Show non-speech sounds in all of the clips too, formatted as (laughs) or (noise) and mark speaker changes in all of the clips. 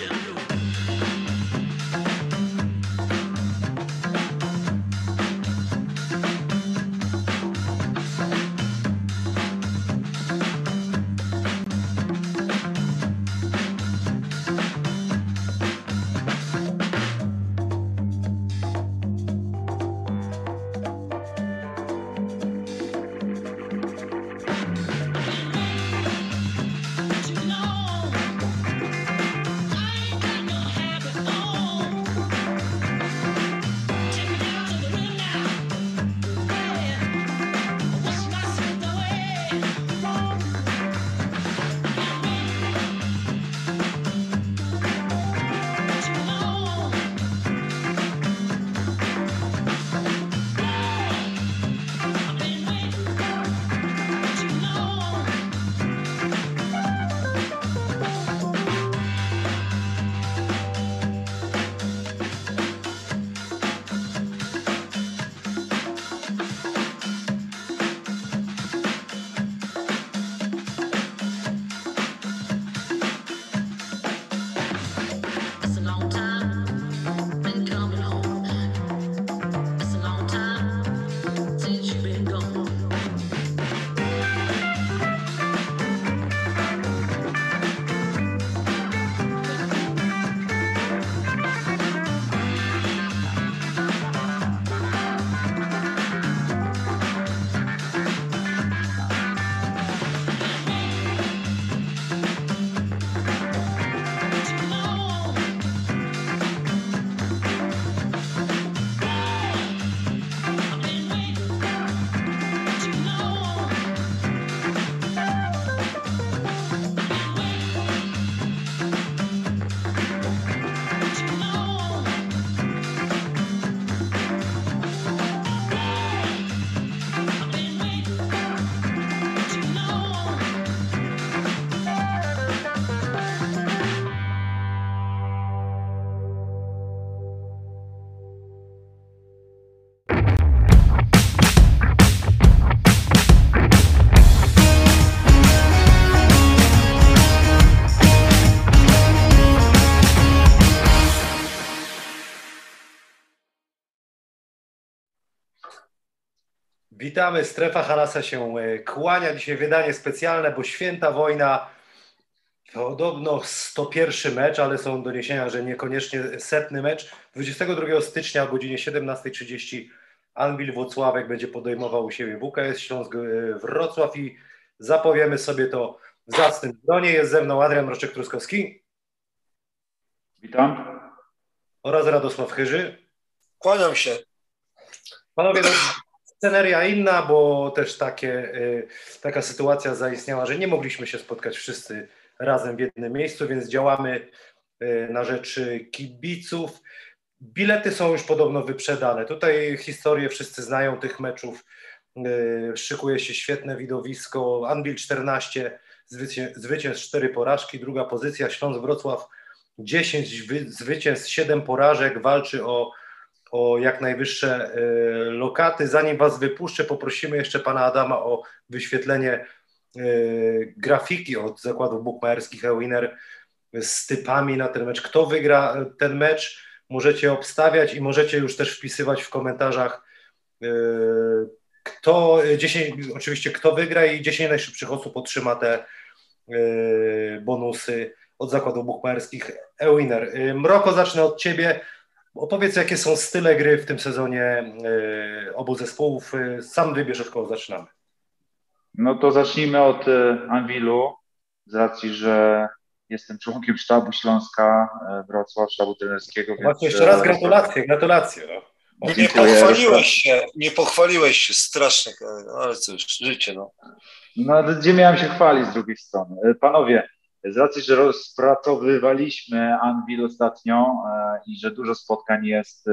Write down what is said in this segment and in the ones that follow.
Speaker 1: Yeah. Witamy, strefa Halasa się e, kłania. Dzisiaj wydanie specjalne, bo święta wojna. Podobno 101 mecz, ale są doniesienia, że niekoniecznie setny mecz. 22 stycznia o godzinie 17.30 Anwil Włocławek będzie podejmował u siebie WKS Śląsk e, Wrocław i zapowiemy sobie to w zacnym gronie. Jest ze mną Adrian Roczek-Truskowski.
Speaker 2: Witam.
Speaker 1: Oraz Radosław Chyży.
Speaker 3: Kłaniam się.
Speaker 1: Panowie, no, sceneria inna, bo też takie, y, taka sytuacja zaistniała, że nie mogliśmy się spotkać wszyscy razem w jednym miejscu, więc działamy y, na rzecz kibiców. Bilety są już podobno wyprzedane. Tutaj historię wszyscy znają tych meczów. Y, szykuje się świetne widowisko. Anvil 14, zwycięstw 4 porażki, druga pozycja. Śląsk Wrocław 10 zwycięstw, 7 porażek. Walczy o o jak najwyższe e, lokaty. Zanim Was wypuszczę, poprosimy jeszcze Pana Adama o wyświetlenie e, grafiki od zakładów bukmacherskich Ewiner z typami na ten mecz. Kto wygra ten mecz, możecie obstawiać i możecie już też wpisywać w komentarzach e, kto, 10, oczywiście kto wygra i 10 najszybszych osób otrzyma te bonusy od zakładów bukmacherskich Ewiner. Mroko, zacznę od Ciebie. Opowiedz, jakie są style gry w tym sezonie y, obu zespołów. Y, sam wybierz, od kogo zaczynamy.
Speaker 2: No to zacznijmy od y, Anwilu, z racji, że jestem członkiem sztabu Śląska Wrocław, sztabu trenerskiego.
Speaker 1: Właśnie jeszcze raz gratulacje, gratulacje. No.
Speaker 3: Nie pochwaliłeś się, nie pochwaliłeś się strasznie, ale cóż, życie no.
Speaker 2: No gdzie miałem się chwalić z drugiej strony? Panowie, z racji, że rozpracowywaliśmy Anvil ostatnio e, i że dużo spotkań jest e,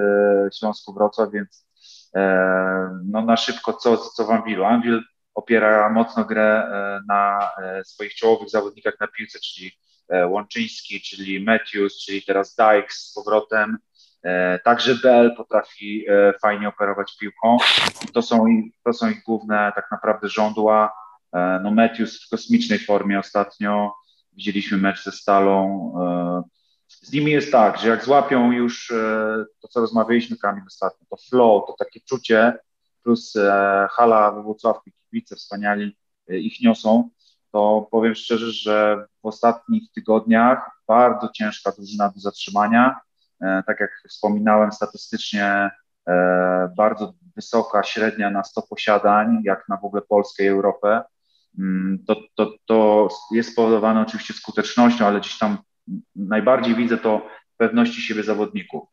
Speaker 2: w Śląsku Wrocław, więc e, no na szybko co, co w Anvilu. Anvil opiera mocno grę na swoich czołowych zawodnikach na piłce, czyli Łączyński, czyli Matthews, czyli teraz Dykes z powrotem. Także Bell potrafi fajnie operować piłką. To są, to są ich główne tak naprawdę żądła. No Matthews w kosmicznej formie ostatnio, widzieliśmy mecz ze Stalą. E, z nimi jest tak, że jak złapią już e, to, co rozmawialiśmy Kamil ostatnio, to flow, to takie czucie, plus e, hala we Włocławku, kibice wspaniali ich niosą, to powiem szczerze, że w ostatnich tygodniach bardzo ciężka drużyna do zatrzymania. Tak jak wspominałem, statystycznie bardzo wysoka średnia na 100 posiadań, jak na w ogóle Polskę i Europę. Mm, to, to, to jest spowodowane oczywiście skutecznością, ale gdzieś tam najbardziej widzę to pewności siebie zawodników.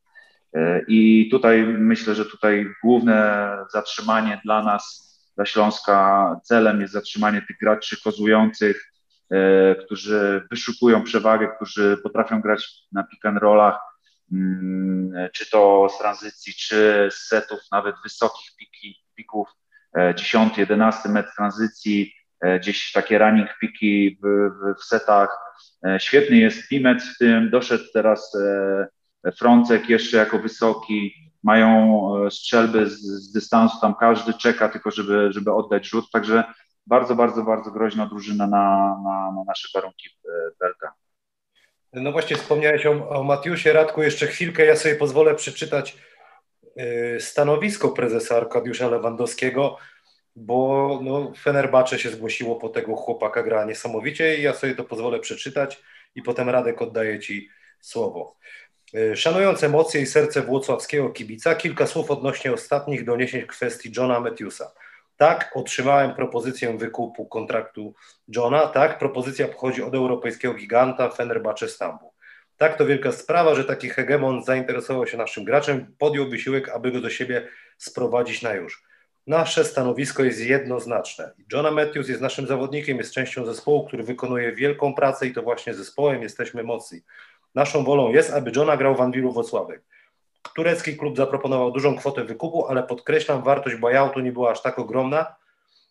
Speaker 2: E, I tutaj myślę, że tutaj główne zatrzymanie dla nas, dla Śląska, celem jest zatrzymanie tych graczy kozujących, e, którzy wyszukują przewagę, którzy potrafią grać na pick and rollach, mm, czy to z tranzycji, czy z setów nawet wysokich piki, pików, 10, 11 metr tranzycji, E, gdzieś takie running piki w, w, w setach. E, świetny jest Pimet w tym, doszedł teraz e, Frącek jeszcze jako wysoki, mają strzelby z, z dystansu, tam każdy czeka tylko, żeby, żeby oddać rzut, także bardzo, bardzo, bardzo groźna drużyna na, na, na nasze warunki Belka.
Speaker 1: No właśnie wspomniałeś o, o Matiusie. Radku, jeszcze chwilkę, ja sobie pozwolę przeczytać stanowisko prezesa Arkadiusza Lewandowskiego bo no, Fenerbahce się zgłosiło po tego chłopaka, gra niesamowicie i ja sobie to pozwolę przeczytać i potem Radek oddaję Ci słowo. E, szanując emocje i serce włocławskiego kibica, kilka słów odnośnie ostatnich doniesień w kwestii Johna Matthewsa. Tak, otrzymałem propozycję wykupu kontraktu Johna. Tak, propozycja pochodzi od europejskiego giganta Fenerbahce Stambuł. Tak, to wielka sprawa, że taki hegemon zainteresował się naszym graczem, podjął wysiłek, aby go do siebie sprowadzić na już. Nasze stanowisko jest jednoznaczne. Johna Matthews jest naszym zawodnikiem, jest częścią zespołu, który wykonuje wielką pracę i to właśnie zespołem jesteśmy mocni. Naszą wolą jest, aby Johna grał w Anwilu Wocławek. Turecki klub zaproponował dużą kwotę wykupu, ale podkreślam, wartość buyoutu nie była aż tak ogromna,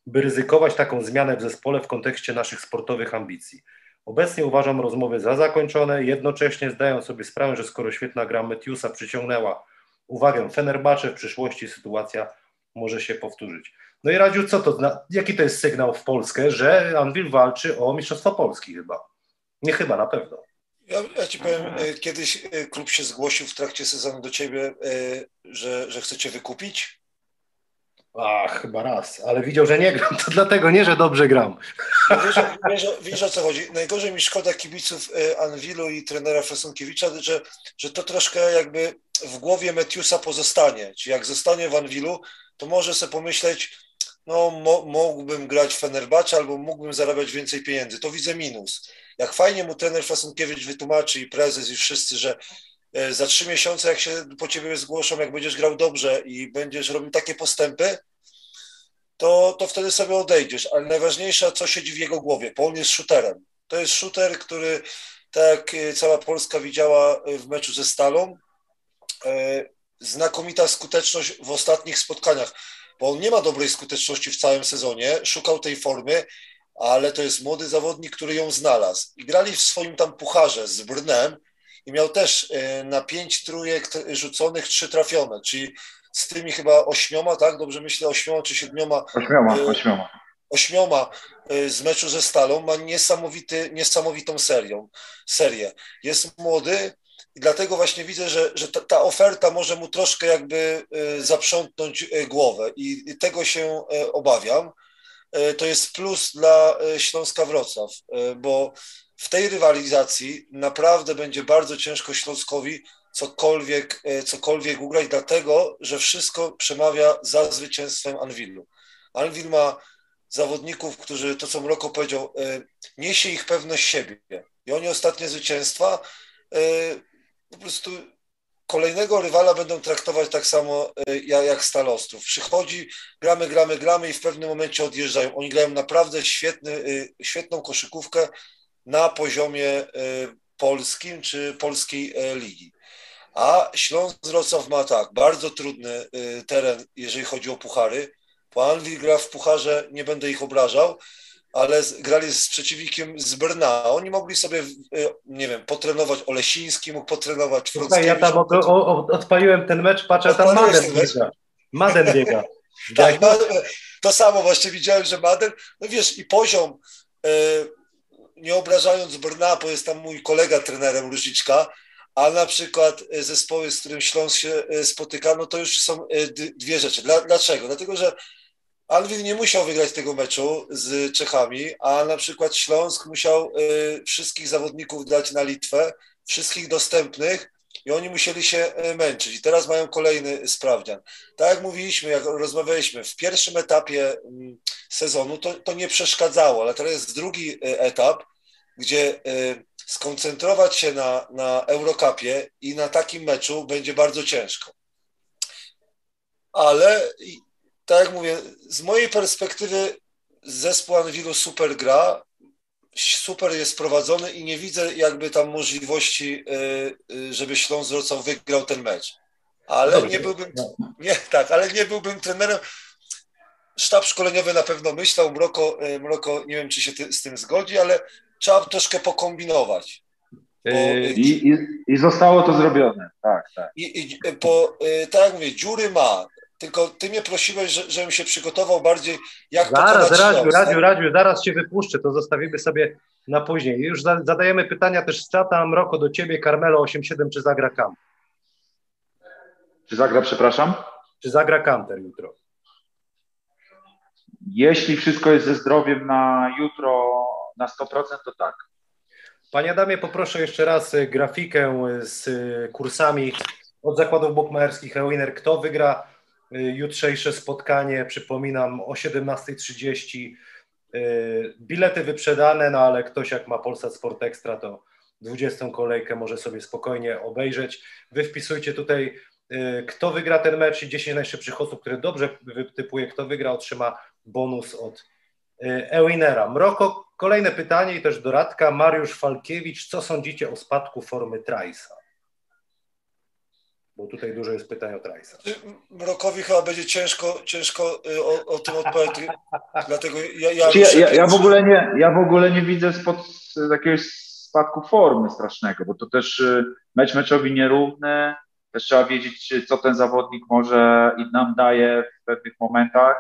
Speaker 1: by ryzykować taką zmianę w zespole w kontekście naszych sportowych ambicji. Obecnie uważam rozmowy za zakończone, jednocześnie zdając sobie sprawę, że skoro świetna gra Matthewsa przyciągnęła uwagę Fenerbahce, w przyszłości sytuacja może się powtórzyć. No i Radziu, co to, jaki to jest sygnał w Polskę, że Anwil walczy o Mistrzostwo Polski chyba? Nie chyba, na pewno.
Speaker 3: Ja, ja ci powiem, e, kiedyś e, klub się zgłosił w trakcie sezonu do ciebie, e, że, że chcecie wykupić.
Speaker 1: Ach, chyba raz, ale widział, że nie gram, to dlatego nie, że dobrze gram.
Speaker 3: No wiesz, wiesz, wiesz, o co chodzi? Najgorzej mi szkoda kibiców Anwilu i trenera Fesunkiewicza, że, że to troszkę jakby w głowie Metiusa pozostanie. Czyli jak zostanie w Anwilu, to może sobie pomyśleć, no mo, mógłbym grać w Fenerbahce albo mógłbym zarabiać więcej pieniędzy. To widzę minus. Jak fajnie mu trener Fasunkiewicz wytłumaczy i prezes i wszyscy, że e, za trzy miesiące, jak się po ciebie zgłoszą, jak będziesz grał dobrze i będziesz robił takie postępy, to, to wtedy sobie odejdziesz. Ale najważniejsze, co siedzi w jego głowie, bo on jest shooterem. To jest shooter, który, tak e, cała Polska widziała e, w meczu ze Stalą, znakomita skuteczność w ostatnich spotkaniach, bo on nie ma dobrej skuteczności w całym sezonie, szukał tej formy, ale to jest młody zawodnik, który ją znalazł. I grali w swoim tam pucharze z Brnem i miał też e, na pięć trójek rzuconych trzy trafione, czyli z tymi chyba ośmioma, tak? Dobrze myślę, ośmioma czy siedmioma.
Speaker 2: Ośmioma, e, ośmioma.
Speaker 3: Ośmioma e, z meczu ze Stalą ma niesamowity, niesamowitą serią, serię. Jest młody i dlatego właśnie widzę, że, że ta, ta oferta może mu troszkę jakby zaprzątnąć głowę i, tego się obawiam. E, to jest plus dla e, Śląska Wrocław, e, bo w tej rywalizacji naprawdę będzie bardzo ciężko Śląskowi cokolwiek, cokolwiek ugrać, dlatego że wszystko przemawia za zwycięstwem Anwilu. Anwil ma zawodników, którzy, to co Mroko powiedział, niesie ich pewność siebie. I oni ostatnie zwycięstwa po prostu kolejnego rywala będą traktować tak samo e, jak Stal Ostrów. Przychodzi, gramy, gramy, gramy i w pewnym momencie odjeżdżają. Oni grają naprawdę świetny, e, świetną koszykówkę na poziomie e, polskim czy polskiej ligi. A Śląsk Wrocław ma tak, bardzo trudny teren, jeżeli chodzi o puchary. Po Anwil gra w pucharze, nie będę ich obrażał, ale grali z przeciwnikiem z Brna. Oni mogli sobie, e, nie wiem, potrenować Olesiński, mógł potrenować
Speaker 1: Słuchaj, ja tam o, o, odpaliłem ten mecz, patrzę, tam Maden biega. Maden biega. (laughs)
Speaker 3: tak, to samo właśnie widziałem, że Maden, no wiesz, i poziom, e, nie obrażając Brna, bo jest tam mój kolega trenerem Różniczka, a na przykład zespoły, z którym Śląsk się spotyka, no to już są dwie rzeczy. Dlaczego? Dlatego, że Alwin nie musiał wygrać tego meczu z Czechami, a na przykład Śląsk musiał y, wszystkich zawodników dać na Litwę, wszystkich dostępnych i oni musieli się y, męczyć. I teraz mają kolejny sprawdzian. Tak jak mówiliśmy, jak rozmawialiśmy, w pierwszym etapie mm, sezonu to, to nie przeszkadzało, ale teraz jest drugi y, etap, gdzie skoncentrować się na, na Eurocupie i na takim meczu będzie bardzo ciężko. Ale tak jak mówię, z mojej perspektywy zespół Anwilu super gra, super jest prowadzony i nie widzę jakby tam możliwości, y, y, żeby Śląsk Wrocław wygrał ten mecz. Ale nie byłbym, (laughs) nie, tak, ale nie byłbym trenerem. Sztab szkoleniowy na pewno myślał, Mroko, y, Mroko nie wiem, czy się ty, z tym zgodzi, ale trzeba troszkę pokombinować.
Speaker 2: Bo, I, i, I, zostało to zrobione, tak, tak.
Speaker 3: I, i, po, tak jak mówię, dziury ma, tylko ty mnie prosiłeś, że, żebym się przygotował bardziej, jak
Speaker 1: zaraz, pokonać Radziu, Radziu, tak? Radziu, zaraz cię wypuszczę, to zostawimy sobie na później. Już zadajemy pytania też z czata, Mroko, do ciebie, Carmelo 87, czy zagra Kam?
Speaker 2: Czy zagra, przepraszam?
Speaker 1: Czy zagra Kanter jutro?
Speaker 2: Jeśli wszystko jest ze zdrowiem na jutro na 100%, to tak.
Speaker 1: Panie Adamie, poproszę jeszcze raz e, grafikę z e, kursami od zakładów bukmacherskich Ewiner. Kto wygra jutrzejsze spotkanie, przypominam, o 17.30. Y, bilety wyprzedane, no ale ktoś jak ma Polsat Sport Extra, to 20 kolejkę może sobie spokojnie obejrzeć. Wy wpisujcie tutaj, y, kto wygra ten mecz i 10 najszybszych osób, które dobrze wytypuje, kto wygra, otrzyma bonus od Ewinera. Mroko, kolejne pytanie i też doradka. Mariusz Falkiewicz, co sądzicie o spadku formy Trajsa? Bo tutaj dużo jest pytań o Trajsa.
Speaker 3: Mrokowi chyba będzie ciężko, ciężko y, o, o tym odpowiedzieć, dlatego ja...
Speaker 2: Ja, ja, ja, ja, w ogóle nie, ja w ogóle nie widzę spod jakiegoś spadku formy strasznego, bo to też y, mecz meczowi nierówny, też trzeba wiedzieć, co ten zawodnik może i nam daje w pewnych momentach.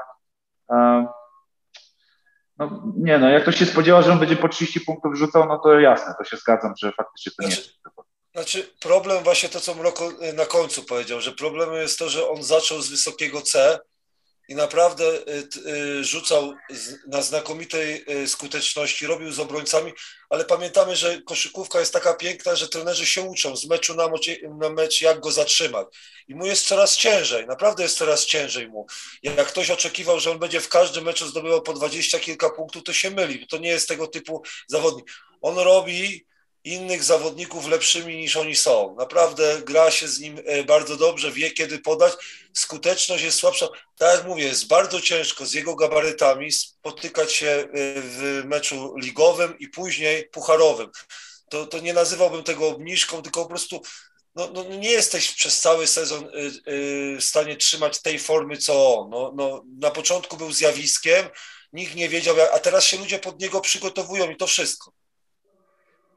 Speaker 2: No, nie no, jak to się spodziewa, że on będzie po 30 punktów rzucał, no to jasne, to się zgadzam, że faktycznie to nie znaczy, jest.
Speaker 3: Znaczy, problem właśnie to, co Mroko y, na końcu powiedział, że problemem jest to, że on zaczął z wysokiego C i naprawdę y, y, rzucał na znakomitej skuteczności, robił z obrońcami, ale pamiętamy, że koszykówka jest taka piękna, że trenerzy się uczą z meczu na, na mecz, jak go zatrzymać. I mu jest coraz ciężej, naprawdę jest coraz ciężej mu. Jak ktoś oczekiwał, że on będzie w każdym meczu zdobywał po dwadzieścia kilka punktów, to się myli. To nie jest tego typu zawodnik. On robi innych zawodników lepszymi niż oni są. Naprawdę gra się z nim e, bardzo dobrze, wie kiedy podać. Skuteczność jest słabsza. Tak jak mówię, jest bardzo ciężko z jego gabarytami spotykać się e, w meczu ligowym i później pucharowym. To, to nie nazywałbym tego obniżką, tylko po prostu no, no nie jesteś przez cały sezon e, w stanie trzymać tej formy, co on. No, no, na początku był zjawiskiem, nikt nie wiedział, a teraz się ludzie pod niego przygotowują i to wszystko.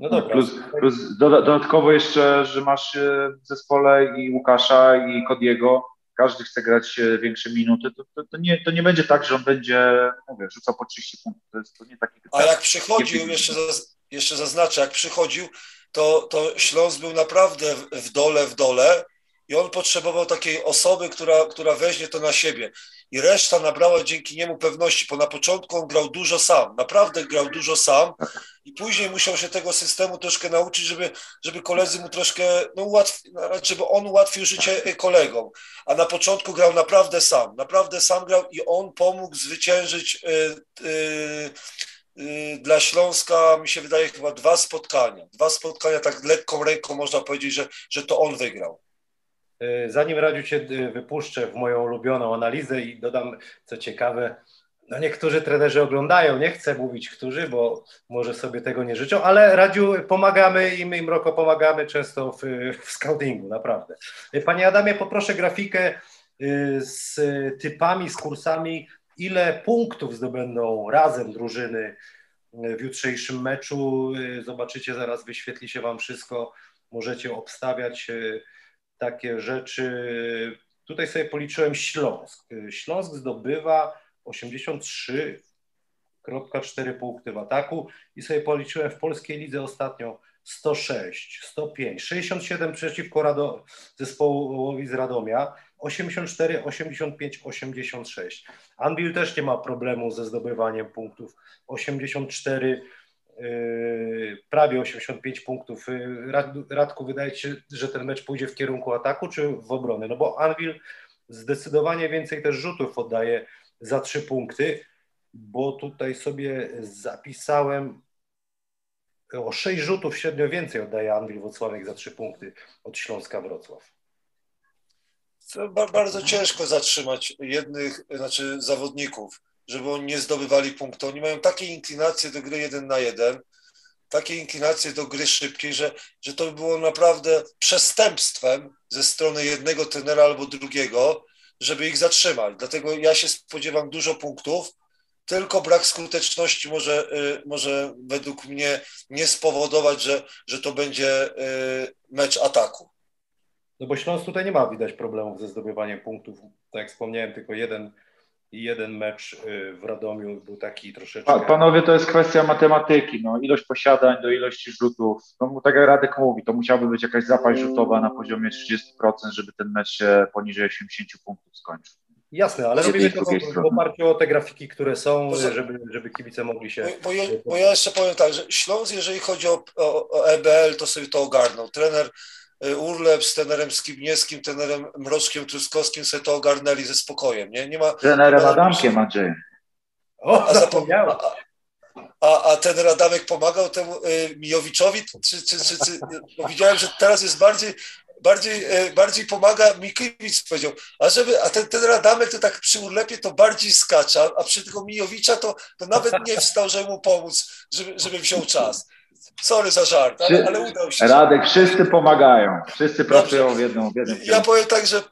Speaker 2: No dobra. Plus, plus dodatkowo jeszcze, że masz e, w zespole i Łukasza, i Kodiego, każdy chce grać e, większe minuty, to, to, to, nie, to nie będzie tak, że on będzie, mówię, rzucał po 30 punktów. To jest to nie taki.
Speaker 3: A jak przychodził, jeszcze, zaz, jeszcze zaznaczę, jak przychodził, to, to Śląsk był naprawdę w dole, w dole i on potrzebował takiej osoby, która, która weźmie to na siebie. I reszta nabrała dzięki niemu pewności, bo na początku on grał dużo sam, naprawdę grał dużo sam i później musiał się tego systemu troszkę nauczyć, żeby, żeby koledzy mu troszkę, no żeby on ułatwił życie kolegom. A na początku grał naprawdę sam, naprawdę sam grał i on pomógł zwyciężyć y, y, y, dla Śląska, mi się wydaje, chyba dwa spotkania. Dwa spotkania tak lekką ręką można powiedzieć, że, że to on wygrał.
Speaker 1: E, zanim Radziu Cię e, wypuszczę w moją ulubioną analizę i dodam co ciekawe, no niektórzy trenerzy oglądają, nie chcę mówić którzy, bo może sobie tego nie życzą, ale Radziu pomagamy i my im Roko pomagamy często w, w scoutingu, naprawdę. E, panie Adamie, poproszę grafikę z typami, z kursami, ile punktów zdobędą razem drużyny w jutrzejszym meczu. Zobaczycie, zaraz wyświetli się Wam wszystko, możecie obstawiać takie rzeczy. Tutaj sobie policzyłem Śląsk. Śląsk zdobywa 83,4 punkty w ataku i sobie policzyłem w polskiej lidze ostatnio 106, 105, 67 przeciwko Rado, zespołowi z Radomia, 84, 85, 86. Anvil też nie ma problemu ze zdobywaniem punktów. 84 Yy, prawie 85 punktów. Yy, Radku, wydaje się, że ten mecz pójdzie w kierunku ataku czy w obronę? No bo Anvil zdecydowanie więcej też rzutów oddaje za trzy punkty, bo tutaj sobie zapisałem o sześć rzutów średnio więcej oddaje Anvil Wrocławek za trzy punkty od Śląska Wrocław.
Speaker 3: To bardzo ciężko zatrzymać jednych, znaczy zawodników żeby oni nie zdobywali punktu. Oni mają takie inklinacje do gry jeden na jeden, takie inklinacje do gry szybkiej, że, że to by było naprawdę przestępstwem ze strony jednego trenera albo drugiego, żeby ich zatrzymać. Dlatego ja się spodziewam dużo punktów, tylko brak skuteczności może, y, może według mnie nie spowodować, że, że to będzie y, mecz ataku.
Speaker 1: No bo Śląsk tutaj nie ma widać problemów ze zdobywaniem punktów. Tak jak wspomniałem, tylko jeden i jeden mecz y, w Radomiu był taki troszeczkę...
Speaker 2: Panowie, to jest kwestia matematyki, no, ilość posiadań do ilości rzutów. No, tak jak Radek mówi, to musiałaby być jakaś zapaść rzutowa na poziomie 30%, żeby ten mecz się poniżej 80 punktów skończył.
Speaker 1: Jasne, ale robimy to w oparciu o te grafiki, które są, żeby, żeby kibice mogli się... Bo,
Speaker 3: ja, bo ja jeszcze powiem tak, że Śląsk, jeżeli chodzi o, o, o EBL, to sobie to ogarnął. Trener Urlep z trenerem Skibniewskim, trenerem Mroczkiem Truskowskim sobie to ogarnęli ze spokojem, nie? Nie ma...
Speaker 2: Trenerem Adamkiem Andrzej.
Speaker 1: O, a, zapomniałem.
Speaker 3: A, a ten Adamek pomagał temu y, Mijowiczowi? Czy, czy, czy, czy, bo widziałem, że teraz jest bardziej, bardziej, y, bardziej pomaga Mikiewicz, powiedział. A, żeby, a ten, ten Radamek to tak przy urlepie to bardziej skacza, a przy tego Mijowicza to, to nawet nie wstał, żeby mu pomóc, żeby, żeby wziął czas. Sorry za żart, ale, ale udał się.
Speaker 2: Radek, wszyscy pomagają. Wszyscy pracują w jedną, w jednym
Speaker 3: Ja powiem tak, że,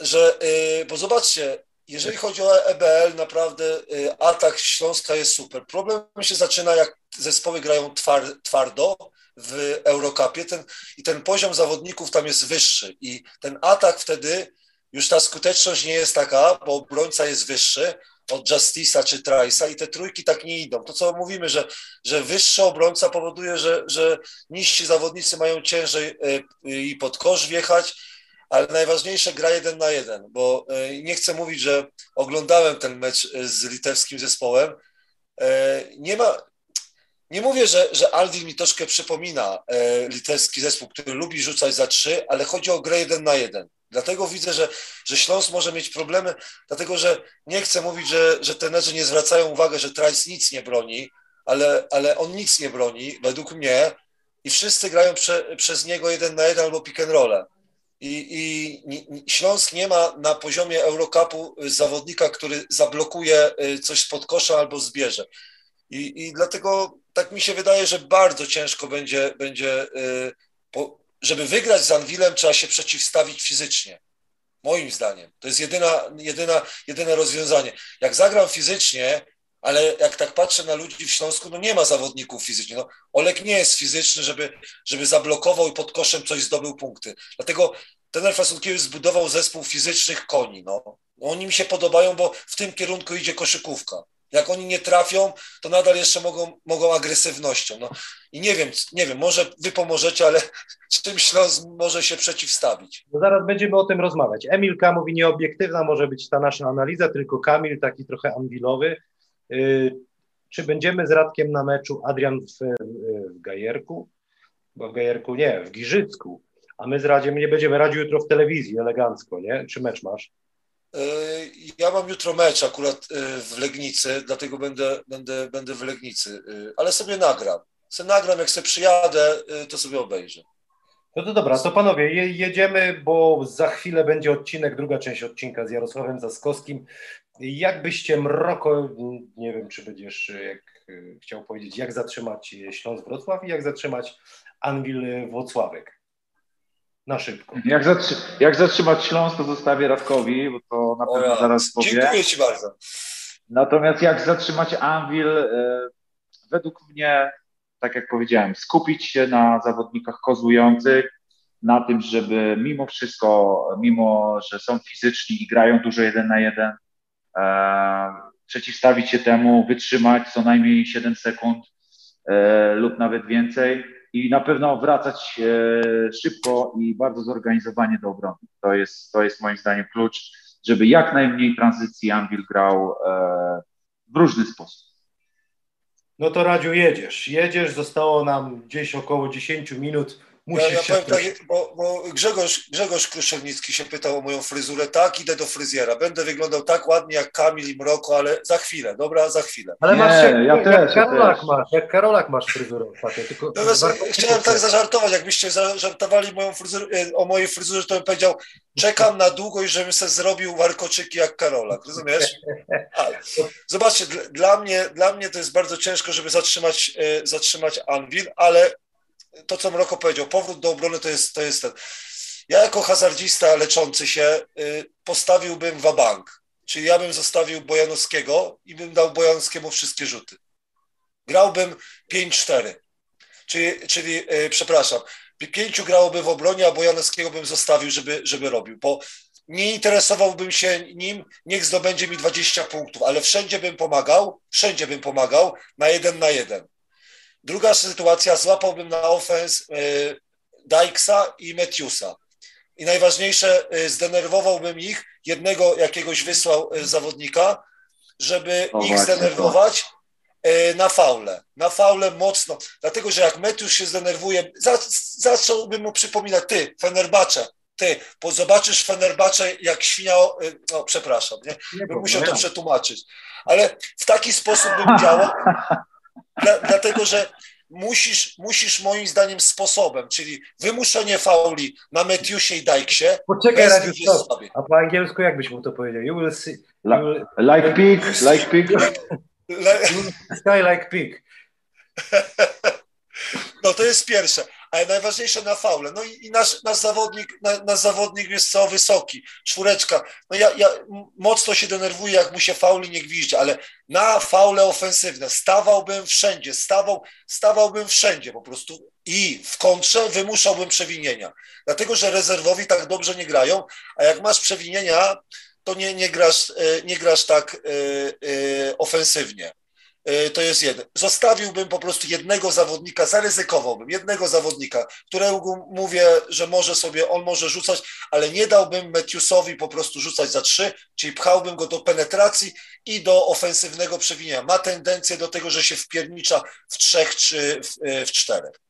Speaker 3: że yy, bo zobaczcie, jeżeli chodzi o EBL, naprawdę yy, atak Śląska jest super. Problem się zaczyna, jak zespoły grają twar, twardo w Eurocupie ten, i ten poziom zawodników tam jest wyższy i ten atak wtedy, już ta skuteczność nie jest taka, bo obrońca jest wyższy, od Justice'a czy Trice'a i te trójki tak nie idą. To co mówimy, że, że wyższy obrońca powoduje, że, że niżsi zawodnicy mają ciężej e, i pod kosz wjechać, ale najważniejsze gra jeden na jeden, bo e, nie chcę mówić, że oglądałem ten mecz z litewskim zespołem. Nie ma, nie mówię, że, że Alvin mi troszkę przypomina litewski zespół, który lubi rzucać za trzy, ale chodzi o grę jeden na jeden. Dlatego widzę, że, że Śląsk może mieć problemy, dlatego że nie chcę mówić, że, że trenerzy nie zwracają uwagi, że Trice nic nie broni, ale, ale on nic nie broni, według mnie, i wszyscy grają prze, przez niego jeden na jeden albo pick and roll. I, I, Śląsk nie ma na poziomie Eurocupu zawodnika, który zablokuje y, coś spod kosza albo zbierze. I, I dlatego tak mi się wydaje, że bardzo ciężko będzie, będzie y, po, żeby wygrać z Anwilem, trzeba się przeciwstawić fizycznie. Moim zdaniem. To jest jedyna, jedyna, jedyne rozwiązanie. Jak zagram fizycznie, ale jak tak patrzę na ludzi w Śląsku, no nie ma zawodników fizycznie. No, Olek nie jest fizyczny, żeby, żeby zablokował i pod koszem coś zdobył punkty. Dlatego ten Fasunkiewicz zbudował zespół fizycznych koni. No. Oni mi się podobają, bo w tym kierunku idzie koszykówka. Jak oni nie trafią, to nadal jeszcze mogą, mogą agresywnością. No. I nie wiem, nie wiem, może wy pomożecie, ale (laughs) czym Śląsk może się przeciwstawić?
Speaker 1: No zaraz będziemy o tym rozmawiać. Emilka mówi, nieobiektywna może być ta nasza analiza, tylko Kamil taki trochę anwilowy. Yy, czy będziemy z Radkiem na meczu Adrian w, w Gajerku? Bo w Gajerku nie, w Giżycku. A my z Radziem nie będziemy radził jutro w telewizji, elegancko, nie? Czy mecz masz?
Speaker 3: E, ja mam jutro mecz akurat e, w Legnicy, dlatego będę, będę, będę w Legnicy, e, ale sobie nagram. Se nagram, jak sobie przyjadę, to sobie obejrzę.
Speaker 1: No to dobra, to panowie, jedziemy, bo za chwilę będzie odcinek, druga część odcinka z Jarosławem Zaskowskim. Jakbyście mroko, nie wiem, czy będziesz jak, chciał powiedzieć, jak zatrzymać Śląsk Wrocław i jak zatrzymać Anwil Włocławek? Na szybko.
Speaker 2: Jak, zatrzy jak zatrzymać Śląsk, to zostawię Radkowi, bo to na pewno zaraz powie.
Speaker 3: Dziękuję Ci bardzo.
Speaker 2: Natomiast jak zatrzymać Anvil, e, według mnie, tak jak powiedziałem, skupić się na zawodnikach kozujących, na tym, żeby mimo wszystko, mimo że są fizyczni i grają dużo jeden na jeden, e, przeciwstawić się temu, wytrzymać co najmniej 7 sekund e, lub nawet więcej i na pewno wracać e, szybko i bardzo zorganizowanie do obrony. To jest, to jest moim zdaniem klucz, żeby jak najmniej tranzycji Anvil grał e, w różny sposób.
Speaker 1: No to Radziu jedziesz. Jedziesz, zostało nam gdzieś około 10 minut Musisz ja, ja powiem
Speaker 3: tak, bo, bo, Grzegorz, Grzegorz Kruszewnicki się pytał o moją fryzurę. Tak, idę do fryzjera. Będę wyglądał tak ładnie jak Kamil i Mroko, ale za chwilę, dobra, za chwilę.
Speaker 1: Ale masz jak, ja jak, też, Karolak ja masz, jak Karolak masz fryzurę ostatnio. Tylko
Speaker 3: no, chciałem tak zażartować, jakbyście zażartowali moją fryzurę, e, o mojej fryzurze, to bym powiedział, czekam na długość, żebym sobie zrobił warkoczyki jak Karolak, rozumiesz? (laughs) Ale, zobaczcie, dla mnie, dla mnie to jest bardzo ciężko, żeby zatrzymać, e, zatrzymać Anvil, ale to, co Mroko powiedział, powrót do obrony to jest, to jest ten. Ja jako hazardzista leczący się y, postawiłbym wabank, czyli ja bym zostawił Bojanowskiego i bym dał Bojanowskiemu wszystkie rzuty. Grałbym 5-4, czyli, czyli y, przepraszam, pięciu grałoby w obronie, a Bojanowskiego bym zostawił, żeby, żeby robił, bo nie interesowałbym się nim, niech zdobędzie mi 20 punktów, ale wszędzie bym pomagał, wszędzie bym pomagał na jeden na jeden. Druga sytuacja, złapałbym na ofens y, Dykesa i Metiusa. I najważniejsze, y, zdenerwowałbym ich, jednego jakiegoś wysłał y, zawodnika, żeby o, ich zdenerwować na faule. Na faule mocno. Dlatego, że jak Metius się zdenerwuje, zacząłbym mu przypominać, ty, Fenerbacze, ty, bo zobaczysz Fenerbacze jak świnia, no przepraszam, nie? nie bym musiał to przetłumaczyć. Ale w taki sposób bym (laughs) działał, Dla, dlatego, że musisz, musisz moim zdaniem sposobem, czyli wymuszenie fauli na Metiusie i Dajksie.
Speaker 1: Poczekaj, Radziu, a po angielsku jak byś mu to powiedział? You will see, you
Speaker 2: will, like pig, like pig.
Speaker 1: Sky like pig. (laughs)
Speaker 3: No to jest pierwsze ale najważniejsze na faule. No i, i nasz, nasz zawodnik, na, nasz zawodnik jest co wysoki, czwóreczka. No ja, ja mocno się denerwuję, jak mu się fauli nie gwizdzi, ale na faule ofensywne stawałbym wszędzie, stawał, stawałbym wszędzie po prostu i w kontrze wymuszałbym przewinienia. Dlatego, że rezerwowi tak dobrze nie grają, a jak masz przewinienia, to nie, nie, grasz, e, nie grasz tak y, y, ofensywnie. Y, to jest jeden. Zostawiłbym po prostu jednego zawodnika, zaryzykowałbym jednego zawodnika, którego mówię, że może sobie, on może rzucać, ale nie dałbym Matthewsowi po prostu rzucać za trzy, czyli pchałbym go do penetracji i do ofensywnego przewinienia. Ma tendencję do tego, że się wpiernicza w trzech czy w, y, w czterech.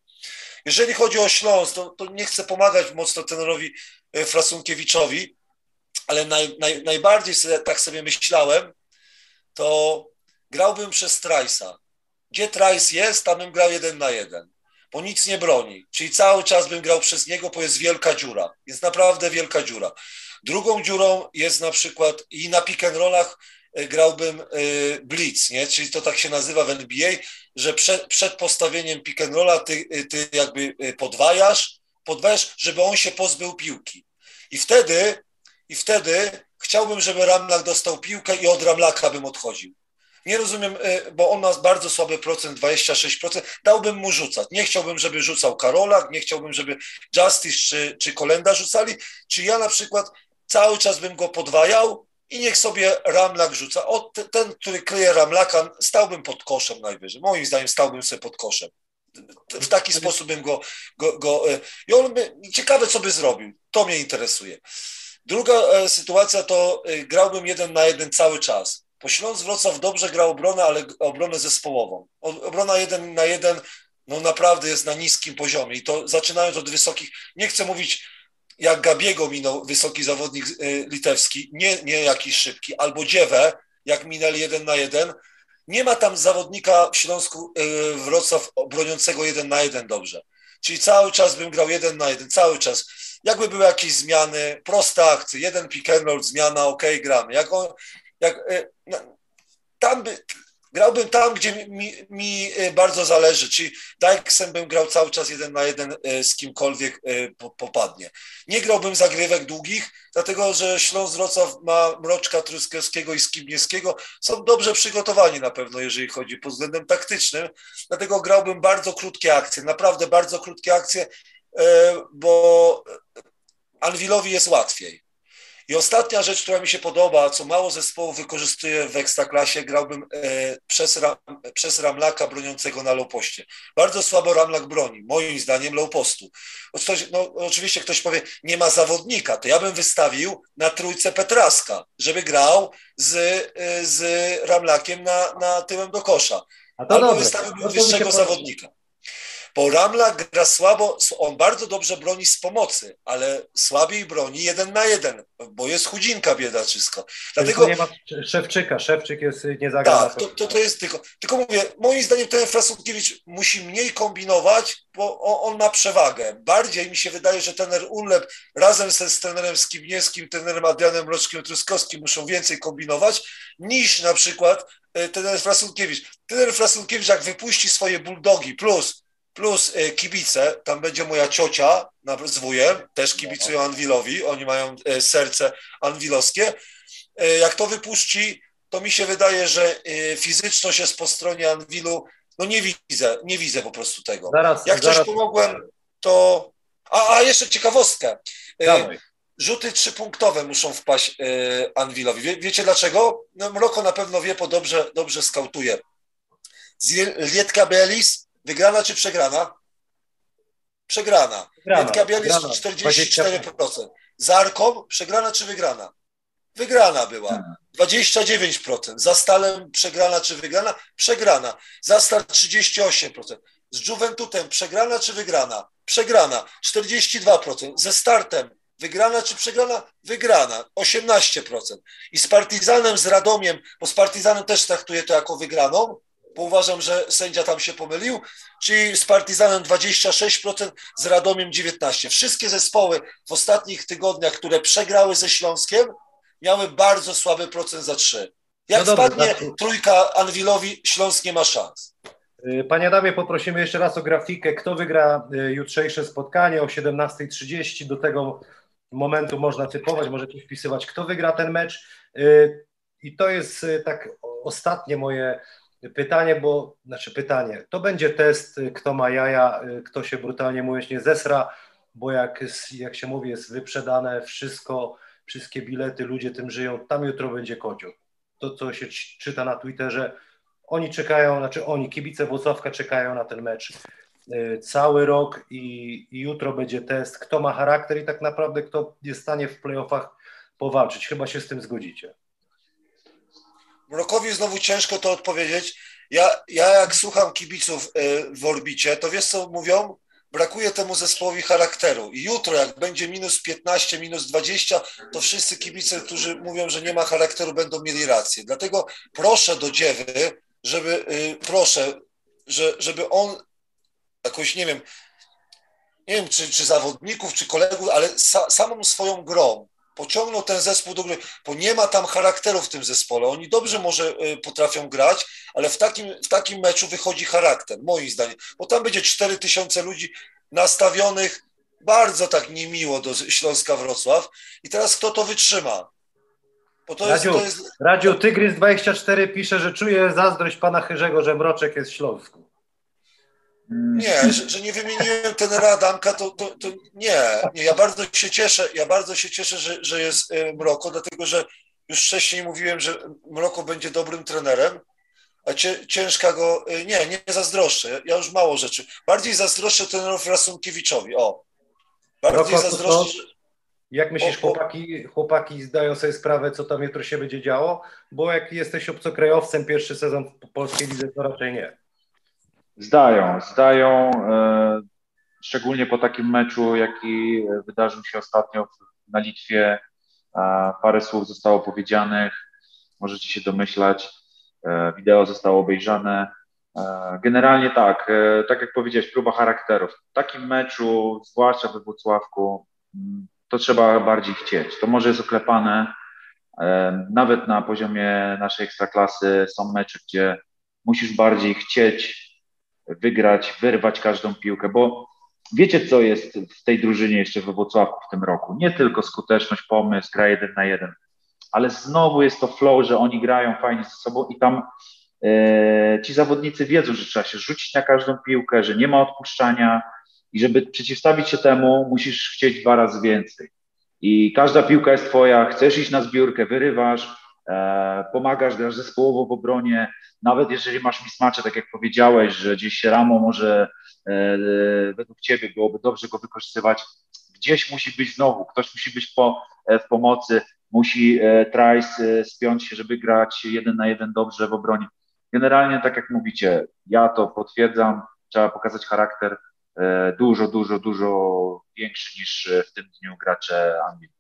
Speaker 3: Jeżeli chodzi o Śląsk, to, to nie chcę pomagać mocno trenerowi y, Frasunkiewiczowi, ale naj, naj, najbardziej sobie, tak sobie myślałem, to grałbym przez Trajsa. Gdzie Trajs jest, tam bym grał jeden na jeden, bo nic nie broni. Czyli cały czas bym grał przez niego, bo jest wielka dziura. Jest naprawdę wielka dziura. Drugą dziurą jest na przykład i na pick and rollach e, grałbym e, blitz, nie? czyli to tak się nazywa w NBA, że przed, przed postawieniem pick and rolla ty, e, ty jakby podwajasz, podwajasz, żeby on się pozbył piłki. I wtedy, i wtedy chciałbym, żeby Ramlak dostał piłkę i od Ramlaka bym odchodził. Nie rozumiem, e, bo on ma bardzo słaby procent, 26%. Dałbym mu rzucać. Nie chciałbym, żeby rzucał Karolak, nie chciałbym, żeby Justice czy, czy Kolenda rzucali. Czy ja na przykład cały czas bym go podwajał i niech sobie Ramlak rzuca. O, ten, który kryje Ramlaka, stałbym pod koszem najwyżej. Moim zdaniem stałbym sobie pod koszem. W taki sposób bym go. go, go e, I on by, ciekawe, co by zrobił. To mnie interesuje. Druga e, sytuacja to grałbym jeden na jeden cały czas bo Śląsk Wrocław dobrze gra obronę, ale obronę zespołową. Obrona jeden na jeden no naprawdę jest na niskim poziomie i to zaczynając od wysokich, nie chcę mówić jak Gabiego minął wysoki zawodnik y, litewski, nie, nie jakiś szybki, albo Dziewę, jak minęli jeden na jeden, nie ma tam zawodnika w Śląsku y, Wrocław broniącego jeden na jeden dobrze. Czyli cały czas bym grał jeden na jeden, cały czas. Jakby były jakieś zmiany, proste akcje, jeden pick and roll, zmiana, ok, gramy. Jak on, jak, e, tam by, grałbym tam, gdzie mi, mi, e, bardzo zależy, czyli Dykesem bym grał cały czas jeden na jeden e, z kimkolwiek popadnie. Nie grałbym zagrywek długich, dlatego że Śląsk Wrocław ma Mroczka Truskowskiego i Skibniewskiego, są dobrze przygotowani na pewno, jeżeli chodzi pod względem taktycznym, dlatego grałbym bardzo krótkie akcje, naprawdę bardzo krótkie akcje, bo Anwilowi jest łatwiej. I ostatnia rzecz, która mi się podoba, co mało zespołów wykorzystuje w Ekstraklasie, grałbym e, przez, ram, przez Ramlaka broniącego na low-poście. Bardzo słabo Ramlak broni, moim zdaniem low-postu. No, oczywiście ktoś powie, nie ma zawodnika, to ja bym wystawił na trójce Petraska, żeby grał z, e, z Ramlakiem na, na tyłem do kosza. Albo wystawiłbym wyższego zawodnika. Bo Ramla gra słabo, on bardzo dobrze broni z pomocy, ale słabiej broni jeden na jeden, bo jest chudzinka biedaczysko.
Speaker 1: Dlatego nie ma Szewczyka, Szewczyk jest niezagrany.
Speaker 3: Tak, to, to, to, jest tylko, tylko mówię, moim zdaniem ten Frasunkiewicz musi mniej kombinować, bo on, on, ma przewagę. Bardziej mi się wydaje, że trener Unlep razem ze, z trenerem Skibniewskim, trenerem Adrianem Roczkiem Truskowskim muszą więcej kombinować niż na przykład e, trener Frasunkiewicz. Trener Frasunkiewicz jak wypuści swoje bulldogi plus plus e, kibice, tam będzie moja ciocia z wujem, też kibicują Anwilowi, oni mają e, serce anwilowskie. E, jak to wypuści, to mi się wydaje, że fizyczność jest po stronie Anwilu, no nie widzę, nie widzę po prostu tego. Zaraz, Jak coś pomogłem, to... A, a jeszcze ciekawostkę. Dawaj. Rzuty trzypunktowe muszą wpaść Anwilowi. Wie, wiecie dlaczego? No, Mroko na pewno wie, bo dobrze, dobrze skautuje. Lietka Belis Wygrana czy przegrana? Przegrana. Przegrana. Biel jest 44%. Zarkom przegrana czy wygrana? Wygrana była. 29%. Za Stalem przegrana czy wygrana? Przegrana. Za Stal 38%. Z Juventutem przegrana czy wygrana? Przegrana. 42%. Ze Startem wygrana czy przegrana? Wygrana. 18%. I z Partizanem, z Radomiem, bo z Partizanem też traktuję to jako wygraną, bo uważam, że sędzia tam się pomylił, czyli z Partizanem 26%, z Radomiem 19%. Wszystkie zespoły w ostatnich tygodniach, które przegrały ze Śląskiem, miały bardzo słaby procent za trzy. Jak no spadnie tak. trójka Anwilowi, Śląsk nie ma szans.
Speaker 1: Y, panie Adamie, poprosimy jeszcze raz o grafikę, kto wygra y, jutrzejsze spotkanie o 17.30. Do tego momentu można typować, możecie wpisywać, kto wygra ten mecz. Y, I to jest tak ostatnie moje pytanie, bo, znaczy pytanie, to będzie test, kto ma jaja, kto się brutalnie mówiąc nie zesra, bo jak, jak się mówi, jest wyprzedane wszystko, wszystkie bilety, ludzie tym żyją, tam jutro będzie kocioł. To, co się czyta na Twitterze, Oni czekają, znaczy oni, kibice Włocławka czekają na ten mecz y, cały rok i, i jutro będzie test, kto ma charakter i tak naprawdę kto jest w stanie w playoffach powalczyć. Chyba się z tym zgodzicie.
Speaker 3: Mrokowi znowu ciężko to odpowiedzieć. Ja, ja jak słucham kibiców y, w orbicie, to wiesz co mówią? Brakuje temu zespołowi charakteru. I jutro, jak będzie minus 15, minus 20, to wszyscy kibice, którzy mówią, że nie ma charakteru, będą mieli rację. Dlatego proszę do dziewy, żeby, y, proszę, że, żeby on jakoś, nie wiem, nie wiem, czy, czy zawodników, czy kolegów, ale sa, samą swoją grą pociągnął ten zespół do gry, bo nie ma tam charakteru w tym zespole. Oni dobrze może y, potrafią grać, ale w takim, w takim meczu wychodzi charakter, moim zdaniem, bo tam będzie 4 tysiące ludzi nastawionych bardzo tak niemiło do Śląska Wrocław i teraz kto to wytrzyma?
Speaker 1: Bo to Radziu, jest, to jest... Radziu Tygrys24 pisze, że czuje zazdrość pana Chyrzego, że Mroczek jest w Śląsku.
Speaker 3: Nie, że, że, nie wymieniłem tenera Adamka, to, to, to, nie, nie. Ja bardzo się cieszę, ja bardzo się cieszę, że, że jest y, Mroko, dlatego że już wcześniej mówiłem, że Mroko będzie dobrym trenerem, a ciężka go, y, nie, nie zazdroszczę, ja już mało rzeczy. Bardziej zazdroszczę trenerowi Rasunkiewiczowi, o.
Speaker 1: Bardziej Roko, zazdroszczę. Jak myślisz, chłopaki, chłopaki zdają sobie sprawę, co tam jutro się będzie działo? Bo jak jesteś obcokrajowcem pierwszy sezon w polskiej lidze, to raczej nie.
Speaker 2: Zdają, zdają, e, szczególnie po takim meczu, jaki wydarzył się ostatnio na Litwie. Parę słów zostało powiedzianych, możecie się domyślać. E, wideo zostało obejrzane. E, generalnie tak, tak jak powiedziałeś, próba charakterów. W takim meczu, zwłaszcza we Włocławku, mm, to trzeba bardziej chcieć. To może jest oklepane. Nawet na poziomie naszej ekstraklasy są mecze, gdzie musisz bardziej chcieć wygrać, wyrwać każdą piłkę, bo wiecie, co jest w tej drużynie jeszcze we Włocławku w tym roku? Nie tylko skuteczność, pomysł, gra jeden na jeden, ale znowu jest to flow, że oni grają fajnie ze sobą i tam e, ci zawodnicy wiedzą, że trzeba się rzucić na każdą piłkę, że nie ma odpuszczania i żeby przeciwstawić się temu, musisz chcieć dwa razy więcej. I każda piłka jest twoja, chcesz iść na zbiórkę, wyrywasz, pomagasz, grasz zespołowo w obronie, nawet jeżeli masz mismacze, tak jak powiedziałeś, że gdzieś Ramo może e, według Ciebie byłoby dobrze go wykorzystywać, gdzieś musi być znowu, ktoś musi być po, e, w pomocy, musi e, Trice e, spiąć się, żeby grać jeden na jeden dobrze w obronie. Generalnie, tak jak mówicie, ja to potwierdzam, trzeba pokazać charakter e, dużo, dużo, dużo większy niż w tym dniu gracze Anglii.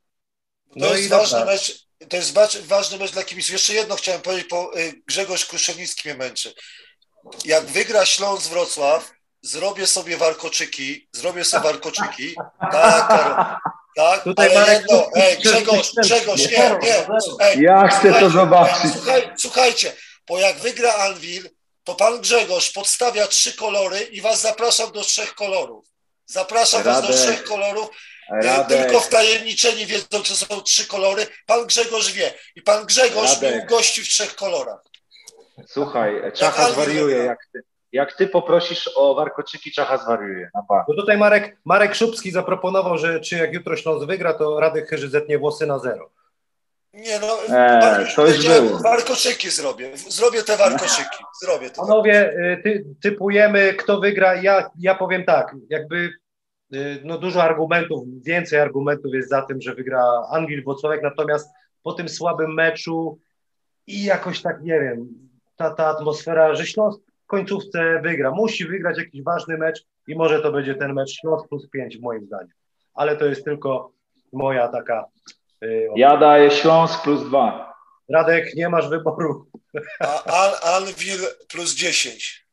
Speaker 3: No to jest ważny mecz, to jest ważny mecz dla kibiców. Jeszcze jedno chciałem powiedzieć, bo y, Grzegorz Kruszenicki mnie męczy. Jak wygra Śląsk Wrocław, zrobię sobie warkoczyki, zrobię sobie warkoczyki. Tak, Karol. Tak, Tutaj ale Marek, jedno, ej, Grzegorz, Grzegorz, nie, nie.
Speaker 2: Ej, ja chcę to zobaczyć.
Speaker 3: Słuchaj, słuchajcie, bo jak wygra Anvil, to pan Grzegorz podstawia trzy kolory i was zapraszam do trzech kolorów. Zapraszam Radek. was do trzech kolorów Radek. Tylko wtajemniczeni wiedzą, czy są trzy kolory. Pan Grzegorz wie. I pan Grzegorz Radek. mnie ugości w trzech kolorach.
Speaker 2: Słuchaj, Czacha zwariuje. Jak ty, jak ty poprosisz o warkoczyki, Czacha zwariuje.
Speaker 1: No tutaj Marek, Marek Szubski zaproponował, że czy jak jutro Śląsk wygra, to Radek Chyży zetnie włosy na zero.
Speaker 3: Nie no, eee, to już było. Warkoczyki zrobię. Zrobię te warkoczyki. Zrobię
Speaker 1: to. Panowie, y, ty, typujemy, kto wygra. Ja, ja powiem tak, jakby no dużo argumentów, więcej argumentów jest za tym, że wygra Anwil Włocławek, natomiast po tym słabym meczu i jakoś tak, nie wiem, ta, ta atmosfera, że Śląsk w końcówce wygra, musi wygrać jakiś ważny mecz i może to będzie ten mecz Śląsk plus 5 moim zdaniem, ale to jest tylko moja taka...
Speaker 2: Yy, ja daję Śląsk plus 2.
Speaker 1: Radek, nie masz wyboru.
Speaker 3: A, Anwil plus 10.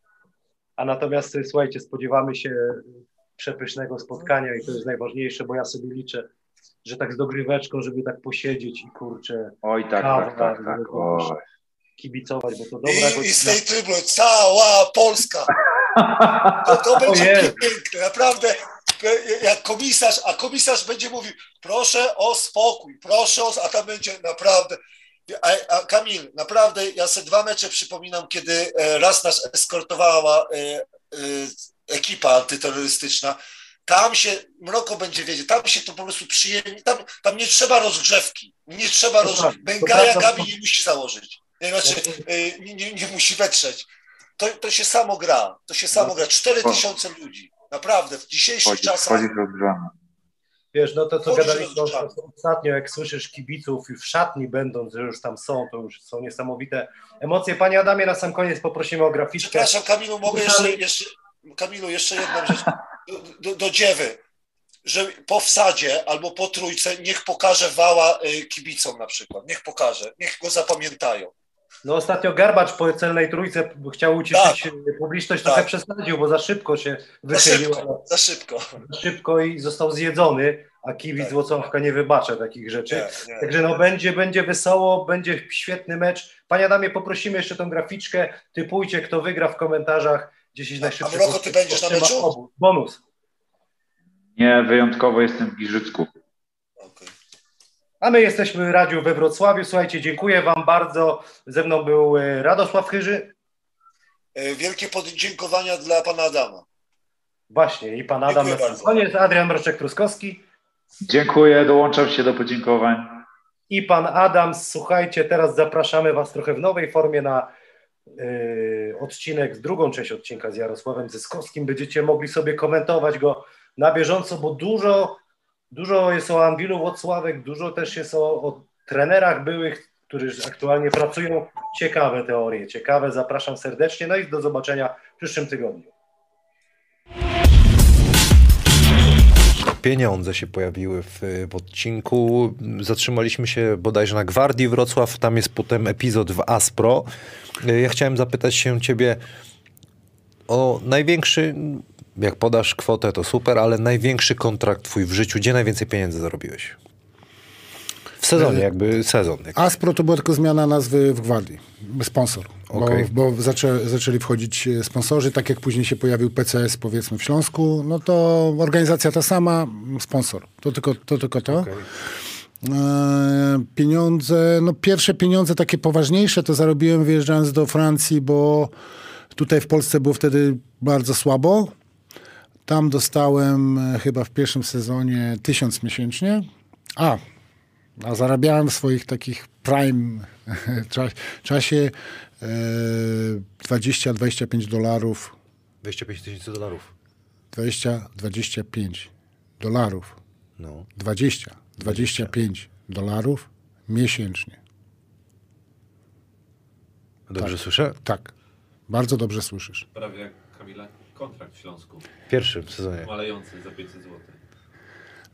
Speaker 1: A natomiast słuchajcie, spodziewamy się przepysznego spotkania i to jest najważniejsze, bo ja sobie liczę, że tak z dogryweczką, żeby tak posiedzieć i kurczę.
Speaker 2: Oj, tak, kawa, tak, tak, tak.
Speaker 1: Kibicować, bo to dobra
Speaker 3: I, I z tej trybuny cała Polska. To, to (laughs) będzie piękne, naprawdę. Jak komisarz, a komisarz będzie mówił, proszę o spokój, proszę o, a tam będzie naprawdę. A, a Kamil, naprawdę, ja sobie dwa mecze przypominam, kiedy e, raz nas eskortowała e, ekipa antyterrorystyczna, tam się Mroko będzie wiedzieć, tam się to po prostu przyjemnie, tam, tam nie trzeba rozgrzewki, nie trzeba rozgrzewki. Bengaja Gabi nie musi założyć. Nie, znaczy, y, nie, nie, nie musi wetrzeć. To, to się samo gra. To się samo gra. 4 tysiące ludzi. Naprawdę, w dzisiejszych
Speaker 2: Wchodzi,
Speaker 3: czasach.
Speaker 2: rozgrzany.
Speaker 1: Wiesz, no to co gadaliśmy ostatnio, jak słyszysz kibiców i w szatni będąc, że już tam są, to już są niesamowite emocje. Panie Adamie, na sam koniec poprosimy o graficzkę.
Speaker 3: Przepraszam, Kamilu, mogę jeszcze, jeszcze, Kamilu, jeszcze jedną rzecz do, do, do dziewy, że po wsadzie albo po trójce niech pokaże wała y, kibicom na przykład, niech pokaże, niech go zapamiętają.
Speaker 1: No ostatnio Garbacz po celnej trójce chciał ucieszyć publiczność, trochę
Speaker 3: Tak.
Speaker 1: przesadził, bo za szybko się
Speaker 3: Za
Speaker 1: wychylił.
Speaker 3: szybko, za szybko.
Speaker 1: Za szybko i został zjedzony, a kibic
Speaker 3: Tak.
Speaker 1: Włocławka nie wybacza takich rzeczy.
Speaker 3: Nie, nie.
Speaker 1: Także no będzie, będzie wesoło, będzie świetny mecz. Panie Adamie, poprosimy jeszcze tą graficzkę. Typujcie, kto wygra w komentarzach. 10
Speaker 3: A-
Speaker 1: najszybszych.
Speaker 3: a Mroko, ty będziesz na meczu?
Speaker 1: Bonus.
Speaker 2: Nie, wyjątkowo jestem w Giżycku.
Speaker 1: A my jesteśmy Radiu we Wrocławiu. Słuchajcie, dziękuję Wam bardzo. Ze mną był e, Radosław Chyży.
Speaker 3: Y, Wielkie podziękowania dla pana Adama.
Speaker 1: Właśnie, i Pan Adam.
Speaker 3: Dziękuję
Speaker 1: na sam koniec Adrian Mroczek-Truskowski.
Speaker 2: Dziękuję, dołączam się do podziękowań.
Speaker 1: i pan Adam. Słuchajcie, teraz zapraszamy Was trochę w nowej formie na yy, odcinek, drugą część odcinka z Jarosławem Zyskowskim. Będziecie mogli sobie komentować go na bieżąco, bo dużo, dużo jest o Anwilu Włocławek, dużo też jest o, o trenerach byłych, którzy aktualnie pracują. Ciekawe teorie, ciekawe. Zapraszam serdecznie. No i do zobaczenia w przyszłym tygodniu.
Speaker 4: Pieniądze się pojawiły w, w odcinku. Zatrzymaliśmy się bodajże na Gwardii Wrocław. Tam jest potem epizod w Aspro. Ja chciałem zapytać się ciebie o największy, jak podasz kwotę to super, ale największy kontrakt twój w życiu. Gdzie najwięcej pieniędzy zarobiłeś? W sezonie, jakby sezon. Jak...
Speaker 5: Aspro to była tylko zmiana nazwy w Gwardii, sponsor,
Speaker 4: Okej.
Speaker 5: bo, bo zaczę, zaczęli wchodzić e, sponsorzy, tak jak później się pojawił PCS powiedzmy w Śląsku, no to organizacja ta sama, sponsor, to tylko to. Tylko to.
Speaker 4: Okej.
Speaker 5: E, pieniądze, no pierwsze pieniądze takie poważniejsze to zarobiłem wyjeżdżając do Francji, bo tutaj w Polsce było wtedy bardzo słabo. Tam dostałem e, chyba w pierwszym sezonie tysiąc miesięcznie. A, a zarabiałem w swoich takich prime (laughs) cza- czasie e, 20-25 dolarów.
Speaker 4: 25 tysięcy dolarów.
Speaker 5: 20-25 dolarów.
Speaker 4: No.
Speaker 5: 20-25 dolarów miesięcznie.
Speaker 4: Dobrze słyszę?
Speaker 5: Tak. Bardzo dobrze słyszysz.
Speaker 6: Prawie jak Kamila kontrakt w Śląsku.
Speaker 4: Pierwszym sezonie.
Speaker 6: Malejący za 500 zł.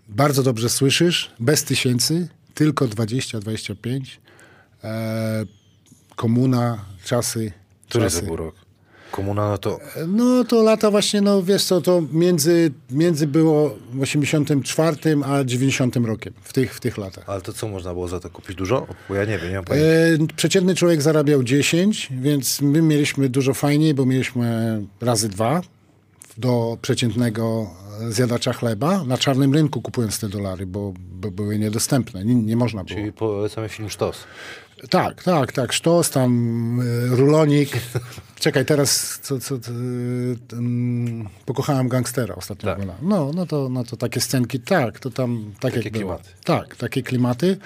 Speaker 5: Bardzo dobrze słyszysz. Bez tysięcy, tylko 20-25. E, komuna, czasy.
Speaker 4: Który
Speaker 5: czasy.
Speaker 4: to był rok? Komuna, no to
Speaker 5: No to lata właśnie, no wiesz co, to między, między było w 84 a 90 rokiem, w tych, w tych latach.
Speaker 4: Ale to co można było za to kupić? Dużo? Bo ja nie wiem, nie mam pojęcia.
Speaker 5: E, przeciętny człowiek zarabiał 10, więc my mieliśmy dużo fajniej, bo mieliśmy razy dwa do przeciętnego zjadacza chleba. Na czarnym rynku kupując te dolary, bo, bo były niedostępne, nie, nie można było.
Speaker 4: Czyli polecamy film Sztos.
Speaker 5: Tak, tak, tak. Sztos, tam y, rulonik. (laughs) Czekaj, teraz co, co, co, pokochałem gangstera ostatnio.
Speaker 4: Tak.
Speaker 5: No, no, to, no to takie scenki, tak, to tam tak
Speaker 4: Takie
Speaker 5: jak było.
Speaker 4: klimaty.
Speaker 5: Tak, takie klimaty.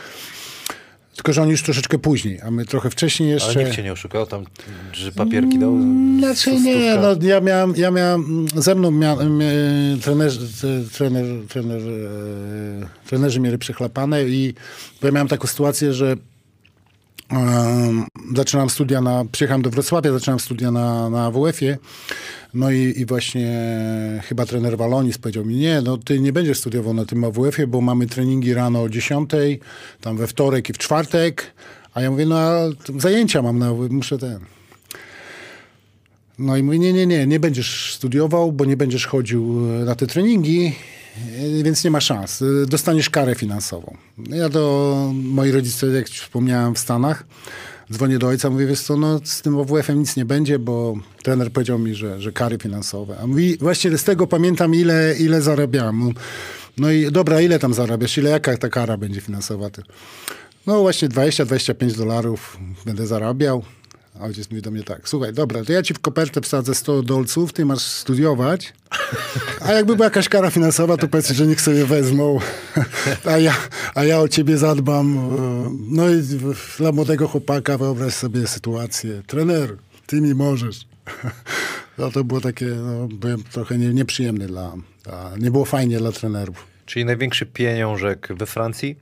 Speaker 5: Tylko, że on już troszeczkę później, a my trochę wcześniej
Speaker 4: Ale
Speaker 5: jeszcze...
Speaker 4: nikt cię nie oszukał, tam, że papierki dał?
Speaker 5: Znaczy nie, no ja miałem, ja miałem, ze mną miałem, trenerzy, trener, trener, e, trenerzy mieli przechlapane i bo ja miałem taką sytuację, że em, zaczynam studia na, przyjechałem do Wrocławia, zaczynałem studia na, na AWF-ie, no i, i właśnie chyba trener Walonis powiedział mi, nie, no ty nie będziesz studiował na tym AWF-ie, bo mamy treningi rano o 10, tam we wtorek i w czwartek, a ja mówię, no zajęcia mam, na, muszę ten... No i mówi, nie, nie, nie, nie będziesz studiował, bo nie będziesz chodził e, na te treningi, e, więc nie ma szans. E, Dostaniesz karę finansową. Ja do moi rodzice, jak wspomniałem, w Stanach, dzwonię do ojca, mówię, wiesz co, no z tym OWF-em nic nie będzie, bo trener powiedział mi, że, że kary finansowe. A mówi, właśnie z tego pamiętam, ile, ile zarabiałem. No i dobra, ile tam zarabiasz? Ile, jaka ta kara będzie finansowa? No właśnie 20-25 dolarów będę zarabiał. A ojciec mówi do mnie tak, słuchaj, dobra, to ja ci w kopertę wsadzę 100 dolców, ty masz studiować, a jakby była jakaś kara finansowa, to powiedz, że niech sobie wezmą, a ja, a ja o ciebie zadbam. No i dla młodego chłopaka wyobraź sobie sytuację. Trener, ty mi możesz. No to było takie, no, byłem trochę nie, nieprzyjemny dla, dla, nie było fajnie dla trenerów.
Speaker 4: Czyli największy pieniążek we Francji?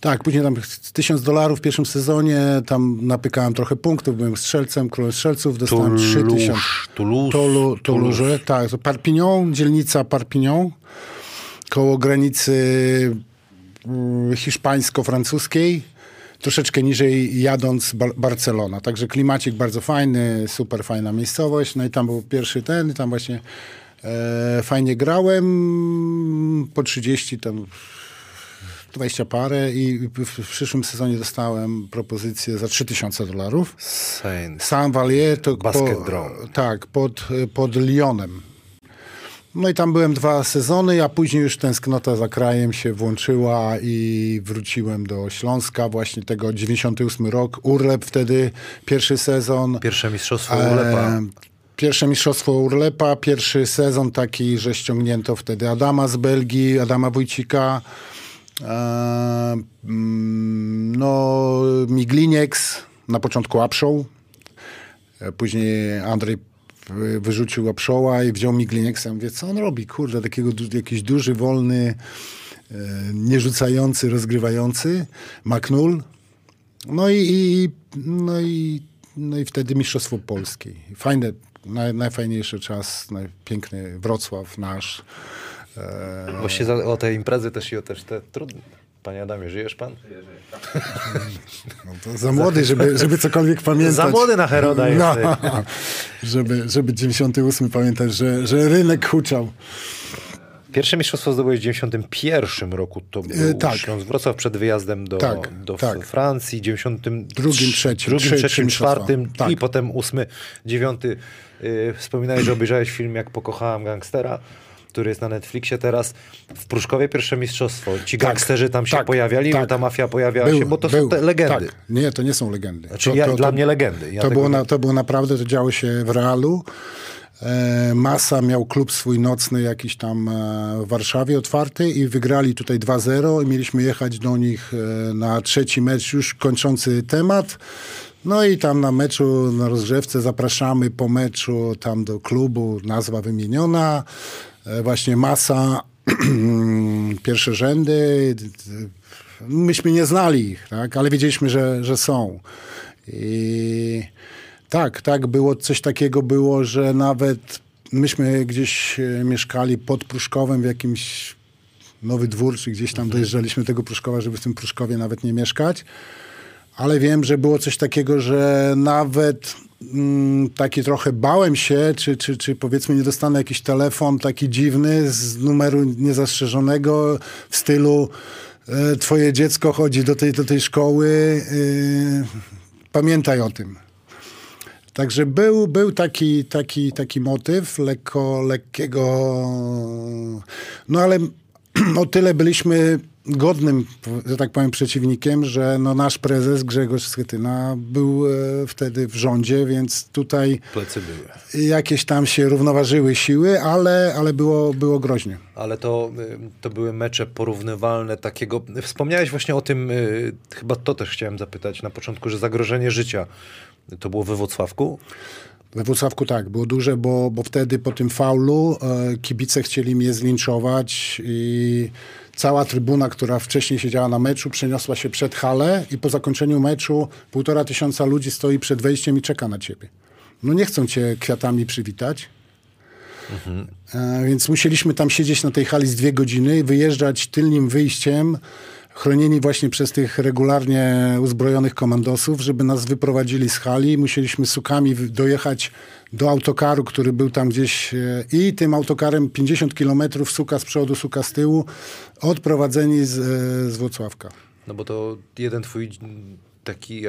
Speaker 5: Tak, później tam tysiąc dolarów w pierwszym sezonie, tam napykałem trochę punktów, byłem strzelcem, królem strzelców, dostałem trzy tysiące.
Speaker 4: Toulouse.
Speaker 5: Tolu, Toulouse, tak. Parpignon, dzielnica Parpignon, koło granicy mm, hiszpańsko-francuskiej, troszeczkę niżej jadąc Bar Barcelona. Także klimacik bardzo fajny, super fajna miejscowość. No i tam był pierwszy ten, tam właśnie fajnie grałem, po 30 tam 20 parę i w, przyszłym sezonie dostałem propozycję za 3000 dolarów. Sam Valier to
Speaker 4: Basket
Speaker 5: po,
Speaker 4: Drone.
Speaker 5: Tak, pod, pod Lyonem. No i tam byłem dwa sezony, a później już tęsknota za krajem się włączyła i wróciłem do Śląska, właśnie tego 98 rok. Urlep wtedy, pierwszy sezon.
Speaker 4: Pierwsze mistrzostwo Urlepa.
Speaker 5: E, pierwsze mistrzostwo Urlepa, pierwszy sezon taki, że ściągnięto wtedy Adama z Belgii, Adama Wójcika, e, mm, no Miglinieks, na początku Apshow, e, później Andrzej wy- wyrzucił Apshowa i wziął Miglinieksa. Ja Mówię, co on robi? Kurde, takiego, jakiś duży, wolny, e, nierzucający, rozgrywający, Maknul. No i, i, no i, no i wtedy Mistrzostwo Polskie. Fajne, naj, najfajniejszy czas, najpiękny Wrocław nasz. E,
Speaker 4: Właśnie za, o te imprezy też i o też te trudne. Panie Adamie, żyjesz pan? (laughs)
Speaker 5: no to za młody, żeby, żeby cokolwiek pamiętać.
Speaker 4: Za młody na Heroda
Speaker 5: No, (laughs) żeby, żeby 98 pamiętać, że, że rynek huczał.
Speaker 4: Pierwsze mistrzostwo zdobyłeś w 91 roku. To był
Speaker 5: E, tak.
Speaker 4: Śląsk Wrocław przed wyjazdem do,
Speaker 5: Tak,
Speaker 4: do
Speaker 5: tak.
Speaker 4: Francji. 92,
Speaker 5: Drugim, trzecim,
Speaker 4: drugim,
Speaker 5: trzy-
Speaker 4: trzecim,
Speaker 5: trzy mistrzostwa.
Speaker 4: czwartym
Speaker 5: Tak.
Speaker 4: i potem ósmy, dziewiąty. Yy, wspominałeś, że obejrzałeś film Jak pokochałem gangstera, który jest na Netflixie teraz. W Pruszkowie pierwsze mistrzostwo. Ci
Speaker 5: Tak,
Speaker 4: gangsterzy tam się
Speaker 5: tak,
Speaker 4: pojawiali,
Speaker 5: tak.
Speaker 4: ta mafia pojawiała się, bo to są
Speaker 5: był,
Speaker 4: te legendy.
Speaker 5: Tak. Nie, to nie są legendy.
Speaker 4: Znaczy
Speaker 5: to,
Speaker 4: ja,
Speaker 5: to,
Speaker 4: dla mnie legendy. Ja
Speaker 5: to, było na, to było naprawdę, to działo się w realu. E, Masa miał klub swój nocny jakiś tam e, w Warszawie otwarty i wygrali tutaj 2-0 i mieliśmy jechać do nich e, na trzeci mecz, już kończący temat. No i tam na meczu, na rozgrzewce zapraszamy po meczu tam do klubu, nazwa wymieniona, właśnie Masa, (clears throat) pierwsze rzędy. Myśmy nie znali ich, tak? ale wiedzieliśmy, że, że są. I tak, tak, było coś takiego było, że nawet myśmy gdzieś e, mieszkali pod Pruszkowem w jakimś Nowy Dwór, czy gdzieś tam dojeżdżaliśmy tego Pruszkowa, żeby w tym Pruszkowie nawet nie mieszkać. Ale wiem, że było coś takiego, że nawet mm, taki trochę bałem się, czy, czy, czy powiedzmy nie dostanę jakiś telefon taki dziwny z numeru niezastrzeżonego w stylu e, twoje dziecko chodzi do tej, do tej szkoły, e, pamiętaj o tym. Także był, był taki, taki, taki motyw lekko, lekkiego, no ale (clears throat) o tyle byliśmy godnym, że tak powiem, przeciwnikiem, że no nasz prezes Grzegorz Schetyna był e, wtedy w rządzie, więc tutaj
Speaker 4: Plecy były.
Speaker 5: jakieś tam się równoważyły siły, ale, ale było, było groźnie.
Speaker 4: Ale to, y, to były mecze porównywalne takiego. Wspomniałeś właśnie o tym, y, chyba to też chciałem zapytać na początku, że zagrożenie życia to było we Wrocławku.
Speaker 5: We Wrocławku tak, było duże, bo, bo wtedy po tym faulu e, kibice chcieli mnie zlinczować i cała trybuna, która wcześniej siedziała na meczu, przeniosła się przed halę i po zakończeniu meczu półtora tysiąca ludzi stoi przed wejściem i czeka na ciebie. No nie chcą cię kwiatami przywitać. E, więc musieliśmy tam siedzieć na tej hali z dwie godziny wyjeżdżać tylnym wyjściem, chronieni właśnie przez tych regularnie uzbrojonych komandosów, żeby nas wyprowadzili z hali. Musieliśmy sukami dojechać do autokaru, który był tam gdzieś e, i tym autokarem 50 kilometrów, suka z przodu, suka z tyłu, odprowadzeni z, e, z Włocławka.
Speaker 4: No bo to jeden twój taki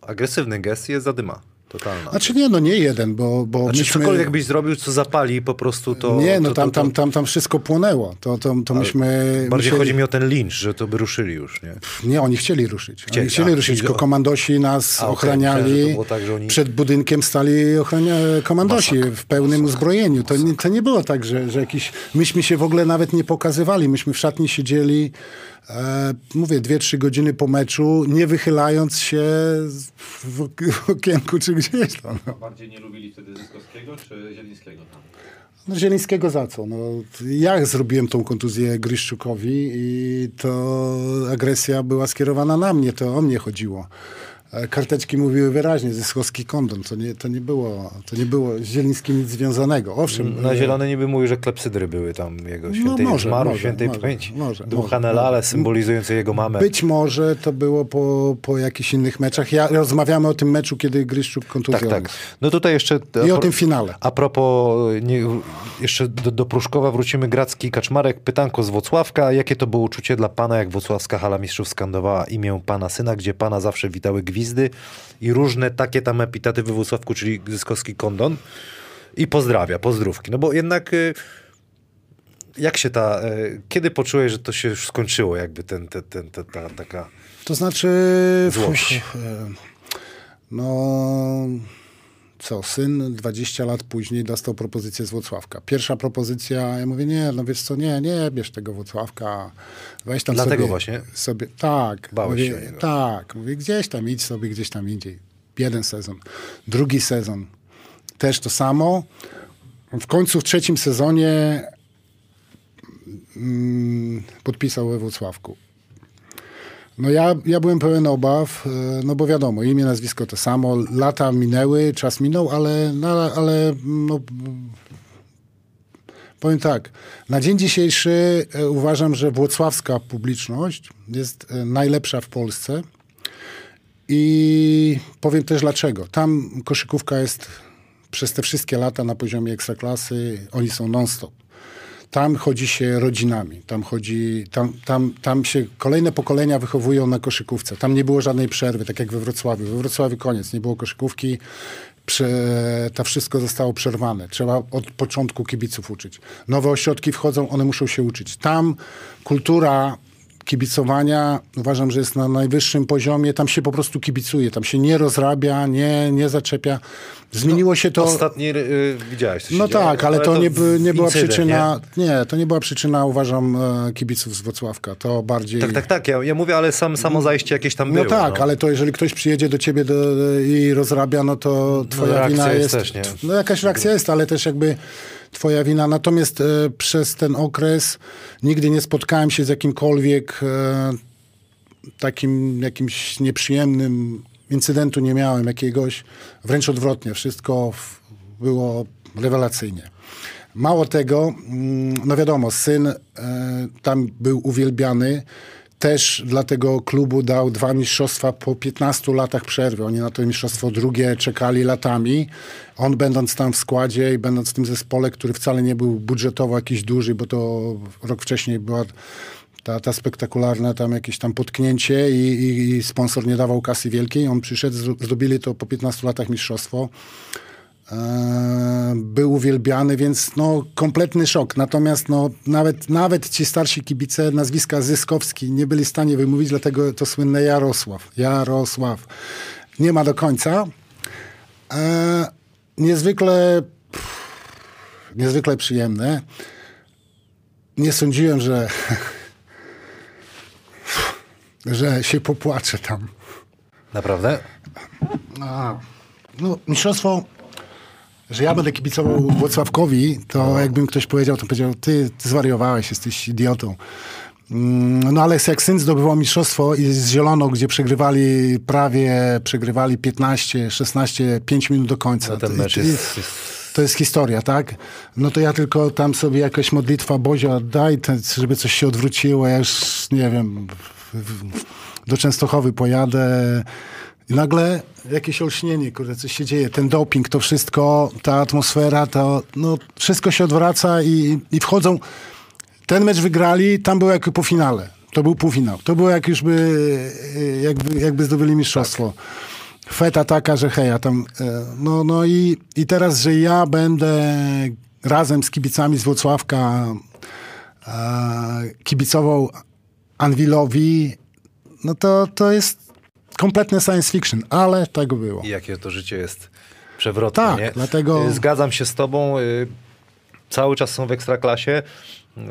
Speaker 4: agresywny gest jest zadyma. Totalna.
Speaker 5: Znaczy nie, no nie jeden, bo, bo
Speaker 4: Znaczy
Speaker 5: myśmy...
Speaker 4: cokolwiek byś zrobił, co zapali po prostu to...
Speaker 5: Nie, no
Speaker 4: to,
Speaker 5: tam,
Speaker 4: to, to,
Speaker 5: tam, tam, tam wszystko płonęło. To, to, to myśmy...
Speaker 4: Bardziej
Speaker 5: musieli-
Speaker 4: chodzi mi o ten lincz, że to by ruszyli już, nie?
Speaker 5: Nie, oni chcieli ruszyć.
Speaker 4: Chcieli,
Speaker 5: oni chcieli
Speaker 4: a,
Speaker 5: ruszyć, tylko komandosi nas
Speaker 4: A,
Speaker 5: ochraniali.
Speaker 4: było tak, oni-
Speaker 5: Przed budynkiem stali ochrania... komandosi w pełnym uzbrojeniu. To nie, to nie było tak, że, że jakiś... Myśmy się w ogóle nawet nie pokazywali. Myśmy w szatni siedzieli, mówię, dwie, trzy godziny po meczu, nie wychylając się w, okienku czy gdzieś tam.
Speaker 6: Bardziej nie lubili wtedy Zyskowskiego czy Zielińskiego tam?
Speaker 5: No Zielińskiego za co? No, ja zrobiłem tą kontuzję Gryszczukowi i to agresja była skierowana na mnie, to o mnie chodziło. Karteczki mówiły wyraźnie, Zyskowski kondon. To nie, to nie, było, to nie było z Zielińskim nic związanego. Owszem,
Speaker 4: Na
Speaker 5: e,
Speaker 4: zielone niby mówił, że klepsydry były tam jego świętej
Speaker 5: No może,
Speaker 4: zmarł,
Speaker 5: może,
Speaker 4: świętej
Speaker 5: może,
Speaker 4: pamięci.
Speaker 5: może,
Speaker 4: Dmuchane
Speaker 5: może.
Speaker 4: lale symbolizujące jego mamę.
Speaker 5: być może to było po, po jakichś innych meczach. Ja, rozmawiamy o tym meczu, kiedy Gryszczuk kontuzję
Speaker 4: Tak, tak. No tutaj jeszcze...
Speaker 5: I o tym finale.
Speaker 4: A propos, nie, jeszcze do, do Pruszkowa wrócimy, Gracki Kaczmarek, pytanko z Wocławka. Jakie to było uczucie dla pana, jak Wocławska Hala Mistrzów skandowała imię pana syna, gdzie pana zawsze witały gwizdy i różne takie tam epitety we Włocławku, czyli Zyskowski kondon. I pozdrawia, pozdrówki. No bo jednak... y, Jak się ta... y, Kiedy poczułeś, że to się już skończyło, jakby ten, ten, ten, ten ta, taka...
Speaker 5: To znaczy...
Speaker 4: Złość.
Speaker 5: e, No... Co, syn 20 lat później dostał propozycję z Włocławka. Pierwsza propozycja, ja mówię, nie, no wiesz co, nie, nie bierz tego Włocławka. Weź tam
Speaker 4: Dlatego
Speaker 5: sobie,
Speaker 4: właśnie?
Speaker 5: sobie... Tak.
Speaker 4: Bałeś
Speaker 5: mówię,
Speaker 4: się.
Speaker 5: Tak. Mówię, gdzieś tam, idź sobie gdzieś tam indziej. Jeden sezon. Drugi sezon. Też to samo. W końcu w trzecim sezonie mm, podpisał we Włocławku. No ja, ja byłem pełen obaw, e, no bo wiadomo, imię, nazwisko to samo, lata minęły, czas minął, ale, no, ale no, powiem tak, na dzień dzisiejszy e, uważam, że włocławska publiczność jest e, najlepsza w Polsce i powiem też dlaczego. Tam koszykówka jest przez te wszystkie lata na poziomie ekstraklasy, oni są non-stop. Tam chodzi się rodzinami, tam chodzi, tam, tam, tam się kolejne pokolenia wychowują na koszykówce. Tam nie było żadnej przerwy, tak jak we Wrocławiu. We Wrocławiu koniec, nie było koszykówki, prze, to wszystko zostało przerwane. Trzeba od początku kibiców uczyć. Nowe ośrodki wchodzą, one muszą się uczyć. Tam kultura kibicowania uważam, że jest na najwyższym poziomie. Tam się po prostu kibicuje, tam się nie rozrabia, nie, nie zaczepia. Zmieniło się to...
Speaker 4: Ostatni y, widziałeś,
Speaker 5: No tak, ale, to, nie, by, nie była
Speaker 4: incydent,
Speaker 5: przyczyna. Nie? to nie była przyczyna, uważam, e, kibiców z Wrocławka. To bardziej.
Speaker 4: Tak, tak, tak. Ja, ja mówię, ale sam, samo zajście jakieś tam
Speaker 5: No
Speaker 4: było.
Speaker 5: tak, ale to jeżeli ktoś przyjedzie do ciebie do, i rozrabia, no to twoja
Speaker 4: reakcja
Speaker 5: wina
Speaker 4: jest
Speaker 5: jest.
Speaker 4: też, nie?
Speaker 5: No jakaś reakcja jest, ale też jakby twoja wina. Natomiast e, przez ten okres nigdy nie spotkałem się z jakimkolwiek e, takim jakimś nieprzyjemnym incydentu nie miałem jakiegoś. Wręcz odwrotnie, wszystko było rewelacyjnie. Mało tego, mm, no wiadomo, syn e, tam był uwielbiany. Też dla tego klubu dał dwa mistrzostwa po 15 latach przerwy. Oni na to mistrzostwo drugie czekali latami. On będąc tam w składzie i będąc w tym zespole, który wcale nie był budżetowo jakiś duży, bo to rok wcześniej była ta, ta spektakularne tam jakieś tam potknięcie i, i, i sponsor nie dawał kasy wielkiej. On przyszedł, zro- zdobyli to po 15 latach mistrzostwo. E, był uwielbiany, więc no, kompletny szok. Natomiast no, nawet, nawet ci starsi kibice nazwiska Zyskowski nie byli w stanie wymówić, dlatego to słynne Jarosław. Jarosław. Nie ma do końca. E, niezwykle pff, niezwykle przyjemne. Nie sądziłem, że (laughs) że się popłaczę tam.
Speaker 4: Naprawdę?
Speaker 5: A, no, mistrzostwo, że ja będę kibicował Włocławkowi, to jakbym ktoś powiedział, to powiedział, ty, ty zwariowałeś, jesteś idiotą. Mm, No ale jak syn zdobywał mistrzostwo i z Zieloną, gdzie przegrywali prawie, przegrywali 15, 16, 5 minut do końca.
Speaker 4: No ten
Speaker 5: To-
Speaker 4: mecz jest...
Speaker 5: to jest historia, tak? No to ja tylko tam sobie jakaś modlitwa Bozia daj, żeby coś się odwróciło. Ja już nie wiem, do Częstochowy pojadę i nagle jakieś olśnienie, kurde, coś się dzieje. Ten doping, to wszystko, ta atmosfera, to no, wszystko się odwraca i, i wchodzą. Ten mecz wygrali, tam było jak po finale. To był półfinał. To było jak już by, jakby, jakby zdobyli mistrzostwo. feta taka, że hej, a tam, e, no, no i, i teraz, że ja będę razem z kibicami z Włocławka e, kibicował Anwilowi, no to, to jest kompletne science fiction, ale tak było.
Speaker 4: I jakie to życie jest przewrotne,
Speaker 5: Tak,
Speaker 4: nie?
Speaker 5: dlatego-
Speaker 4: Y, Zgadzam się z tobą. y, Cały czas są w Ekstraklasie. Y,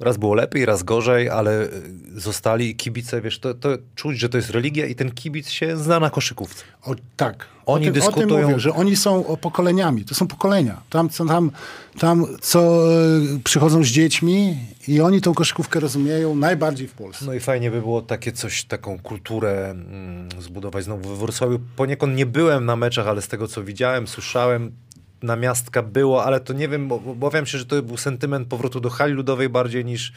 Speaker 4: Raz było lepiej, raz gorzej, ale zostali kibice, wiesz, to, to czuć, że to jest religia i ten kibic się zna na koszykówce.
Speaker 5: O, tak.
Speaker 4: Oni
Speaker 5: o tym, O
Speaker 4: dyskutują-
Speaker 5: tym mówię, że oni są o pokoleniami. To są pokolenia. Tam, co- tam, tam co przychodzą z dziećmi i oni tą koszykówkę rozumieją najbardziej w Polsce.
Speaker 4: No i fajnie by było takie coś, taką kulturę mm, zbudować znowu we Wrocławiu. Poniekąd nie byłem na meczach, ale z tego co widziałem, słyszałem, na miastka było, ale to nie wiem, obawiam się, że to był sentyment powrotu do hali ludowej bardziej niż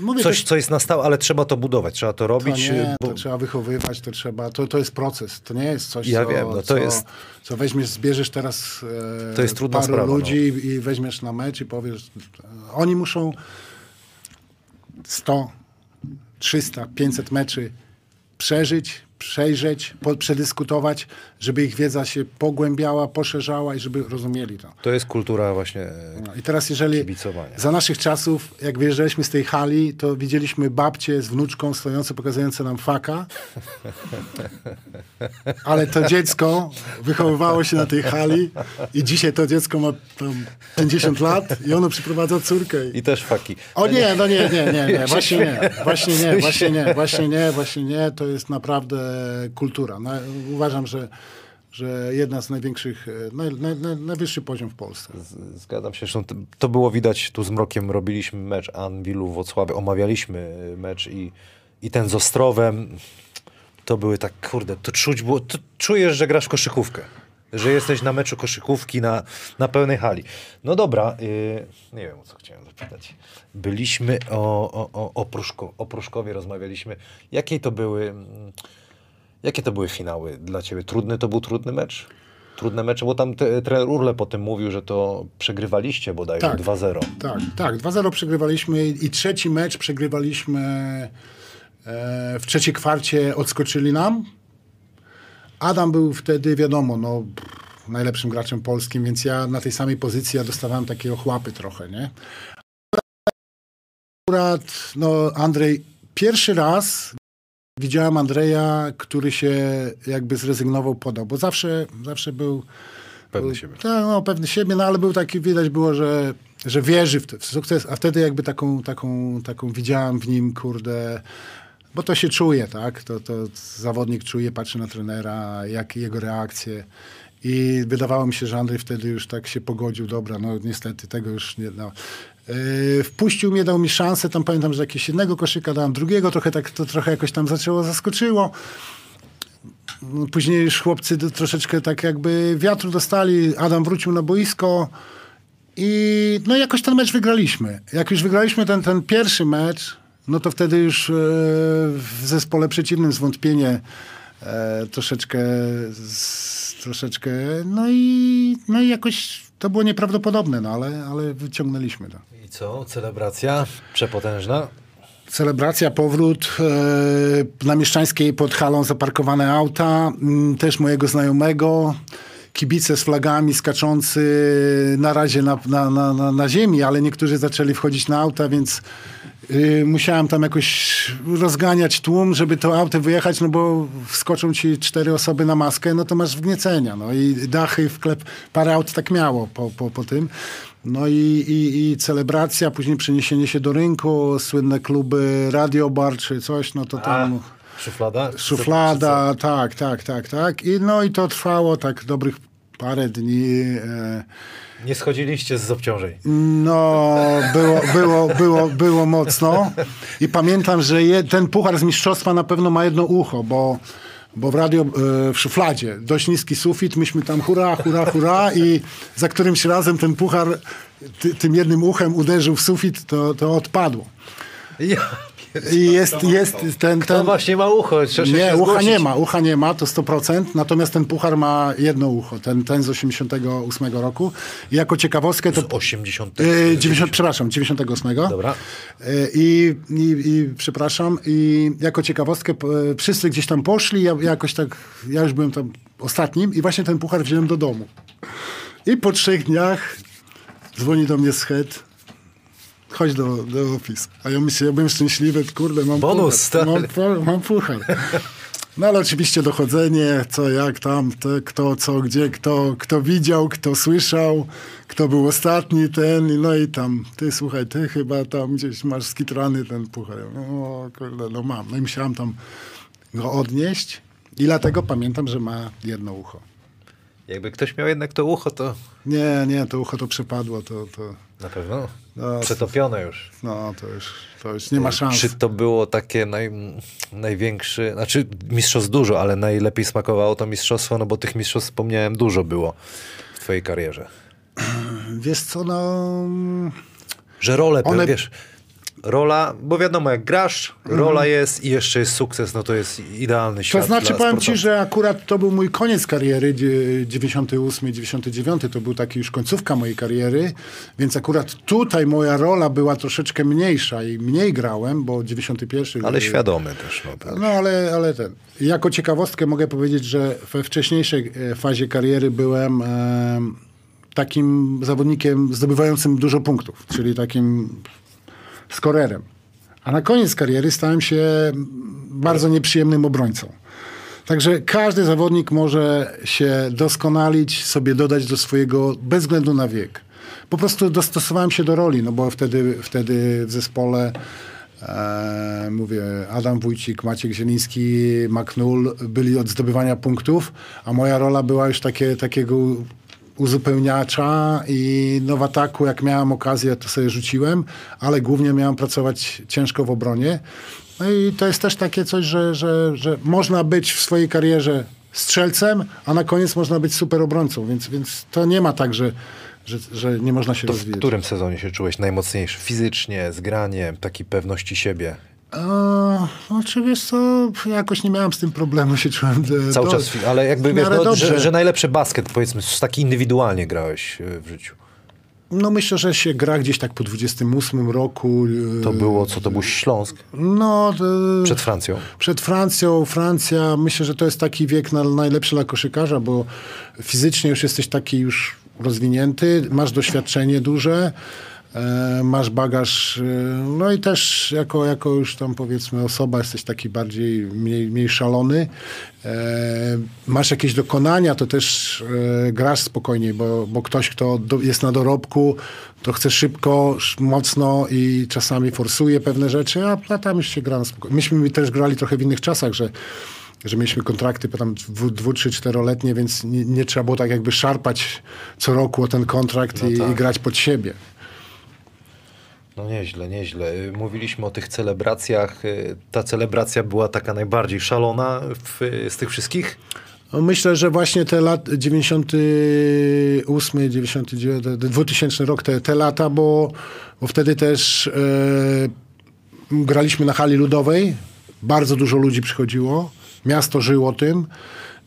Speaker 5: Mówię
Speaker 4: coś,
Speaker 5: też-
Speaker 4: co jest na stałe, ale trzeba to budować, trzeba to
Speaker 5: To
Speaker 4: robić.
Speaker 5: nie,
Speaker 4: bo...
Speaker 5: to trzeba wychowywać, to trzeba, to, to jest proces, to nie jest coś,
Speaker 4: Ja
Speaker 5: co,
Speaker 4: wiem, no to
Speaker 5: co,
Speaker 4: jest-
Speaker 5: co weźmiesz, zbierzesz teraz e,
Speaker 4: To jest trudna
Speaker 5: paru
Speaker 4: sprawa, no.
Speaker 5: ludzi i weźmiesz na mecz i powiesz, e, oni muszą 100, 300, 500 meczy przeżyć, przejrzeć, po, przedyskutować, żeby ich wiedza się pogłębiała, poszerzała i żeby rozumieli to.
Speaker 4: To jest kultura właśnie e,
Speaker 5: No I teraz jeżeli za naszych czasów, jak wyjeżdżaliśmy z tej hali, to widzieliśmy babcie z wnuczką stojące, pokazujące nam faka. (laughs) Ale to dziecko wychowywało się na tej hali i dzisiaj to dziecko ma tam 50 lat i ono przyprowadza córkę. I...
Speaker 4: I też faki.
Speaker 5: O nie, no nie, nie, nie, nie, (laughs) właśnie nie, właśnie nie, właśnie nie, właśnie nie, właśnie nie, to jest naprawdę kultura. No, uważam, że, że jedna z największych, e, naj, naj, naj, najwyższy poziom w Polsce.
Speaker 4: Z- Zgadzam się, zresztą to- było widać, tu z Mrokiem robiliśmy mecz Anwilu Włocławiu, omawialiśmy mecz i, i ten z Ostrowem, to były tak, kurde, to czuć było, to czujesz, że grasz w koszykówkę, że jesteś na meczu koszykówki na, na pełnej hali. No dobra, yy, nie wiem, o co chciałem zapytać. Byliśmy o, o, o, o, Pruszko, o Pruszkowie, rozmawialiśmy. Jakie to były... mm, Jakie to były finały dla ciebie? Trudny to był trudny mecz? Trudne mecze, bo tam te, trener Urle potem mówił, że to przegrywaliście bodajże
Speaker 5: Tak.
Speaker 4: 2-0.
Speaker 5: Tak, tak. 2-0 przegrywaliśmy i trzeci mecz przegrywaliśmy e, w trzeciej kwarcie odskoczyli nam. Adam był wtedy, wiadomo, no, najlepszym graczem polskim, więc ja na tej samej pozycji ja dostawałem takie ochłapy trochę, nie? Akurat, no, Andrzej, pierwszy raz widziałem Andrzeja, który się jakby zrezygnował, podał, bo zawsze, zawsze był
Speaker 4: Pewny siebie.
Speaker 5: Tak, no, pewny siebie, no ale był taki, widać było, że, że wierzy w, te, w sukces, a wtedy jakby taką, taką, taką widziałem w nim, kurde, bo to się czuje, tak? To, to zawodnik czuje, patrzy na trenera, jakie jego reakcje. I wydawało mi się, że Andrzej wtedy już tak się pogodził, dobra, no niestety tego już nie no. Yy, wpuścił mnie, dał mi szansę, tam pamiętam, że jakiegoś jednego koszyka dałem, drugiego, trochę tak, to trochę jakoś tam zaczęło, zaskoczyło. Później już chłopcy do, troszeczkę tak jakby wiatru dostali. Adam wrócił na boisko i no jakoś ten mecz wygraliśmy. Jak już wygraliśmy ten, ten pierwszy mecz, no to wtedy już e, w zespole przeciwnym zwątpienie e, troszeczkę, z, troszeczkę, no i, no i jakoś to było nieprawdopodobne, no ale, ale wyciągnęliśmy to.
Speaker 4: I co? Celebracja przepotężna?
Speaker 5: Celebracja, powrót e, na Mieszczańskiej pod halą zaparkowane auta, mm, też mojego znajomego, kibice z flagami skaczący na razie na, na, na, na, ziemi, ale niektórzy zaczęli wchodzić na auta, więc musiałem tam jakoś rozganiać tłum, żeby to auto wyjechać, no bo wskoczą ci cztery osoby na maskę, no to masz wgniecenia, no i dachy wklep, parę aut tak miało po, po, po tym. No i, i, i celebracja, później przeniesienie się do rynku, słynne kluby Radio Bar czy coś, no to tam...
Speaker 4: Szuflada?
Speaker 5: Szuflada, tak, tak, tak, tak. I no i to trwało tak dobrych parę dni. E,
Speaker 4: Nie schodziliście z obciążeń.
Speaker 5: no, było, było, było, było mocno. I pamiętam, że je, ten puchar z mistrzostwa na pewno ma jedno ucho, bo, bo w radio, e, w szufladzie, dość niski sufit, myśmy tam hurra, hurra, hurra i za którymś razem ten puchar ty, tym jednym uchem uderzył w sufit, to, to odpadło.
Speaker 4: Ja
Speaker 5: I jest, jest ten,
Speaker 4: To
Speaker 5: ten,
Speaker 4: właśnie ma ucho.
Speaker 5: Nie, ucha
Speaker 4: zgłosić.
Speaker 5: nie ma, ucha nie ma, to 100%, natomiast ten puchar ma jedno ucho, ten, ten z 88 roku. I jako ciekawostkę to...
Speaker 4: Z 80.
Speaker 5: Yy, 90, przepraszam, 98.
Speaker 4: Dobra.
Speaker 5: Yy, I, i, I przepraszam, i jako ciekawostkę p- wszyscy gdzieś tam poszli, ja jakoś tak, ja już byłem tam ostatnim i właśnie ten puchar wziąłem do domu. I po trzech dniach dzwoni do mnie schet, chodź do, do office. A ja myślę, ja byłem szczęśliwy, kurde, mam
Speaker 4: Bonus,
Speaker 5: puchar. Mam, mam puchar. No ale oczywiście dochodzenie, co, jak tam, kto, co, gdzie, kto, kto widział, kto słyszał, kto był ostatni, ten, no i tam, ty słuchaj, ty chyba tam gdzieś masz skitrany ten puchar. Ja mówię, O kurde, no mam. No i musiałam tam go odnieść i dlatego pamiętam, że ma jedno ucho.
Speaker 4: Jakby ktoś miał jednak to ucho, to
Speaker 5: Nie, nie, to ucho to przepadło, to, to
Speaker 4: na pewno
Speaker 5: No,
Speaker 4: przetopione już.
Speaker 5: no, to już, to już nie ma szans.
Speaker 4: Czy to było takie naj, największy, znaczy mistrzostw dużo, ale najlepiej smakowało to mistrzostwo, no bo tych mistrzostw wspomniałem dużo było w twojej karierze.
Speaker 5: Wiesz co, no...
Speaker 4: Że role,
Speaker 5: One-
Speaker 4: wiesz, rola, bo wiadomo jak grasz, rola jest i jeszcze jest sukces, no to jest idealny świat
Speaker 5: To znaczy powiem ci,
Speaker 4: sportowca.
Speaker 5: że akurat to był mój koniec kariery, dzie- 98, 99, to był taki już końcówka mojej kariery, więc akurat tutaj moja rola była troszeczkę mniejsza i mniej grałem, bo 91...
Speaker 4: Ale świadomy też. No, tak.
Speaker 5: No ale, ale ten. Jako ciekawostkę mogę powiedzieć, że we wcześniejszej e, fazie kariery byłem e, takim zawodnikiem zdobywającym dużo punktów, czyli takim skorerem. A na koniec kariery stałem się bardzo nieprzyjemnym obrońcą. Także każdy zawodnik może się doskonalić, sobie dodać do swojego, bez względu na wiek. Po prostu dostosowałem się do roli, no bo wtedy, wtedy w zespole e, mówię, Adam Wójcik, Maciek Zieliński, Maknul byli od zdobywania punktów, a moja rola była już takie, takiego uzupełniacza i no w ataku, jak miałem okazję, to sobie rzuciłem, ale głównie miałem pracować ciężko w obronie. No i to jest też takie coś, że, że, że można być w swojej karierze strzelcem, a na koniec można być super obrońcą, więc, więc to nie ma tak, że, że, że nie można się
Speaker 4: To w
Speaker 5: rozwijać.
Speaker 4: którym sezonie się czułeś najmocniejszy? Fizycznie, z graniem, takiej pewności siebie?
Speaker 5: A, no, czy wiesz co, jakoś nie miałem z tym problemu, się czułem
Speaker 4: Cały
Speaker 5: do-
Speaker 4: czas, ale jakby wiesz, no, że, że najlepszy basket, powiedzmy, taki indywidualnie grałeś e, w życiu.
Speaker 5: No myślę, że się gra gdzieś tak po 28 roku. e,
Speaker 4: To było, co to był Śląsk
Speaker 5: No,
Speaker 4: przed Francją.
Speaker 5: Przed Francją, Francja, myślę, że to jest taki wiek na, najlepszy dla koszykarza, bo fizycznie już jesteś taki już rozwinięty, masz doświadczenie duże, masz bagaż, e, no i też jako, jako już tam powiedzmy osoba jesteś taki bardziej, mniej, mniej szalony. E, masz jakieś dokonania, to też e, grasz spokojniej, bo, bo ktoś, kto jest na dorobku, to chce szybko, sz- mocno i czasami forsuje pewne rzeczy, a, a tam już się gra na spokojnie. Myśmy też grali trochę w innych czasach, że że mieliśmy kontrakty tam dwu, dwu trzy, czteroletnie, więc nie, nie trzeba było tak jakby szarpać co roku o ten kontrakt i, i grać pod siebie.
Speaker 4: No nieźle, nieźle. Y, Mówiliśmy o tych celebracjach. Y, Ta celebracja była taka najbardziej szalona w, z tych wszystkich?
Speaker 5: No Myślę, że właśnie te lat 98, 99, 2000 rok, te, te lata, bo, bo wtedy też e, graliśmy na hali ludowej, bardzo dużo ludzi przychodziło, miasto żyło tym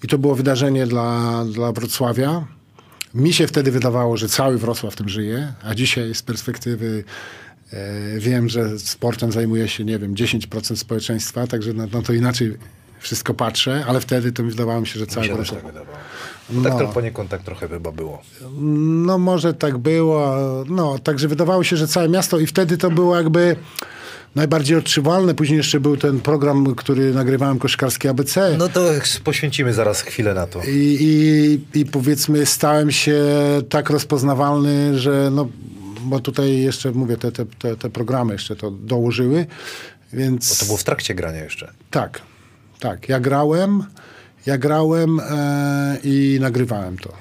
Speaker 5: i to było wydarzenie dla, dla Wrocławia. Mi się wtedy wydawało, że cały Wrocław tym żyje, a dzisiaj z perspektywy wiem, że sportem zajmuje się, nie wiem, 10% społeczeństwa, także na, na to inaczej wszystko patrzę, ale wtedy to mi wydawało mi się, że
Speaker 4: Mi
Speaker 5: cały
Speaker 4: się też tak wydawało. No. Tak to poniekąd tak trochę chyba było.
Speaker 5: No może tak było, no także wydawało się, że całe miasto i wtedy to było jakby najbardziej odczuwalne. Później jeszcze był ten program, który nagrywałem, Koszkarski ABC.
Speaker 4: No to poświęcimy zaraz chwilę na to.
Speaker 5: I, i, I powiedzmy stałem się tak rozpoznawalny, że no, bo tutaj jeszcze mówię, te, te, te, te programy jeszcze to dołożyły, więc...
Speaker 4: Bo to było w trakcie grania jeszcze.
Speaker 5: Tak, tak. Ja grałem, ja grałem e, i nagrywałem to.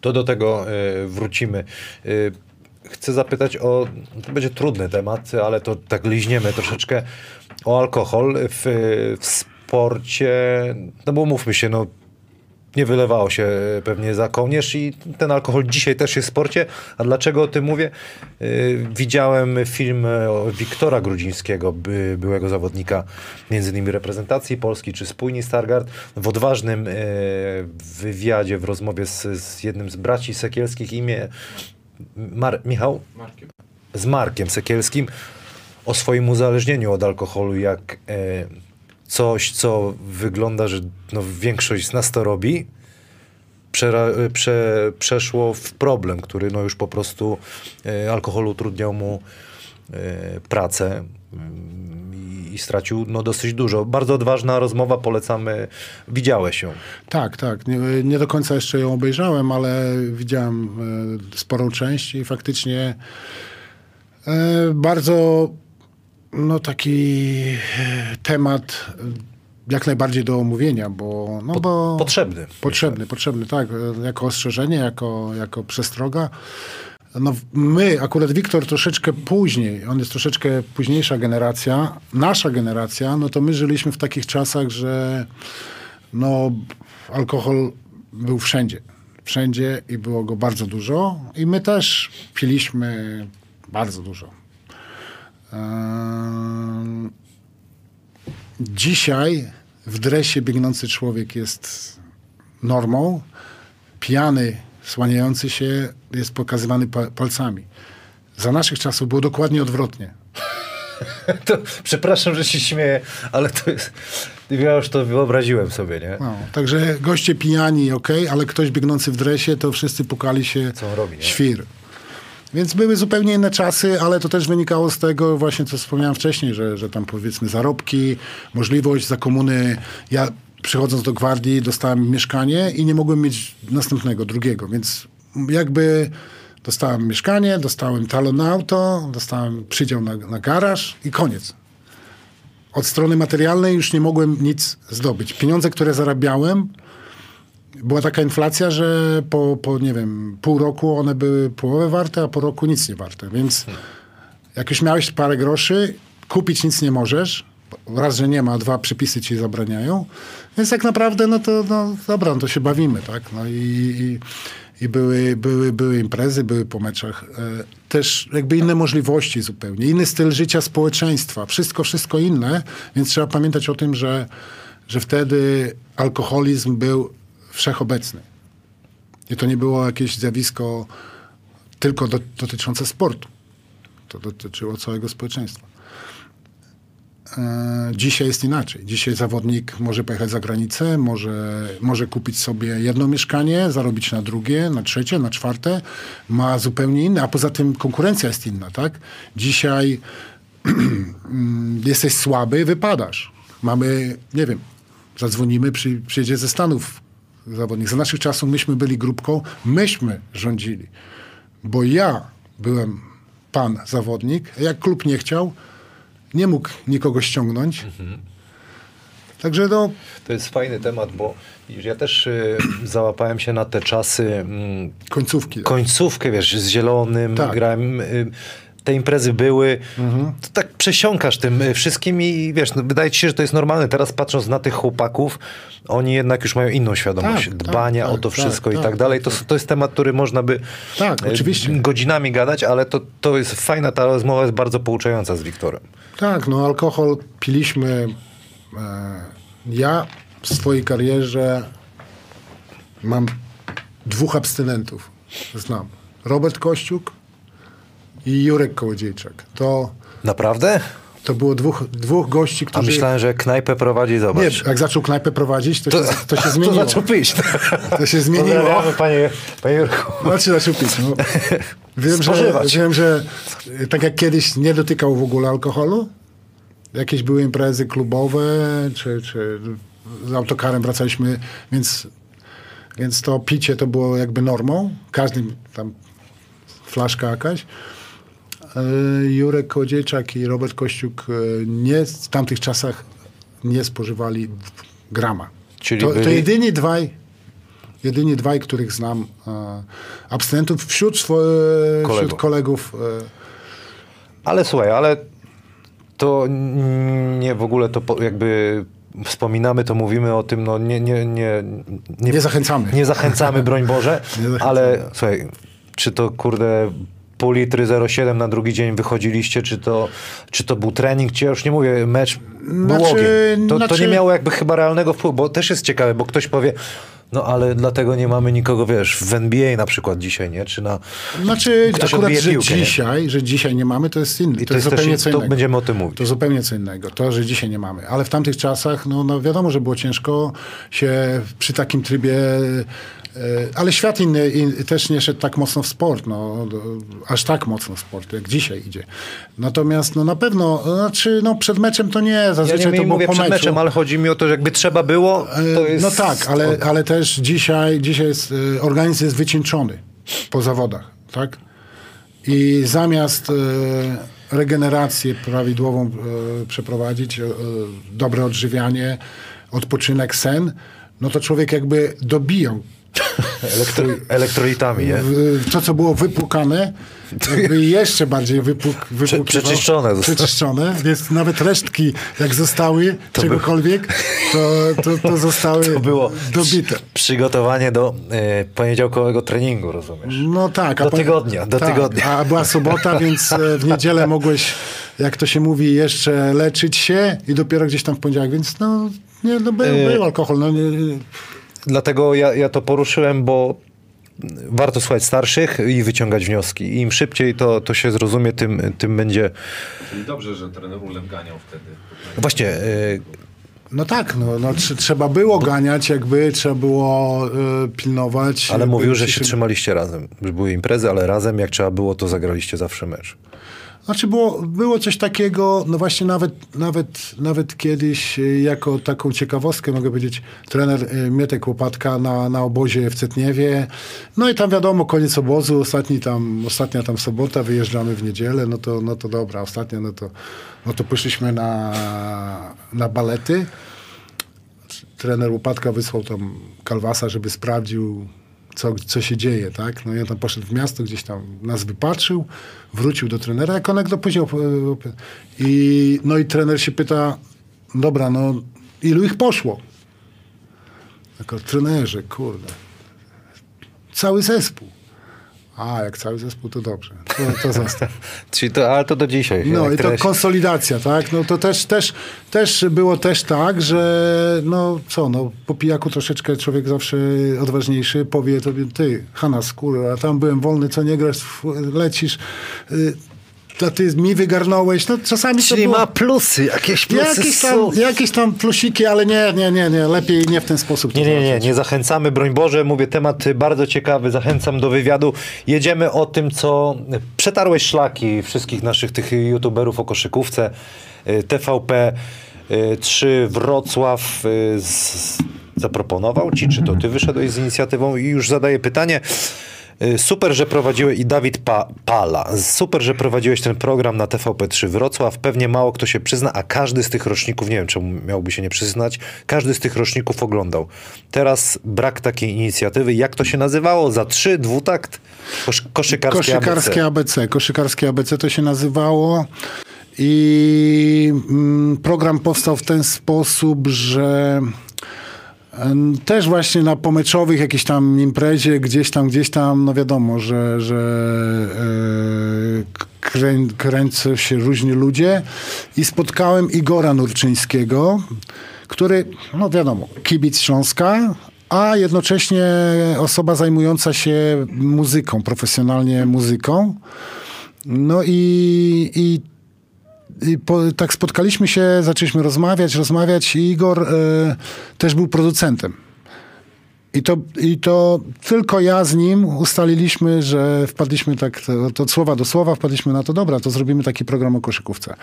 Speaker 4: To do tego y, wrócimy. Y, chcę zapytać o, to będzie trudny temat, ale to tak liźniemy troszeczkę, o alkohol w, w sporcie, no bo mówmy się, no nie wylewało się pewnie za kołnierz i ten alkohol dzisiaj też jest w sporcie. A dlaczego o tym mówię? Yy, widziałem film Wiktora Grudzińskiego, by, byłego zawodnika między innymi reprezentacji Polski czy spójni Stargard w odważnym yy, wywiadzie, w rozmowie z, z jednym z braci Sekielskich imię Mar Michał?
Speaker 6: Markiem.
Speaker 4: Z Markiem Sekielskim o swoim uzależnieniu od alkoholu, jak e, coś, co wygląda, że no, większość z nas to robi, przera, prze, przeszło w problem, który no, już po prostu e, alkohol utrudniał mu e, pracę mm, i, stracił no, dosyć dużo. Bardzo odważna rozmowa, polecamy. Widziałeś ją.
Speaker 5: Tak, tak. Nie, nie do końca jeszcze ją obejrzałem, ale widziałem e, sporą część i faktycznie e, bardzo no, taki e, temat jak najbardziej do omówienia, bo... No, bo
Speaker 4: Potrzebny.
Speaker 5: Potrzebny, potrzebny, tak. e, Jako ostrzeżenie, jako, jako przestroga. No, my, akurat Wiktor troszeczkę później, on jest troszeczkę późniejsza generacja, nasza generacja, no to my żyliśmy w takich czasach, że no, alkohol był wszędzie. Wszędzie i było go bardzo dużo. I my też piliśmy bardzo dużo. Dzisiaj w dresie biegnący człowiek jest normą. Pijany, słaniający się jest pokazywany pa- palcami. Za naszych czasów było dokładnie odwrotnie. (laughs)
Speaker 4: To, przepraszam, że się śmieję, ale to jest... Ja już to wyobraziłem sobie, nie?
Speaker 5: No, także goście pijani, ok, ale ktoś biegnący w dresie, to wszyscy pukali się
Speaker 4: Co on robi, nie?
Speaker 5: świr. Więc były zupełnie inne czasy, ale to też wynikało z tego właśnie, co wspomniałem wcześniej, że, że tam powiedzmy zarobki, możliwość za komuny. Ja przychodząc do gwardii dostałem mieszkanie i nie mogłem mieć następnego, drugiego, więc jakby dostałem mieszkanie, dostałem talon na auto, dostałem przydział na, na garaż i koniec. Od strony materialnej już nie mogłem nic zdobyć. Pieniądze, które zarabiałem, była taka inflacja, że po, po, nie wiem, pół roku one były połowę warte, a po roku nic nie warte. Więc jak już miałeś parę groszy, kupić nic nie możesz. Raz, że nie ma, dwa przepisy ci zabraniają. Więc tak naprawdę, no to no, dobra, no to się bawimy, tak? No i, i, i były, były, były imprezy, były po meczach. E, też jakby inne możliwości zupełnie, inny styl życia społeczeństwa. Wszystko, wszystko inne, więc trzeba pamiętać o tym, że, że wtedy alkoholizm był wszechobecny. I to nie było jakieś zjawisko tylko do, dotyczące sportu. To dotyczyło całego społeczeństwa. E, Dzisiaj jest inaczej. Dzisiaj zawodnik może pojechać za granicę, może, może kupić sobie jedno mieszkanie, zarobić na drugie, na trzecie, na czwarte. Ma zupełnie inne, a poza tym konkurencja jest inna, tak? Dzisiaj (clears throat) jesteś słaby, wypadasz. Mamy, nie wiem, zadzwonimy, przy, przyjedzie ze Stanów zawodnik. Za naszych czasów myśmy byli grupką, myśmy rządzili. Bo ja byłem pan zawodnik, jak klub nie chciał, nie mógł nikogo ściągnąć. Także no,
Speaker 4: To jest fajny temat, bo ja też y, załapałem się na te czasy mm,
Speaker 5: końcówki.
Speaker 4: końcówkę, wiesz, z zielonym
Speaker 5: Tak.
Speaker 4: grałem. y, Te imprezy były, to tak przesiąkasz tym y, wszystkim i wiesz, no, wydaje ci się, że to jest normalne. Teraz patrząc na tych chłopaków, oni jednak już mają inną świadomość
Speaker 5: Tak,
Speaker 4: dbania
Speaker 5: tak,
Speaker 4: o to
Speaker 5: tak,
Speaker 4: wszystko i
Speaker 5: tak,
Speaker 4: tak dalej. To, to jest temat, który można by
Speaker 5: Tak, oczywiście.
Speaker 4: godzinami gadać, ale to, to jest fajna, ta rozmowa jest bardzo pouczająca z Wiktorem.
Speaker 5: Tak, no alkohol piliśmy. E, ja w swojej karierze mam dwóch abstynentów. Znam. Robert Kościuk i Jurek Kołodziejczak. To,
Speaker 4: Naprawdę?
Speaker 5: to było dwóch, dwóch gości,
Speaker 4: A
Speaker 5: którzy...
Speaker 4: myślałem, że knajpę prowadzi,
Speaker 5: Nie,
Speaker 4: zobacz.
Speaker 5: jak zaczął knajpę prowadzić, to, się, to się (laughs) zmieniło.
Speaker 4: To zaczął pić. (laughs)
Speaker 5: To się zmieniło.
Speaker 4: Panie, panie Jurku.
Speaker 5: Znaczy zaczął pić. No. Wiem, że, wiem, że y, tak jak kiedyś nie dotykał w ogóle alkoholu, jakieś były imprezy klubowe, czy, czy z autokarem wracaliśmy, więc, więc to picie to było jakby normą. Każdy tam flaszka jakaś. Y, Jurek Kołodziejczak i Robert Kościuk y, nie, w tamtych czasach nie spożywali grama.
Speaker 4: Czyli
Speaker 5: to, to
Speaker 4: byli-
Speaker 5: jedyni dwaj, jedyni dwaj, których znam, e, abstynentów wśród, swo, wśród
Speaker 4: Kolegów.
Speaker 5: kolegów. E,
Speaker 4: Ale słuchaj, ale to nie w ogóle to po- jakby wspominamy, to mówimy o tym, no nie, nie, nie,
Speaker 5: Nie zachęcamy.
Speaker 4: Nie zachęcamy, broń Boże, (laughs)
Speaker 5: Nie zachęcamy.
Speaker 4: ale słuchaj, czy to kurde pół litry 0,7 na drugi dzień wychodziliście, czy to, czy to był trening, czy ja już nie mówię, mecz był
Speaker 5: Znaczy-
Speaker 4: ogień. To, to
Speaker 5: znaczy-
Speaker 4: nie miało jakby chyba realnego wpływu, bo też jest ciekawe, bo ktoś powie, no ale dlatego nie mamy nikogo, wiesz, w NBA na przykład dzisiaj, nie? Czy na...
Speaker 5: Znaczy,
Speaker 4: Ktoś
Speaker 5: akurat, że
Speaker 4: piłkę, nie?
Speaker 5: dzisiaj, że dzisiaj nie mamy, to jest inny.
Speaker 4: I
Speaker 5: To, jest
Speaker 4: też-
Speaker 5: zupełnie co
Speaker 4: to
Speaker 5: innego.
Speaker 4: będziemy o tym mówić.
Speaker 5: To zupełnie co innego. To, że dzisiaj nie mamy. Ale w tamtych czasach, no, no wiadomo, że było ciężko się przy takim trybie... e, Ale świat inny in, też nie szedł tak mocno w sport, no, aż tak mocno w sport, jak dzisiaj idzie. Natomiast no, na pewno, znaczy no, przed meczem to nie,
Speaker 4: Ja
Speaker 5: zazwyczaj
Speaker 4: nie
Speaker 5: to było
Speaker 4: mówię
Speaker 5: po
Speaker 4: przed
Speaker 5: meczu.
Speaker 4: meczem, ale chodzi mi o to, że jakby trzeba było, to
Speaker 5: E,
Speaker 4: jest...
Speaker 5: No tak, ale, ale też dzisiaj, dzisiaj jest, e, organizm jest wycieńczony po zawodach, tak? I zamiast e, regenerację prawidłową e, przeprowadzić, dobre odżywianie, odpoczynek, sen, no to człowiek jakby dobijał
Speaker 4: Elektro, elektrolitami, nie?
Speaker 5: to, co było wypłukane, jakby jeszcze bardziej wypłuk, wypłukiwał.
Speaker 4: przeczyszczone zostało.
Speaker 5: Przeczyszczone, więc nawet resztki, jak zostały czegokolwiek, to, to, to zostały (laughs)
Speaker 4: To było
Speaker 5: dobite.
Speaker 4: przygotowanie do e, poniedziałkowego treningu, rozumiesz?
Speaker 5: No tak.
Speaker 4: Do tygodnia, do
Speaker 5: tak,
Speaker 4: tygodnia.
Speaker 5: A była sobota, więc e, w niedzielę mogłeś, jak to się mówi, jeszcze leczyć się i dopiero gdzieś tam w poniedziałek, więc no, nie, no był,
Speaker 4: E,
Speaker 5: był alkohol. No, nie,
Speaker 4: Dlatego ja, ja to poruszyłem, bo warto słuchać starszych i wyciągać wnioski. I im szybciej to, to się zrozumie, tym, tym będzie...
Speaker 6: Czyli dobrze, że trener Ulem ganiał wtedy.
Speaker 4: Właśnie, e,
Speaker 5: no tak, no, no, tr- trzeba było ganiać, jakby trzeba było e, pilnować.
Speaker 4: ale mówił, że się
Speaker 5: przy-
Speaker 4: trzymaliście razem. Że były imprezy, ale razem jak trzeba było, to zagraliście zawsze mecz.
Speaker 5: Znaczy było, było coś takiego, no właśnie nawet, nawet, nawet kiedyś y, jako taką ciekawostkę mogę powiedzieć, trener y, Mietek Łopatka na, na obozie w Cetniewie, no i tam wiadomo, koniec obozu, ostatni tam, ostatnia tam sobota, wyjeżdżamy w niedzielę, no to, no to dobra, ostatnia, no to, no to poszliśmy na, na balety. Trener Łopatka wysłał tam Kalwasa, żeby sprawdził, co, co się dzieje, tak? No on tam poszedł w miasto, gdzieś tam nas wypatrzył, wrócił do trenera, jak on do e, I, no i trener się pyta, dobra, no ilu ich poszło? Jako trenerze, kurde. Cały zespół. A, jak cały zespół, to dobrze. To, to zostaw. (laughs)
Speaker 4: Czyli to, ale to do dzisiaj.
Speaker 5: No i to
Speaker 4: trener-
Speaker 5: konsolidacja, tak? No to też, też, też było też tak, że no co, no po pijaku troszeczkę człowiek zawsze odważniejszy powie tobie, ty, Hanna, skóra, a tam byłem wolny, co nie grasz, lecisz, y, to ty mi wygarnąłeś, no czasami to
Speaker 4: Czyli
Speaker 5: było...
Speaker 4: ma plusy, jakieś plusy
Speaker 5: Jakieś
Speaker 4: są.
Speaker 5: tam, jakieś tam plusiki, ale nie, nie, nie, nie, lepiej nie w ten sposób. to
Speaker 4: Nie, nie, nie, nie zachęcamy, broń Boże, mówię, temat bardzo ciekawy, zachęcam do wywiadu. Jedziemy o tym, co przetarłeś szlaki wszystkich naszych tych youtuberów o koszykówce. Y, TVP 3 Wrocław y, z, zaproponował ci, czy to ty wyszedłeś z inicjatywą i już zadaję pytanie. Y, Super, że prowadziłeś i Dawid pa, Pala. Super, że prowadziłeś ten program na TVP3 Wrocław. Pewnie mało kto się przyzna, a każdy z tych roczników, nie wiem czemu miałby się nie przyznać, każdy z tych roczników oglądał. Teraz brak takiej inicjatywy. Jak to się nazywało? Za trzy, dwutakt? Kosz, koszykarskie,
Speaker 5: Koszykarskie
Speaker 4: ABC.
Speaker 5: ABC. Koszykarskie ABC to się nazywało. I mm, program powstał w ten sposób, że też właśnie na pomeczowych jakiejś tam imprezie, gdzieś tam, gdzieś tam, no wiadomo, że, że e, krę, kręcą się różni ludzie i spotkałem Igora Nurczyńskiego, który, no wiadomo, kibic Śląska, a jednocześnie osoba zajmująca się muzyką, profesjonalnie muzyką. No i, i, i po, tak spotkaliśmy się, zaczęliśmy rozmawiać, rozmawiać i Igor e, też był producentem. I to, I to tylko ja z nim ustaliliśmy, że wpadliśmy tak, to, to od słowa do słowa, wpadliśmy na to, dobra, to zrobimy taki program o koszykówce.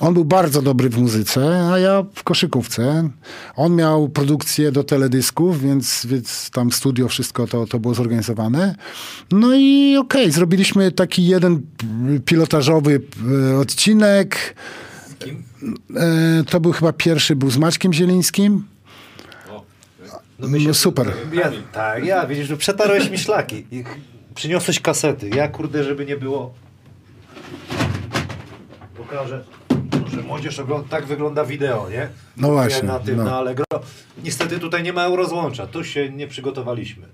Speaker 5: On był bardzo dobry w muzyce, a ja w koszykówce. On miał produkcję do teledysków, więc, więc tam studio, wszystko to, to było zorganizowane. No i okej, zrobiliśmy taki jeden pilotażowy e, odcinek. E, To był chyba pierwszy, był z Maćkiem Zielińskim. No, super.
Speaker 4: Ja, tak, ja, widzisz, że przetarłeś mi szlaki. I przyniosłeś kasety. Ja, kurde, żeby nie było... Pokażę. Że młodzież ogląda, tak wygląda wideo, nie?
Speaker 5: No właśnie,
Speaker 4: Na tym,
Speaker 5: no.
Speaker 4: na Allegro. Niestety tutaj nie ma eurozłącza, tu się nie przygotowaliśmy.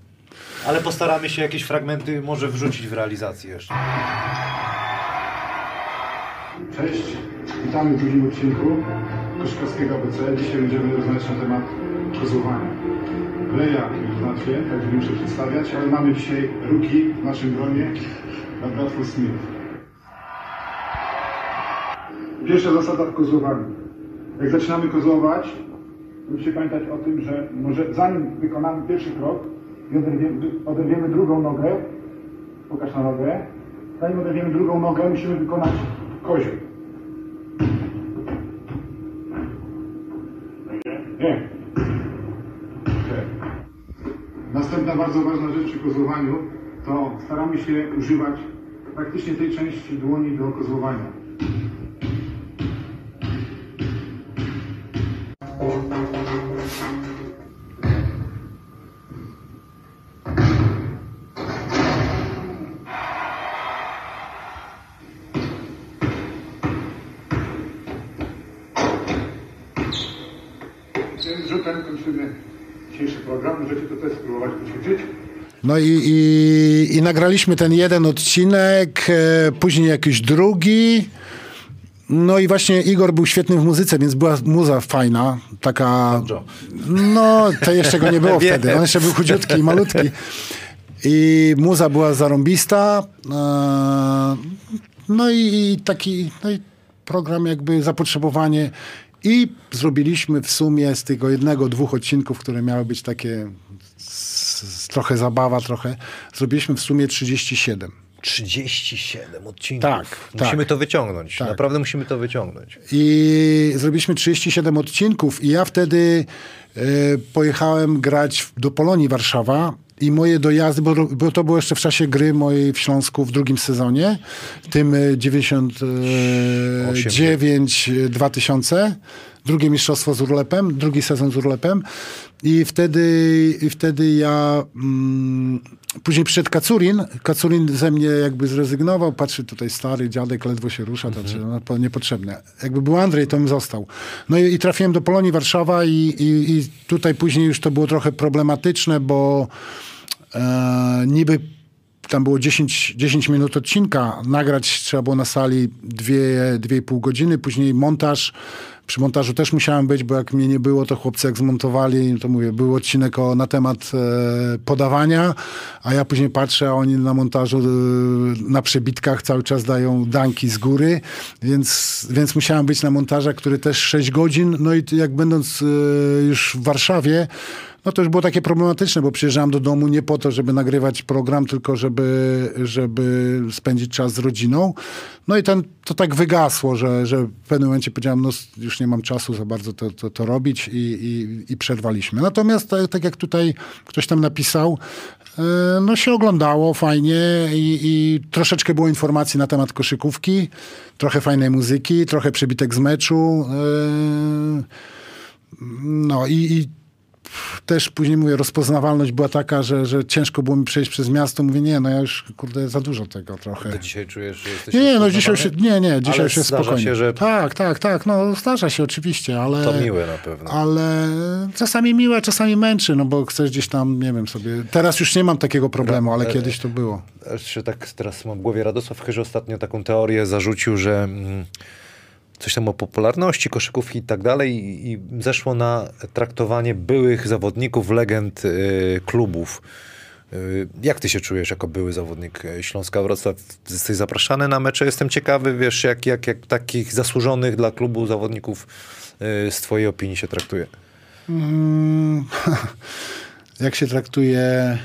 Speaker 4: Ale postaramy się jakieś fragmenty może wrzucić w realizację jeszcze.
Speaker 7: Cześć, witamy w drugim odcinku Koszkowskiego ABC. Dzisiaj będziemy rozmawiać na temat kozłowania. Leja już znacie, także nie muszę przedstawiać, ale mamy dzisiaj ruki w naszym gronie na Bradford Smith. Pierwsza zasada w kozłowaniu. Jak zaczynamy kozłować, musicie pamiętać o tym, że może zanim wykonamy pierwszy krok i oderwiemy, drugą nogę, pokaż na nogę, zanim oderwiemy drugą nogę, musimy wykonać kozioł. Nie. Następna bardzo ważna rzecz przy kozłowaniu to staramy się używać praktycznie tej części dłoni do kozłowania. Możecie to też spróbować poćwiczyć.
Speaker 5: No i, i, i nagraliśmy ten jeden odcinek, e, później jakiś drugi. No i właśnie Igor był świetny w muzyce, więc była muza fajna, taka... No, to jeszcze go nie było (laughs) wtedy, on jeszcze był chudziutki i malutki. I muza była zarąbista. e, No i, i taki no i program jakby zapotrzebowanie. I zrobiliśmy w sumie z tego jednego, dwóch odcinków, które miały być takie trochę zabawa, trochę, zrobiliśmy w sumie 37.
Speaker 4: 37 odcinków.
Speaker 5: Tak,
Speaker 4: Musimy
Speaker 5: tak.
Speaker 4: to wyciągnąć.
Speaker 5: Tak.
Speaker 4: Naprawdę musimy to wyciągnąć.
Speaker 5: I zrobiliśmy 37 odcinków i ja wtedy e, pojechałem grać do Polonii Warszawa i moje dojazdy, bo, bo to było jeszcze w czasie gry mojej w Śląsku w drugim sezonie, tym e, 99-2000, drugie mistrzostwo z Urlepem, drugi sezon z Urlepem. I wtedy, i wtedy ja mm, później przyszedł Kacurin, Kacurin ze mnie jakby zrezygnował, patrzy tutaj stary dziadek, ledwo się rusza, to czy, no, niepotrzebne. Jakby był Andrzej, to bym został. No i, i trafiłem do Polonii Warszawa i, i, i tutaj później już to było trochę problematyczne, bo e, niby tam było 10, 10 minut odcinka, nagrać trzeba było na sali 2,5 godziny, później montaż. Przy montażu też musiałem być, bo jak mnie nie było, to chłopcy jak zmontowali, to mówię, był odcinek o, na temat e, podawania, a ja później patrzę, a oni na montażu e, na przebitkach cały czas dają danki z góry, więc, więc musiałem być na montażach, który też 6 godzin, no i jak będąc e, już w Warszawie, no to już było takie problematyczne, bo przyjeżdżałem do domu nie po to, żeby nagrywać program, tylko żeby, żeby spędzić czas z rodziną. No i ten, to tak wygasło, że, że w pewnym momencie powiedziałem, no już nie mam czasu za bardzo to, to, to robić i, i, i przerwaliśmy. Natomiast tak, tak jak tutaj ktoś tam napisał, e, no się oglądało fajnie i, i troszeczkę było informacji na temat koszykówki, trochę fajnej muzyki, trochę przebitek z meczu. e, No i, i też później mówię, rozpoznawalność była taka, że, że ciężko było mi przejść przez miasto. Mówię, nie, no ja już, kurde, za dużo tego trochę.
Speaker 4: To dzisiaj czujesz, że jesteś
Speaker 5: Nie, nie, no dzisiaj się- nie, nie, dzisiaj
Speaker 4: Ale zdarza
Speaker 5: spokojnie.
Speaker 4: się, że
Speaker 5: Tak, tak, tak, no zdarza się oczywiście, ale...
Speaker 4: to miłe na pewno.
Speaker 5: Ale czasami miłe, czasami męczy, no bo chcesz gdzieś tam, nie wiem sobie... Teraz już nie mam takiego problemu, ale kiedyś to było.
Speaker 4: Jeszcze tak teraz mam w głowie Radosław Chyży ostatnio taką teorię zarzucił, że mm, coś tam o popularności koszykówki i tak dalej i, zeszło na traktowanie byłych zawodników, legend y, klubów. Y, Jak ty się czujesz jako były zawodnik y, Śląska Wrocław? Jesteś zapraszany na mecze? Jestem ciekawy, wiesz, jak, jak, jak takich zasłużonych dla klubu zawodników z twojej opinii się traktuje.
Speaker 5: Mm, (laughs) jak się traktuje...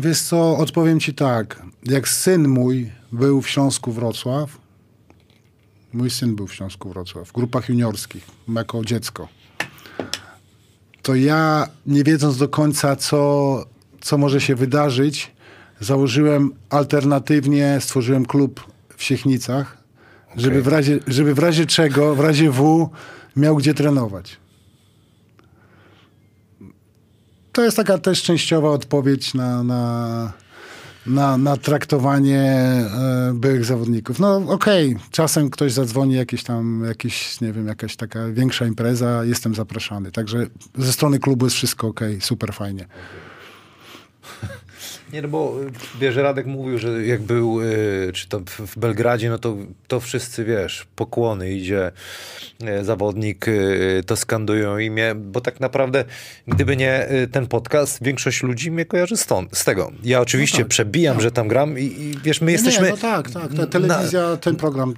Speaker 5: Wiesz co, odpowiem ci tak. Jak syn mój był w Śląsku Wrocław, mój syn był w Śląsku Wrocław, w grupach juniorskich, jako dziecko, to ja, nie wiedząc do końca, co, co może się wydarzyć, założyłem alternatywnie, stworzyłem klub w Siechnicach, żeby, w razie, żeby w razie czego, w razie W miał gdzie trenować. To jest taka też częściowa odpowiedź na, na, na, na traktowanie e, byłych zawodników. No okej, okay. czasem ktoś zadzwoni, jakieś tam, jakieś, nie wiem, jakaś taka większa impreza, jestem zapraszany. Także ze strony klubu jest wszystko okej, okay, super fajnie. (laughs)
Speaker 4: Nie, no bo wiesz, Radek mówił, że jak był, y, czy to w Belgradzie, no to, to wszyscy, wiesz, pokłony idzie y, zawodnik, y, to skandują imię, bo tak naprawdę, gdyby nie ten podcast, większość ludzi mnie kojarzy stąd, z tego. Ja oczywiście no tak, przebijam, no. że tam gram i, i wiesz, my jesteśmy... Nie,
Speaker 5: no tak, tak, ta telewizja, na... ten program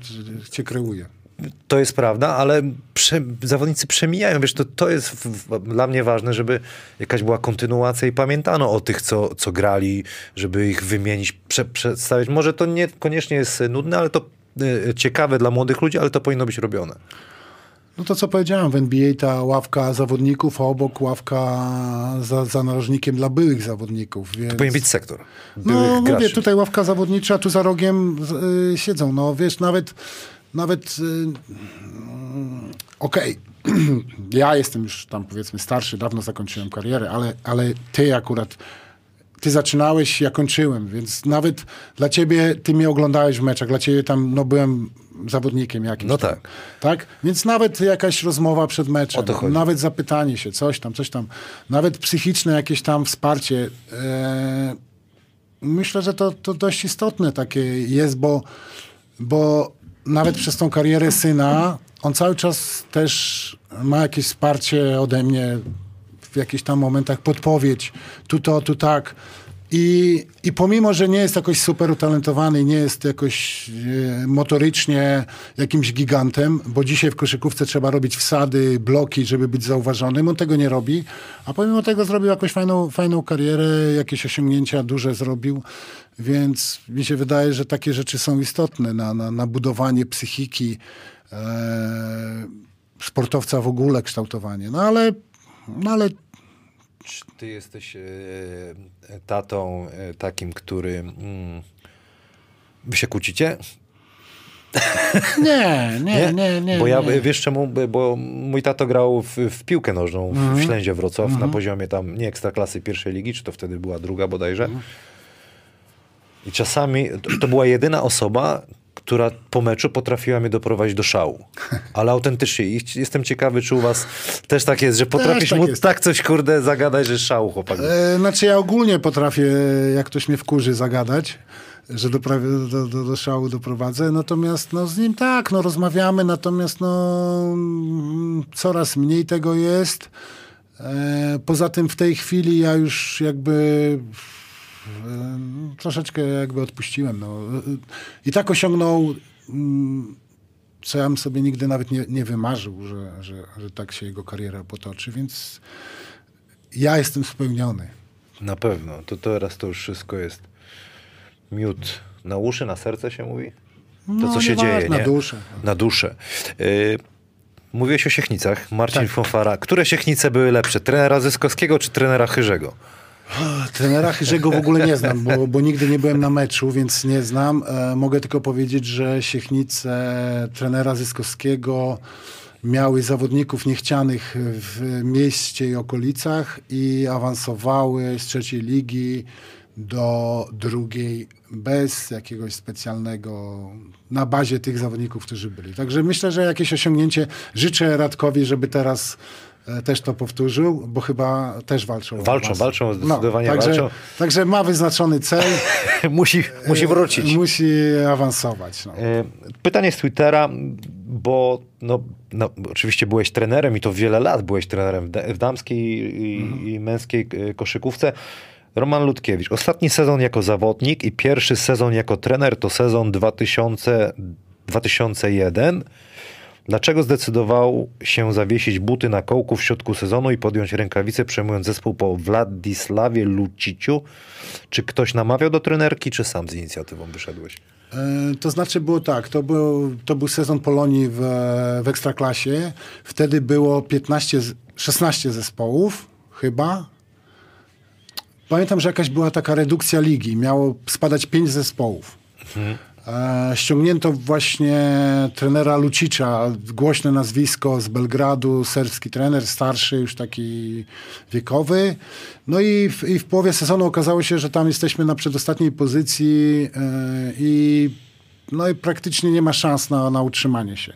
Speaker 5: cię kreuje
Speaker 4: to jest prawda, ale prze, zawodnicy przemijają. Wiesz, to, to jest w, dla mnie ważne, żeby jakaś była kontynuacja i pamiętano o tych, co, co grali, żeby ich wymienić, prze, przedstawić. Może to niekoniecznie jest nudne, ale to y, ciekawe dla młodych ludzi, ale to powinno być robione.
Speaker 5: No to co powiedziałem, w NBA ta ławka zawodników, a obok ławka za, za narożnikiem dla byłych zawodników. Więc...
Speaker 4: To powinien być sektor.
Speaker 5: No mówię, tutaj ławka zawodnicza, tu za rogiem y, siedzą. No wiesz, nawet nawet y, okej, okay. (clears throat) ja jestem już tam powiedzmy starszy, dawno zakończyłem karierę, ale, ale ty akurat ty zaczynałeś, ja kończyłem, więc nawet dla ciebie, ty mnie oglądałeś w meczach, dla ciebie tam, no byłem zawodnikiem jakimś.
Speaker 4: No tak.
Speaker 5: Tam, tak? Więc nawet jakaś rozmowa przed meczem, nawet zapytanie się, coś tam, coś tam, nawet psychiczne jakieś tam wsparcie. E, myślę, że to, to dość istotne takie jest, bo, bo nawet przez tą karierę syna, on cały czas też ma jakieś wsparcie ode mnie w jakichś tam momentach, podpowiedź, tu to, tu tak. I, I pomimo, że nie jest jakoś super utalentowany, nie jest jakoś e, motorycznie jakimś gigantem, bo dzisiaj w koszykówce trzeba robić wsady, bloki, żeby być zauważonym, on tego nie robi, a pomimo tego zrobił jakąś fajną, fajną karierę, jakieś osiągnięcia duże zrobił, więc mi się wydaje, że takie rzeczy są istotne na, na, na budowanie psychiki e, sportowca w ogóle, kształtowanie. No ale, no ale
Speaker 4: ty jesteś e, tatą e, takim, który... Mm, wy się kłócicie? (laughs)
Speaker 5: Nie, nie, nie, nie.
Speaker 4: Bo ja,
Speaker 5: nie.
Speaker 4: wiesz czemu, bo mój tato grał w, w piłkę nożną w, mm w Ślędzie Wrocław mm na mhm. poziomie tam nie ekstraklasy pierwszej ligi, czy to wtedy była druga bodajże. Mm. I czasami to, to była jedyna osoba, która po meczu potrafiła mnie doprowadzić do szału. Ale autentycznie. I jestem ciekawy, czy u was też tak jest, że potrafisz tak jest. tak coś, kurde, zagadać, że szału chłopak.
Speaker 5: E, znaczy ja ogólnie potrafię, jak ktoś mnie wkurzy, zagadać że do, do, do, do szału doprowadzę. Natomiast no, z nim tak, no, rozmawiamy, natomiast no, coraz mniej tego jest. E, poza tym w tej chwili ja już jakby troszeczkę jakby odpuściłem. No. I tak osiągnął, mm, co ja bym sobie nigdy nawet nie, nie wymarzył, że, że, że tak się jego kariera potoczy, więc ja jestem spełniony.
Speaker 4: Na pewno. To teraz to już wszystko jest miód na uszy, na serce się mówi? To, no, co się dzieje,
Speaker 5: na nie? duszę.
Speaker 4: Na duszę. Yy, mówiłeś o Siechnicach. Marcin tak. Fonfara. Które Siechnice były lepsze? Trenera Zyskowskiego czy trenera Chyrzego? (gasps)
Speaker 5: Trenera Chyrzego w ogóle nie znam, bo, bo nigdy nie byłem na meczu, więc nie znam. E, mogę tylko powiedzieć, że Siechnice trenera Zyskowskiego miały zawodników niechcianych w mieście i okolicach i awansowały z trzeciej ligi do drugiej bez jakiegoś specjalnego, na bazie tych zawodników, którzy byli. Także myślę, że jakieś osiągnięcie. Życzę Radkowi, żeby teraz też to powtórzył, bo chyba też walczą.
Speaker 4: Walczą, walczą, zdecydowanie
Speaker 5: no, także,
Speaker 4: walczą.
Speaker 5: Także ma wyznaczony cel. (laughs)
Speaker 4: musi, musi wrócić.
Speaker 5: E, musi awansować. No. E,
Speaker 4: pytanie z Twittera, bo no, no, oczywiście byłeś trenerem i to wiele lat byłeś trenerem w damskiej i, mhm. i męskiej koszykówce. Roman Ludkiewicz. Ostatni sezon jako zawodnik i pierwszy sezon jako trener to sezon 2000, 2001. Dlaczego zdecydował się zawiesić buty na kołku w środku sezonu i podjąć rękawice, przejmując zespół po Władysławie Luciciu? Czy ktoś namawiał do trenerki, czy sam z inicjatywą wyszedłeś?
Speaker 5: E, to znaczy było tak, to był, to był sezon Polonii w, w Ekstraklasie. Wtedy było 15, 16 zespołów chyba. Pamiętam, że jakaś była taka redukcja ligi. Miało spadać 5 zespołów. Mhm. E, ściągnięto właśnie trenera Lucicza, głośne nazwisko z Belgradu, serbski trener, starszy, już taki wiekowy. No i w, i w połowie sezonu okazało się, że tam jesteśmy na przedostatniej pozycji e, i, no i praktycznie nie ma szans na, na utrzymanie się.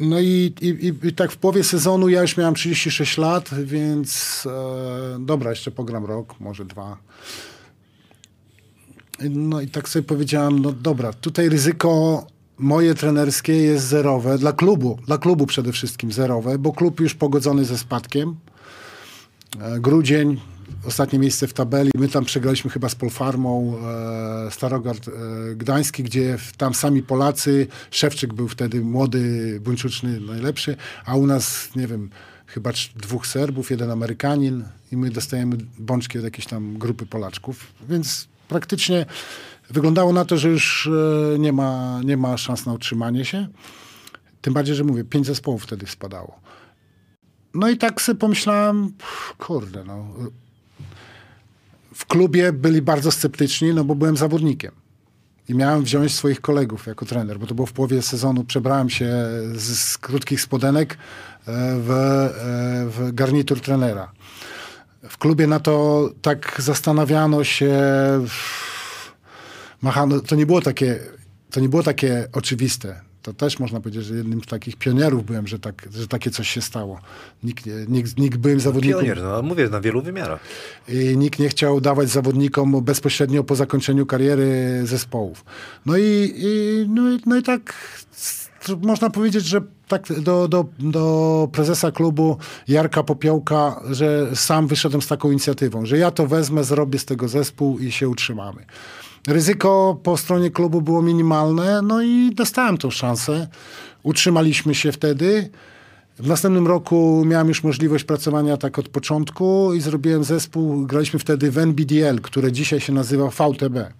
Speaker 5: No i, i, i, tak w połowie sezonu ja już miałem 36 lat, więc e, dobra, jeszcze pogram rok, może dwa. No i tak sobie powiedziałem, no dobra, tutaj ryzyko moje trenerskie jest zerowe, dla klubu, dla klubu przede wszystkim zerowe, bo klub już pogodzony ze spadkiem. E, grudzień, ostatnie miejsce w tabeli. My tam przegraliśmy chyba z Polfarmą e, Starogard e, Gdański, gdzie tam sami Polacy, Szewczyk był wtedy młody, buńczuczny, najlepszy, a u nas, nie wiem, chyba dwóch Serbów, jeden Amerykanin i my dostajemy bączki od jakiejś tam grupy Polaczków, więc praktycznie wyglądało na to, że już e, nie ma, nie ma szans na utrzymanie się. Tym bardziej, że mówię, pięć zespołów wtedy spadało. No i tak sobie pomyślałem, kurde, no. W klubie byli bardzo sceptyczni, no bo byłem zawodnikiem. I miałem wziąć swoich kolegów jako trener, bo to było w połowie sezonu. Przebrałem się z, z krótkich spodenek e, w, e, w garnitur trenera w klubie na to tak zastanawiano się, machano, to nie było takie, to nie było takie oczywiste. To też można powiedzieć, że jednym z takich pionierów byłem, że, tak, że takie coś się stało. Nikt, nikt, nikt byłem zawodnikiem.
Speaker 4: Pionier, no mówię, na wielu wymiarach.
Speaker 5: I nikt nie chciał dawać zawodnikom bezpośrednio po zakończeniu kariery zespołów. No i, i no, i, no i tak można powiedzieć, że tak do, do, do prezesa klubu Jarka Popiołka, że sam wyszedłem z taką inicjatywą, że ja to wezmę, zrobię z tego zespół i się utrzymamy. Ryzyko po stronie klubu było minimalne, no i dostałem tą szansę. Utrzymaliśmy się wtedy. W następnym roku miałem już możliwość pracowania tak od początku i zrobiłem zespół. Graliśmy wtedy w NBDL, które dzisiaj się nazywa VTB.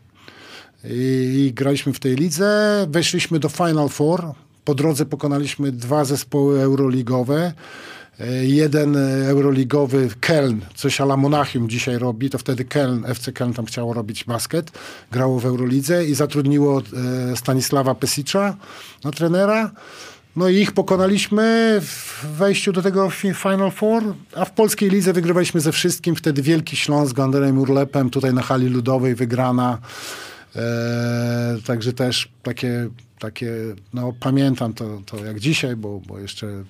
Speaker 5: I, i graliśmy w tej lidze. Weszliśmy do Final Four. Po drodze pokonaliśmy dwa zespoły euroligowe. E, jeden euroligowy Keln, coś ala Monachium dzisiaj robi, to wtedy Keln, FC Keln tam chciało robić basket, grało w Eurolidze i zatrudniło e, Stanisława Pesicza na trenera. No i ich pokonaliśmy w wejściu do tego Final Four, a w polskiej lidze wygrywaliśmy ze wszystkim. Wtedy Wielki Śląsk z Andrejem Urlepem, tutaj na hali ludowej wygrana. E, także też takie takie, no pamiętam to, to jak dzisiaj, bo, bo jeszcze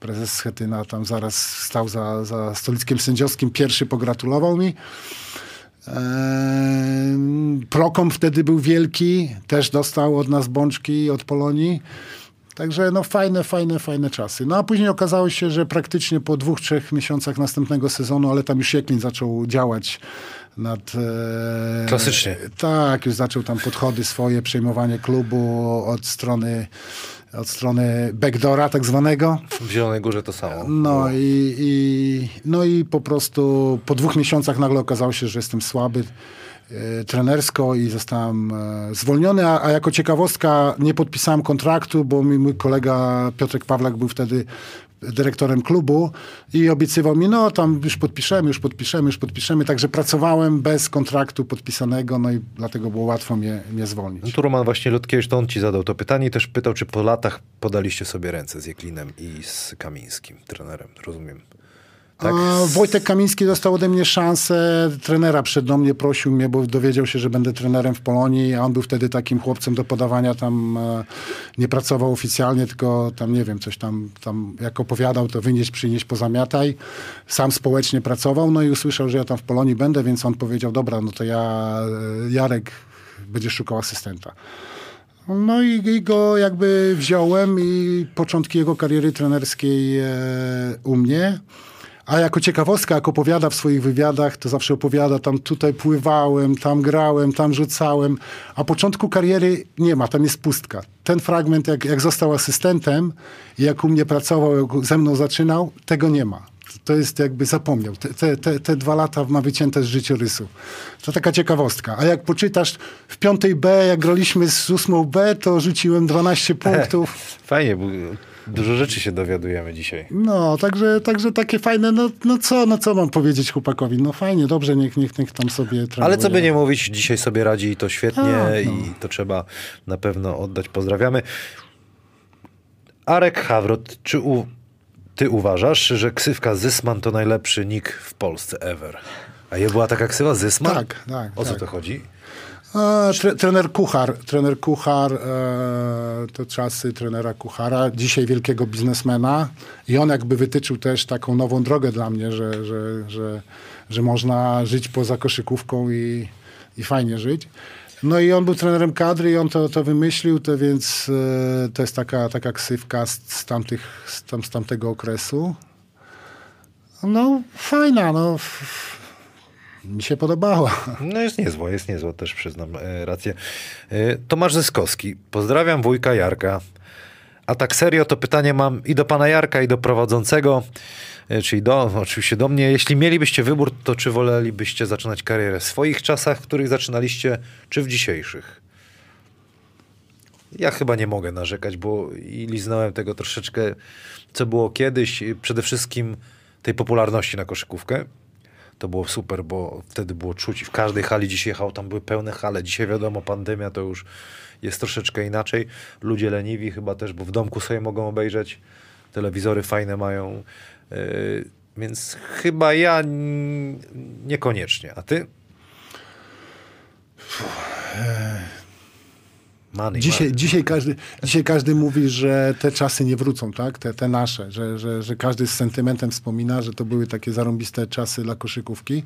Speaker 5: prezes Schetyna tam zaraz stał za, za stolickiem sędziowskim, pierwszy pogratulował mi. Eee, Prokom wtedy był wielki, też dostał od nas bączki od Polonii. Także no fajne, fajne, fajne czasy. No a później okazało się, że praktycznie po dwóch, trzech miesiącach następnego sezonu, ale tam już Jeklin zaczął działać nad...
Speaker 4: E, Klasycznie.
Speaker 5: Tak, już zaczął tam podchody swoje, przejmowanie klubu od strony od strony backdora tak zwanego.
Speaker 4: W Zielonej Górze to samo.
Speaker 5: No i, i, no i po prostu po dwóch miesiącach nagle okazało się, że jestem słaby trenersko i zostałem e, zwolniony, a, a, jako ciekawostka nie podpisałem kontraktu, bo mi mój kolega Piotrek Pawlak był wtedy dyrektorem klubu i obiecywał mi, no tam już podpiszemy, już podpiszemy, już podpiszemy. Także pracowałem bez kontraktu podpisanego, no i dlatego było łatwo mnie, mnie zwolnić.
Speaker 4: No tu Roman właśnie Lotkiewicz, to on ci zadał to pytanie i też pytał, czy po latach podaliście sobie ręce z Jeklinem i z Kamińskim, trenerem, rozumiem.
Speaker 5: Tak? Wojtek Kamiński dostał ode mnie szansę. Trenera przed do mnie prosił mnie, bo dowiedział się, że będę trenerem w Polonii, a on był wtedy takim chłopcem do podawania. Tam e, nie pracował oficjalnie, tylko tam nie wiem, coś tam, tam jak opowiadał, to wynieść, przynieść, pozamiataj. Sam społecznie pracował, no i usłyszał, że ja tam w Polonii będę, więc on powiedział, dobra, no to ja, e, Jarek, będzie szukał asystenta. No i, i, go jakby wziąłem i początki jego kariery trenerskiej e, u mnie. A jako ciekawostka, jak opowiada w swoich wywiadach, to zawsze opowiada, tam tutaj pływałem, tam grałem, tam rzucałem, a początku kariery nie ma, tam jest pustka. Ten fragment, jak, jak został asystentem i jak u mnie pracował, jak ze mną zaczynał, tego nie ma. To jest jakby zapomniał. Te, te, te dwa lata ma wycięte z życiorysu. To taka ciekawostka. A jak poczytasz w piątej B, jak graliśmy z ósmą B, to rzuciłem 12 punktów. (laughs)
Speaker 4: Fajnie, bo Dużo rzeczy się dowiadujemy dzisiaj.
Speaker 5: No, także, także takie fajne, no, no co, no co mam powiedzieć chłopakowi? No fajnie, dobrze, niech, niech, niech tam sobie trenuje.
Speaker 4: Ale co by nie mówić, dzisiaj sobie radzi i to świetnie
Speaker 5: A, no.
Speaker 4: i to trzeba na pewno oddać. Pozdrawiamy. Arek Hawrot, czy u, ty uważasz, że ksywka Zysman to najlepszy nick w Polsce ever? A je była taka ksywa Zysman?
Speaker 5: Tak, tak,
Speaker 4: O co
Speaker 5: tak.
Speaker 4: to chodzi?
Speaker 5: Tre, trener Kuchar, trener Kuchar, e, to czasy trenera Kuchara, dzisiaj wielkiego biznesmena i on jakby wytyczył też taką nową drogę dla mnie, że, że, że, że można żyć poza koszykówką i, i fajnie żyć. No i on był trenerem kadry i on to, to wymyślił, to więc e, to jest taka, taka ksywka z, z, tamtych, z, tam, z tamtego okresu. No fajna, no f- mi się podobała.
Speaker 4: No jest niezła, jest niezła, też przyznam e, rację. E, Tomasz Zyskowski, pozdrawiam wujka Jarka. A tak serio, to pytanie mam i do pana Jarka, i do prowadzącego, e, czyli do, oczywiście do mnie. Jeśli mielibyście wybór, to czy wolelibyście zaczynać karierę w swoich czasach, w których zaczynaliście, czy w dzisiejszych? Ja chyba nie mogę narzekać, bo i liznąłem tego troszeczkę, co było kiedyś. Przede wszystkim tej popularności na koszykówkę. To było super, bo wtedy było czuć i w każdej hali dzisiaj jechał, tam były pełne hale. Dzisiaj wiadomo, pandemia to już jest troszeczkę inaczej. Ludzie leniwi chyba też, bo w domku sobie mogą obejrzeć. Telewizory fajne mają. Yy, więc chyba ja niekoniecznie. A ty? Money,
Speaker 5: Dzisiaj,
Speaker 4: money.
Speaker 5: dzisiaj, każdy, dzisiaj każdy mówi, że te czasy nie wrócą, tak? Te, te nasze, że, że, że każdy z sentymentem wspomina, że to były takie zarąbiste czasy dla koszykówki.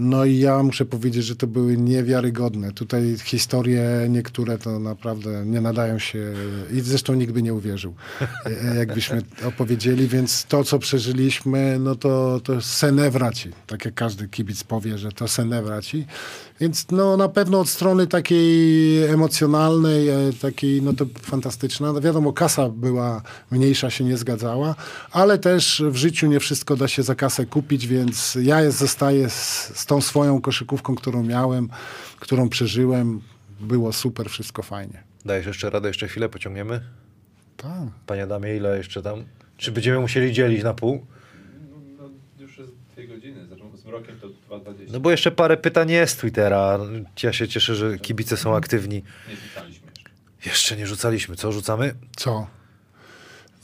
Speaker 5: No i ja muszę powiedzieć, że to były niewiarygodne. Tutaj historie niektóre to naprawdę nie nadają się i zresztą nikt by nie uwierzył, (laughs) jakbyśmy opowiedzieli, więc to, co przeżyliśmy, no to, to senewraci. Tak jak każdy kibic powie, że to senewraci. Więc no na pewno od strony takiej emocjonalnej, e, takiej, no to fantastyczna. No wiadomo, kasa była mniejsza, się nie zgadzała, ale też w życiu nie wszystko da się za kasę kupić, więc ja jest, zostaję z, z tą swoją koszykówką, którą miałem, którą przeżyłem. Było super, wszystko fajnie.
Speaker 4: Dajesz jeszcze radę, jeszcze chwilę pociągniemy?
Speaker 5: Tak.
Speaker 4: Panie Adamie, ile jeszcze tam? Czy będziemy musieli dzielić na pół?
Speaker 6: No, już jest dwie mrokiem to 2.20.
Speaker 4: No bo jeszcze parę pytań jest z Twittera. Ja się cieszę, że kibice są aktywni.
Speaker 6: Nie witaliśmy jeszcze.
Speaker 4: Jeszcze nie rzucaliśmy. Co rzucamy?
Speaker 5: Co?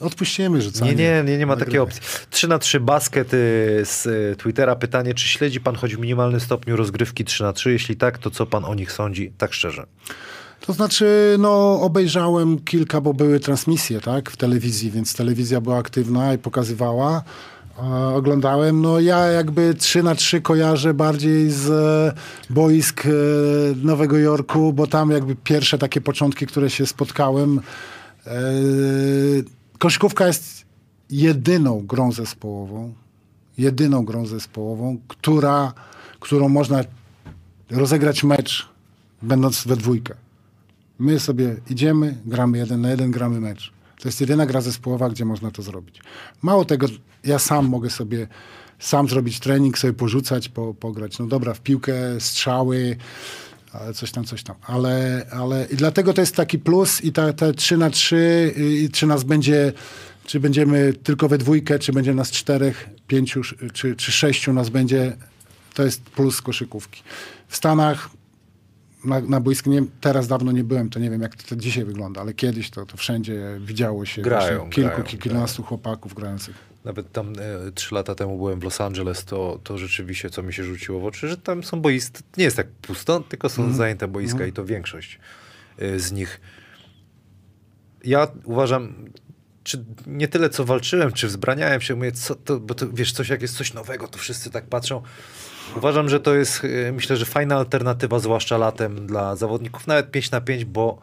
Speaker 5: Odpuścimy rzucanie.
Speaker 4: Nie, nie, nie, nie ma takiej opcji. 3 na 3 basket y, z y, Twittera. Pytanie, czy śledzi pan choć w minimalnym stopniu rozgrywki 3 na 3 Jeśli tak, to co pan o nich sądzi? Tak szczerze.
Speaker 5: To znaczy, no, obejrzałem kilka, bo były transmisje, tak, w telewizji, więc telewizja była aktywna i pokazywała. Oglądałem, no ja jakby 3 na 3 kojarzę bardziej z e, boisk e, Nowego Jorku, bo tam jakby pierwsze takie początki, które się spotkałem. E, koszykówka jest jedyną grą zespołową, jedyną grą zespołową, która, którą można rozegrać mecz, będąc we dwójkę. My sobie idziemy, gramy jeden na jeden, gramy mecz. To jest jedyna gra zespołowa, gdzie można to zrobić. Mało tego, ja sam mogę sobie sam zrobić trening, sobie porzucać, po, pograć. No dobra, w piłkę, strzały, coś tam, coś tam. Ale, ale i dlatego to jest taki plus i ta, te 3 na 3 i czy nas będzie, czy będziemy tylko we dwójkę, czy będzie nas czterech, pięciu, czy, czy sześciu nas będzie, to jest plus koszykówki. W Stanach na, na boisku, nie, teraz dawno nie byłem, to nie wiem jak to, to dzisiaj wygląda, ale kiedyś to, to wszędzie widziało się
Speaker 4: Grają,
Speaker 5: kilku,
Speaker 4: grają,
Speaker 5: kilku, kilkunastu chłopaków grających.
Speaker 4: Nawet tam e, trzy lata temu byłem w Los Angeles, to, to rzeczywiście co mi się rzuciło w oczy, że tam są boiska, nie jest tak pusto, tylko są zajęte boiska i to większość e, z nich. Ja uważam, czy nie tyle co walczyłem, czy wzbraniałem się, mówię, co to, bo to wiesz, coś jak jest coś nowego, to wszyscy tak patrzą. Uważam, że to jest, e, myślę, że fajna alternatywa, zwłaszcza latem dla zawodników, nawet 5 na 5, bo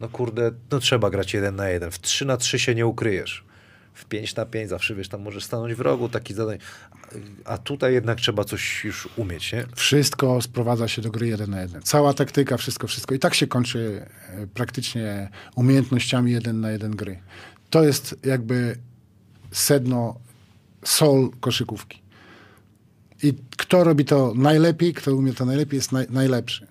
Speaker 4: no kurde, no trzeba grać 1 na 1. W 3 na 3 się nie ukryjesz. W 5 na 5 zawsze wiesz, tam możesz stanąć w rogu, taki zadań. A tutaj jednak trzeba coś już umieć, nie?
Speaker 5: Wszystko sprowadza się do gry jeden na jeden. Cała taktyka, wszystko, wszystko. I tak się kończy e, praktycznie umiejętnościami jeden na jeden gry. To jest jakby sedno, soul koszykówki. I kto robi to najlepiej, kto umie to najlepiej, jest naj, najlepszy.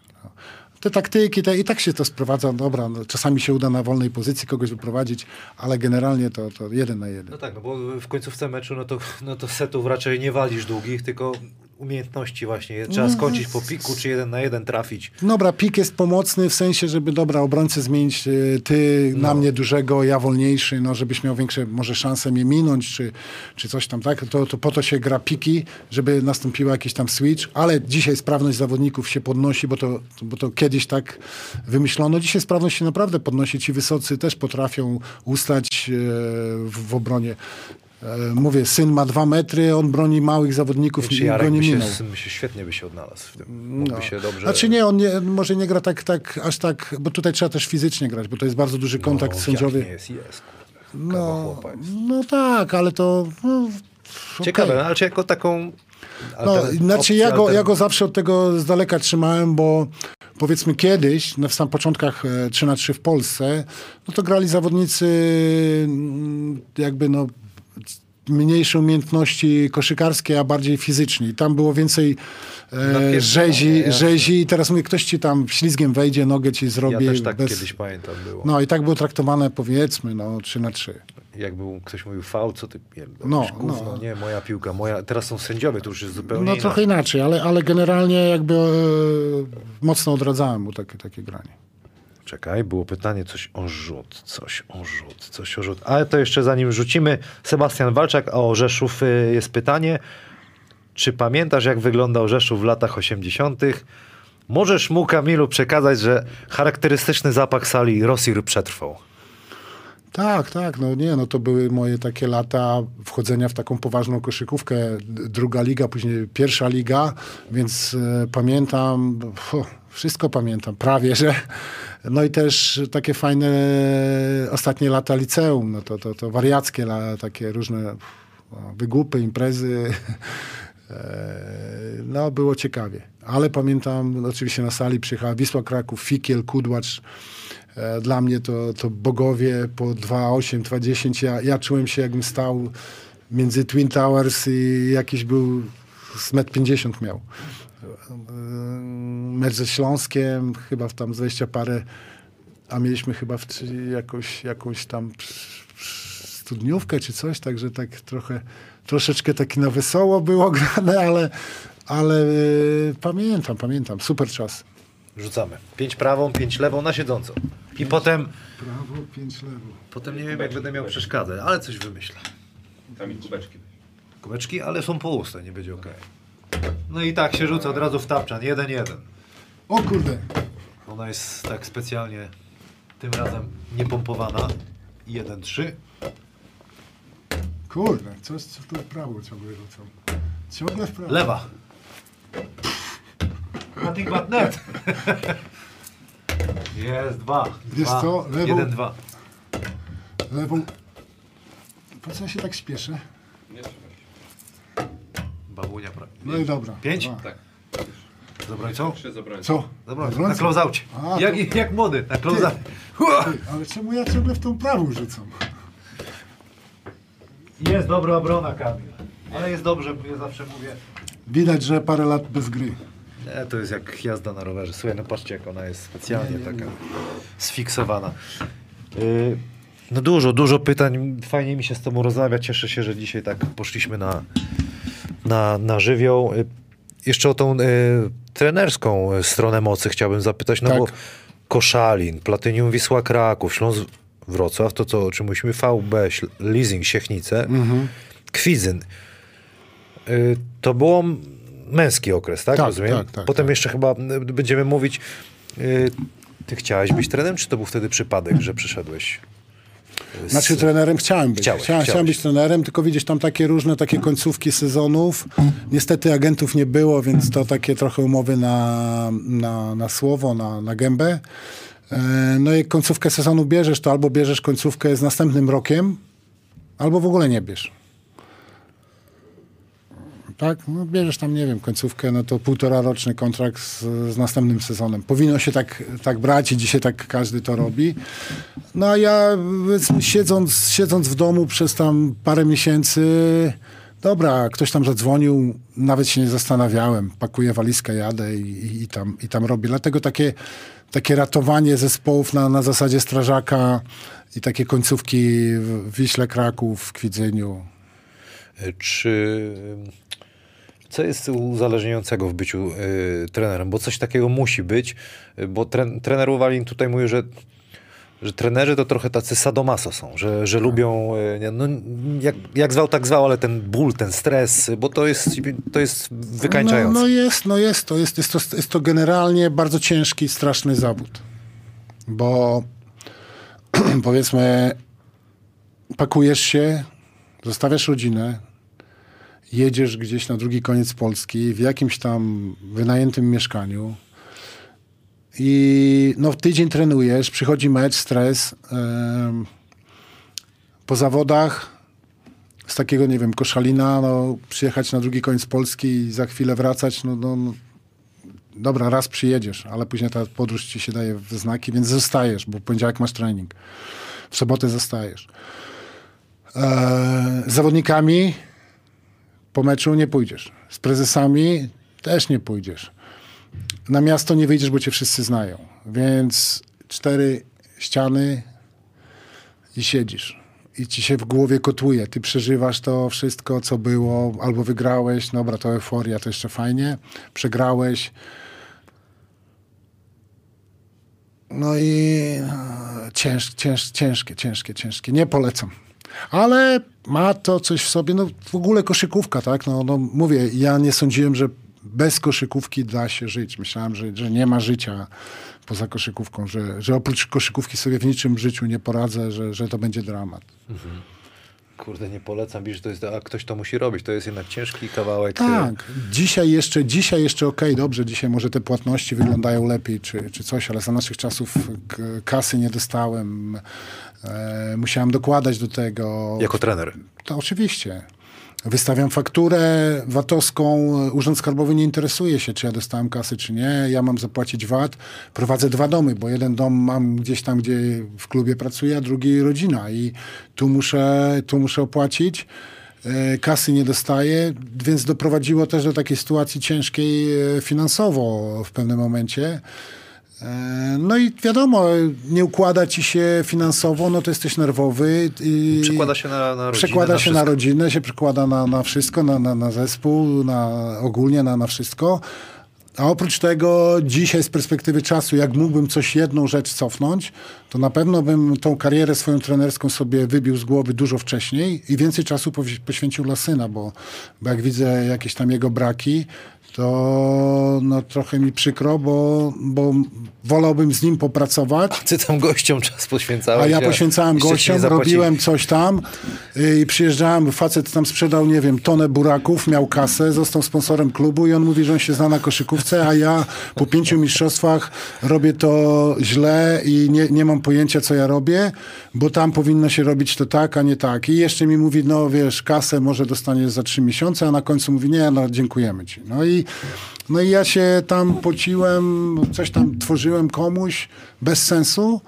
Speaker 5: Te taktyki, te, i tak się to sprowadza, dobra, no, czasami się uda na wolnej pozycji kogoś wyprowadzić, ale generalnie to, to jeden na jeden.
Speaker 4: No tak, no bo w końcówce meczu no to, no to setów raczej nie walisz długich, tylko umiejętności właśnie. Trzeba skończyć po piku, czy jeden na jeden trafić.
Speaker 5: Dobra, pik jest pomocny w sensie, żeby dobra, obrońcę zmienić, y, ty na mnie dużego, ja wolniejszy, no żebyś miał większe może szanse mnie minąć, czy, czy coś tam, tak? To, to po to się gra piki, żeby nastąpiła jakiś tam switch, ale dzisiaj sprawność zawodników się podnosi, bo to, bo to kiedyś tak wymyślono. Dzisiaj sprawność się naprawdę podnosi. Ci wysocy też potrafią ustać e, w, w obronie. E, Mówię, syn ma dwa metry, on broni małych zawodników i go nie minął.
Speaker 4: by się świetnie by się odnalazł w tym. Mógłby
Speaker 5: No.
Speaker 4: się dobrze...
Speaker 5: Znaczy nie, on nie, może nie gra tak, tak, aż tak, bo tutaj trzeba też fizycznie grać, bo to jest bardzo duży kontakt
Speaker 4: no,
Speaker 5: sędziowy.
Speaker 4: Nie jest, jest. kurde.
Speaker 5: No, no tak, ale to... No,
Speaker 4: Ciekawe,
Speaker 5: okej.
Speaker 4: ale czy jako taką...
Speaker 5: No, znaczy ja go, ja go zawsze od tego z daleka trzymałem, bo powiedzmy kiedyś, na sam początkach e, 3 na 3 w Polsce, no to grali zawodnicy mm, jakby no mniejsze umiejętności koszykarskie, a bardziej fizyczni. Tam było więcej e, rzezi,
Speaker 4: jasne.
Speaker 5: rzezi i teraz mówię, ktoś ci tam ślizgiem wejdzie, nogę ci zrobi.
Speaker 4: Ja też tak
Speaker 5: bez...
Speaker 4: kiedyś pamiętam było.
Speaker 5: No i tak było traktowane powiedzmy, no 3 na 3.
Speaker 4: Jak był, ktoś mówił fał, co ty pierdolisz,
Speaker 5: No,
Speaker 4: gówno,
Speaker 5: no.
Speaker 4: nie, moja piłka, moja... Teraz są sędziowie, to już jest zupełnie
Speaker 5: No
Speaker 4: inaczej.
Speaker 5: trochę inaczej, ale, ale generalnie jakby e, mocno odradzałem mu takie, takie granie.
Speaker 4: Czekaj, było pytanie coś o rzut, coś o rzut, coś o rzut. Ale to jeszcze zanim rzucimy, Sebastian Walczak, o Rzeszów y, jest pytanie. Czy pamiętasz, jak wyglądał Rzeszów w latach 80.? Możesz mu, Kamilu, przekazać, że charakterystyczny zapach sali Rosir przetrwał.
Speaker 5: Tak, tak, no nie, no to były moje takie lata wchodzenia w taką poważną koszykówkę. Druga liga, później pierwsza liga, więc e, pamiętam, wszystko pamiętam, prawie, że. No i też takie fajne ostatnie lata liceum, no to, to, to wariackie, takie różne no, wygłupy, imprezy. (laughs) E, No, było ciekawie. Ale pamiętam, oczywiście na sali przyjechała Wisła Kraków, Fikiel, Kudłacz. E, Dla mnie to, to bogowie po 2,8, 2,10. Ja, ja czułem się, jakbym stał między Twin Towers i jakiś był z 1,50 m miał. E, Mecz ze Śląskiem, chyba w tam z 20 parę, a mieliśmy chyba w, jakąś, jakąś tam studniówkę czy coś, także tak trochę, troszeczkę taki na wesoło było (laughs) grane, ale, ale e, pamiętam, pamiętam, super czas.
Speaker 4: Rzucamy. Pięć prawą, pięć lewą na siedząco. I potem,
Speaker 5: Prawo, pięć lewo.
Speaker 4: potem nie wiem, jak będę miał przeszkadzać, ale coś wymyślę.
Speaker 6: Tam i kubeczki.
Speaker 4: Kubeczki, ale są puste, nie będzie okej. No i tak się rzuca od razu w tapczan. Jeden, jeden.
Speaker 5: O kurde,
Speaker 4: Ona jest tak specjalnie tym razem niepompowana. Jeden, trzy.
Speaker 5: kurde, coś co tu w prawo ciągle rzucał. Ciągle w prawo.
Speaker 4: Lewa. Nothing but net. (laughs) Jest dwa.
Speaker 5: Wiesz
Speaker 4: dwa.
Speaker 5: co, lewą-
Speaker 4: Jeden, dwa.
Speaker 5: Lewą. Po co ja się tak śpieszę?
Speaker 6: Nie trzeba się.
Speaker 4: Babunia prawie.
Speaker 5: No i dobra.
Speaker 4: Pięć?
Speaker 5: Dwa.
Speaker 6: Tak.
Speaker 4: Z obrońcą?
Speaker 6: Trzy z.
Speaker 5: Co?
Speaker 4: Dobra, na close-aucie.
Speaker 5: A,
Speaker 4: Jak, jak młody, na close
Speaker 5: Ty, ale czemu ja ciągle w tą prawą rzucam?
Speaker 4: Jest dobra obrona, Kamil. Ale jest dobrze, bo ja zawsze mówię.
Speaker 5: Widać, że parę lat bez gry.
Speaker 4: Nie, to jest jak jazda na rowerze. Słuchaj, no patrzcie, jak ona jest specjalnie taka sfiksowana. Yy, no dużo, dużo pytań. Fajnie mi się z tobą rozmawia. Cieszę się, że dzisiaj tak poszliśmy na, na, na żywioł. Yy, jeszcze o tą yy, trenerską stronę mocy chciałbym zapytać, no
Speaker 5: Tak.
Speaker 4: bo Koszalin, Platynium Wisła Kraków, Śląsk Wrocław, to co, o czym mówimy, VB, Leasing, Siechnice, Kwidzyn. Y, To było męski okres, tak?
Speaker 5: Tak,
Speaker 4: Rozumiem?
Speaker 5: tak, tak,
Speaker 4: Potem
Speaker 5: tak.
Speaker 4: jeszcze chyba y, będziemy mówić. y, Ty chciałeś być trenerem, czy to był wtedy przypadek, że przyszedłeś? y, z-
Speaker 5: Znaczy trenerem chciałem być.
Speaker 4: Chciałeś,
Speaker 5: chciałem,
Speaker 4: chciałeś.
Speaker 5: być trenerem, tylko widzisz tam takie różne takie końcówki sezonów. Niestety agentów nie było, więc to takie trochę umowy na, na, na słowo, na, na gębę. E, No i końcówkę sezonu bierzesz, to albo bierzesz końcówkę z następnym rokiem, albo w ogóle nie bierz. Tak, no bierzesz tam, nie wiem, końcówkę, no to półtora roczny kontrakt z, z następnym sezonem. Powinno się tak, tak brać i dzisiaj tak każdy to robi. No a ja siedząc, siedząc w domu przez tam parę miesięcy, dobra, ktoś tam zadzwonił, nawet się nie zastanawiałem, pakuję walizkę, jadę i, i, i tam, i tam robię. Dlatego takie, takie ratowanie zespołów na, na zasadzie strażaka i takie końcówki w Wiśle Kraków, w Kwidzeniu.
Speaker 4: Czy co jest uzależniającego w byciu y, trenerem? Bo coś takiego musi być, bo tre, trener Uwalin tutaj mówi, że że trenerzy to trochę tacy sadomaso są, że, że lubią, e, no, jak, jak zwał, tak zwał, ale ten ból, ten stres, bo to jest, to jest wykańczające.
Speaker 5: No, no jest, no jest to, jest, jest, to, jest to generalnie bardzo ciężki, straszny zawód, bo (clears throat) powiedzmy pakujesz się, zostawiasz rodzinę, jedziesz gdzieś na drugi koniec Polski w jakimś tam wynajętym mieszkaniu, i no, tydzień trenujesz, przychodzi mecz, stres. Po zawodach z takiego, nie wiem, Koszalina, no, przyjechać na drugi koniec Polski i za chwilę wracać, no, no, no dobra, raz przyjedziesz, ale później ta podróż ci się daje w znaki, więc zostajesz, bo w poniedziałek masz trening. W sobotę zostajesz. z zawodnikami po meczu nie pójdziesz. Z prezesami też nie pójdziesz na miasto nie wyjdziesz, bo cię wszyscy znają. Więc cztery ściany i siedzisz. I ci się w głowie kotłuje. Ty przeżywasz to wszystko, co było, albo wygrałeś, dobra, to euforia, to jeszcze fajnie. Przegrałeś. No i cięż, cięż, ciężkie, ciężkie, ciężkie. Nie polecam. Ale ma to coś w sobie, no w ogóle koszykówka, tak? No, no mówię, ja nie sądziłem, że bez koszykówki da się żyć. Myślałem, że, że nie ma życia poza koszykówką, że, że oprócz koszykówki sobie w niczym życiu nie poradzę, że, że to będzie dramat. Mhm.
Speaker 4: Kurde, nie polecam, wiesz, to jest, a ktoś to musi robić, to jest jednak ciężki kawałek.
Speaker 5: Tak, dzisiaj jeszcze, dzisiaj jeszcze okej, okay, dobrze, dzisiaj może te płatności wyglądają lepiej, czy, czy coś, ale za naszych czasów kasy nie dostałem, e, musiałem dokładać do tego.
Speaker 4: Jako trener?
Speaker 5: To oczywiście. Wystawiam fakturę VAT-owską, Urząd Skarbowy nie interesuje się, czy ja dostałem kasy, czy nie. Ja mam zapłacić VAT. Prowadzę dwa domy, bo jeden dom mam gdzieś tam, gdzie w klubie pracuję, a drugi rodzina i tu muszę, tu muszę opłacić. E, kasy nie dostaję, więc doprowadziło też do takiej sytuacji ciężkiej e, finansowo w pewnym momencie. E, no i wiadomo, nie układa ci się finansowo, no to jesteś nerwowy.
Speaker 4: I przekłada się na, na rodzinę.
Speaker 5: Przekłada na się na rodzinę, się przekłada na, na wszystko, na, na, na zespół, na, ogólnie na, na wszystko. A oprócz tego dzisiaj z perspektywy czasu, jak mógłbym coś, jedną rzecz cofnąć, to na pewno bym tą karierę swoją trenerską sobie wybił z głowy dużo wcześniej i więcej czasu poświęcił dla syna, bo, bo jak widzę jakieś tam jego braki, to no, trochę mi przykro, bo, bo wolałbym z nim popracować.
Speaker 4: A ty tam gościom czas poświęcałeś.
Speaker 5: A ja poświęcałem gościom, robiłem coś tam y, i przyjeżdżałem, facet tam sprzedał, nie wiem, tonę buraków, miał kasę, został sponsorem klubu i on mówi, że on się zna na koszykówce, a ja po pięciu mistrzostwach robię to źle i nie, nie mam pojęcia, co ja robię, bo tam powinno się robić to tak, a nie tak. I jeszcze mi mówi, no wiesz, kasę może dostaniesz za trzy miesiące, a na końcu mówi, nie, no dziękujemy ci. No i no i ja się tam pociłem, coś tam tworzyłem komuś bez sensu,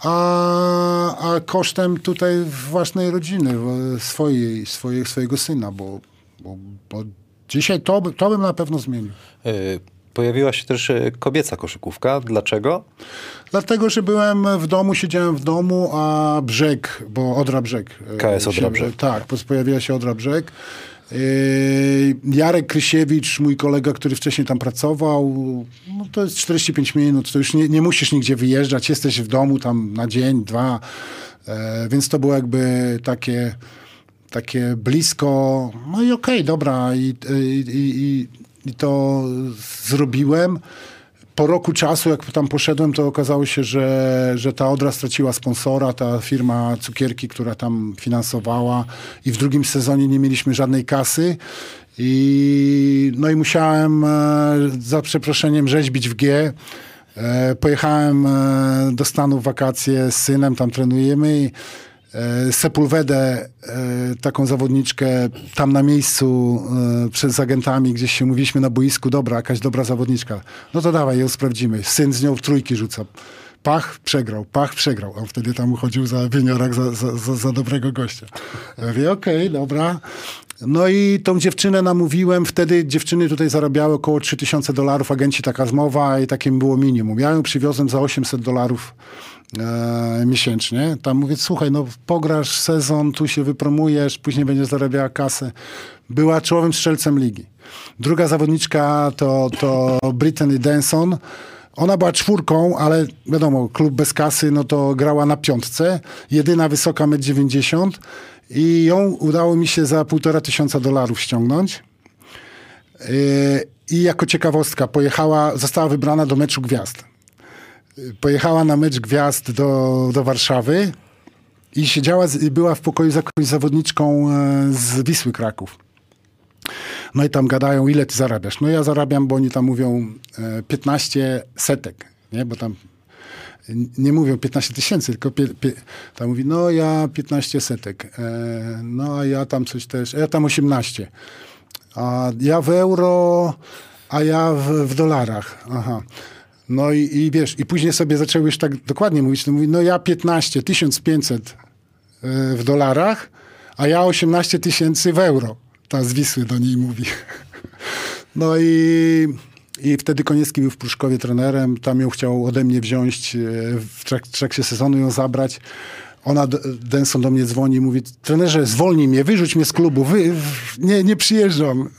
Speaker 5: a, a kosztem tutaj własnej rodziny, swojej, swojej, swojego syna, bo, bo, bo dzisiaj to, to bym na pewno zmienił. E,
Speaker 4: pojawiła się też e, kobieca koszykówka. Dlaczego?
Speaker 5: Dlatego, że byłem w domu, siedziałem w domu, a brzeg, bo Odra Brzeg.
Speaker 4: E, KS Odra Brzeg.
Speaker 5: Tak, pojawiła się Odra Brzeg. Yy, Jarek Krysiewicz, mój kolega, który wcześniej tam pracował, no to jest 45 minut, to już nie, nie musisz nigdzie wyjeżdżać, jesteś w domu tam na dzień, dwa, e, więc to było jakby takie, takie blisko, no i okej, okay, dobra, i, i, i, i to zrobiłem po roku czasu, jak tam poszedłem, to okazało się, że, że ta Odra straciła sponsora, ta firma cukierki, która tam finansowała i w drugim sezonie nie mieliśmy żadnej kasy. I, no i musiałem e, za przeproszeniem rzeźbić w G. E, pojechałem e, do Stanów wakacje z synem, tam trenujemy i Sepulwedę, e, taką zawodniczkę, tam na miejscu e, przed agentami, gdzieś się mówiliśmy na boisku, dobra, jakaś dobra zawodniczka. No to dawaj, ją sprawdzimy. Syn z nią w trójki rzuca. Pach, przegrał, pach, przegrał. On wtedy tam uchodził za wieniorach, za, za, za, za dobrego gościa. Ja okej, okay, dobra. No i tą dziewczynę namówiłem, wtedy dziewczyny tutaj zarabiały około 3000 dolarów, agenci taka zmowa i takim było minimum. Ja ją przywiozłem za 800 dolarów e, miesięcznie. Tam mówię, słuchaj, no pograsz sezon, tu się wypromujesz, później będziesz zarabiała kasę. Była czołowym strzelcem ligi. Druga zawodniczka to, to (laughs) Brittany Denson. Ona była czwórką, ale wiadomo, klub bez kasy, no to grała na piątce. Jedyna wysoka 1,90 m i ją udało mi się za półtora tysiąca dolarów ściągnąć. Yy, I jako ciekawostka pojechała, została wybrana do meczu gwiazd. Pojechała na mecz gwiazd do, do Warszawy i siedziała, była w pokoju z jakąś zawodniczką e, z Wisły Kraków. No i tam gadają, ile ty zarabiasz? No ja zarabiam, bo oni tam mówią 15 e, setek, nie? Bo tam nie mówią 15 tysięcy, tylko pie, pie, tam mówi, no ja 15 setek, e, no a ja tam coś też, ja tam 18. A ja w euro, a ja w, w dolarach. Aha. No i, i, wiesz, i później sobie zaczęły już tak dokładnie mówić, no, mówi, no ja 15, 1500 e, w dolarach, a ja 18 tysięcy w euro. Ta z Wisły do niej mówi. (laughs) No i i wtedy Koniecki był w Pruszkowie trenerem, tam ją chciał ode mnie wziąć, e, w trak trakcie sezonu ją zabrać. Ona, Denson do mnie dzwoni i mówi, trenerze, zwolnij mnie, wyrzuć mnie z klubu, wy, nie, nie przyjeżdżam.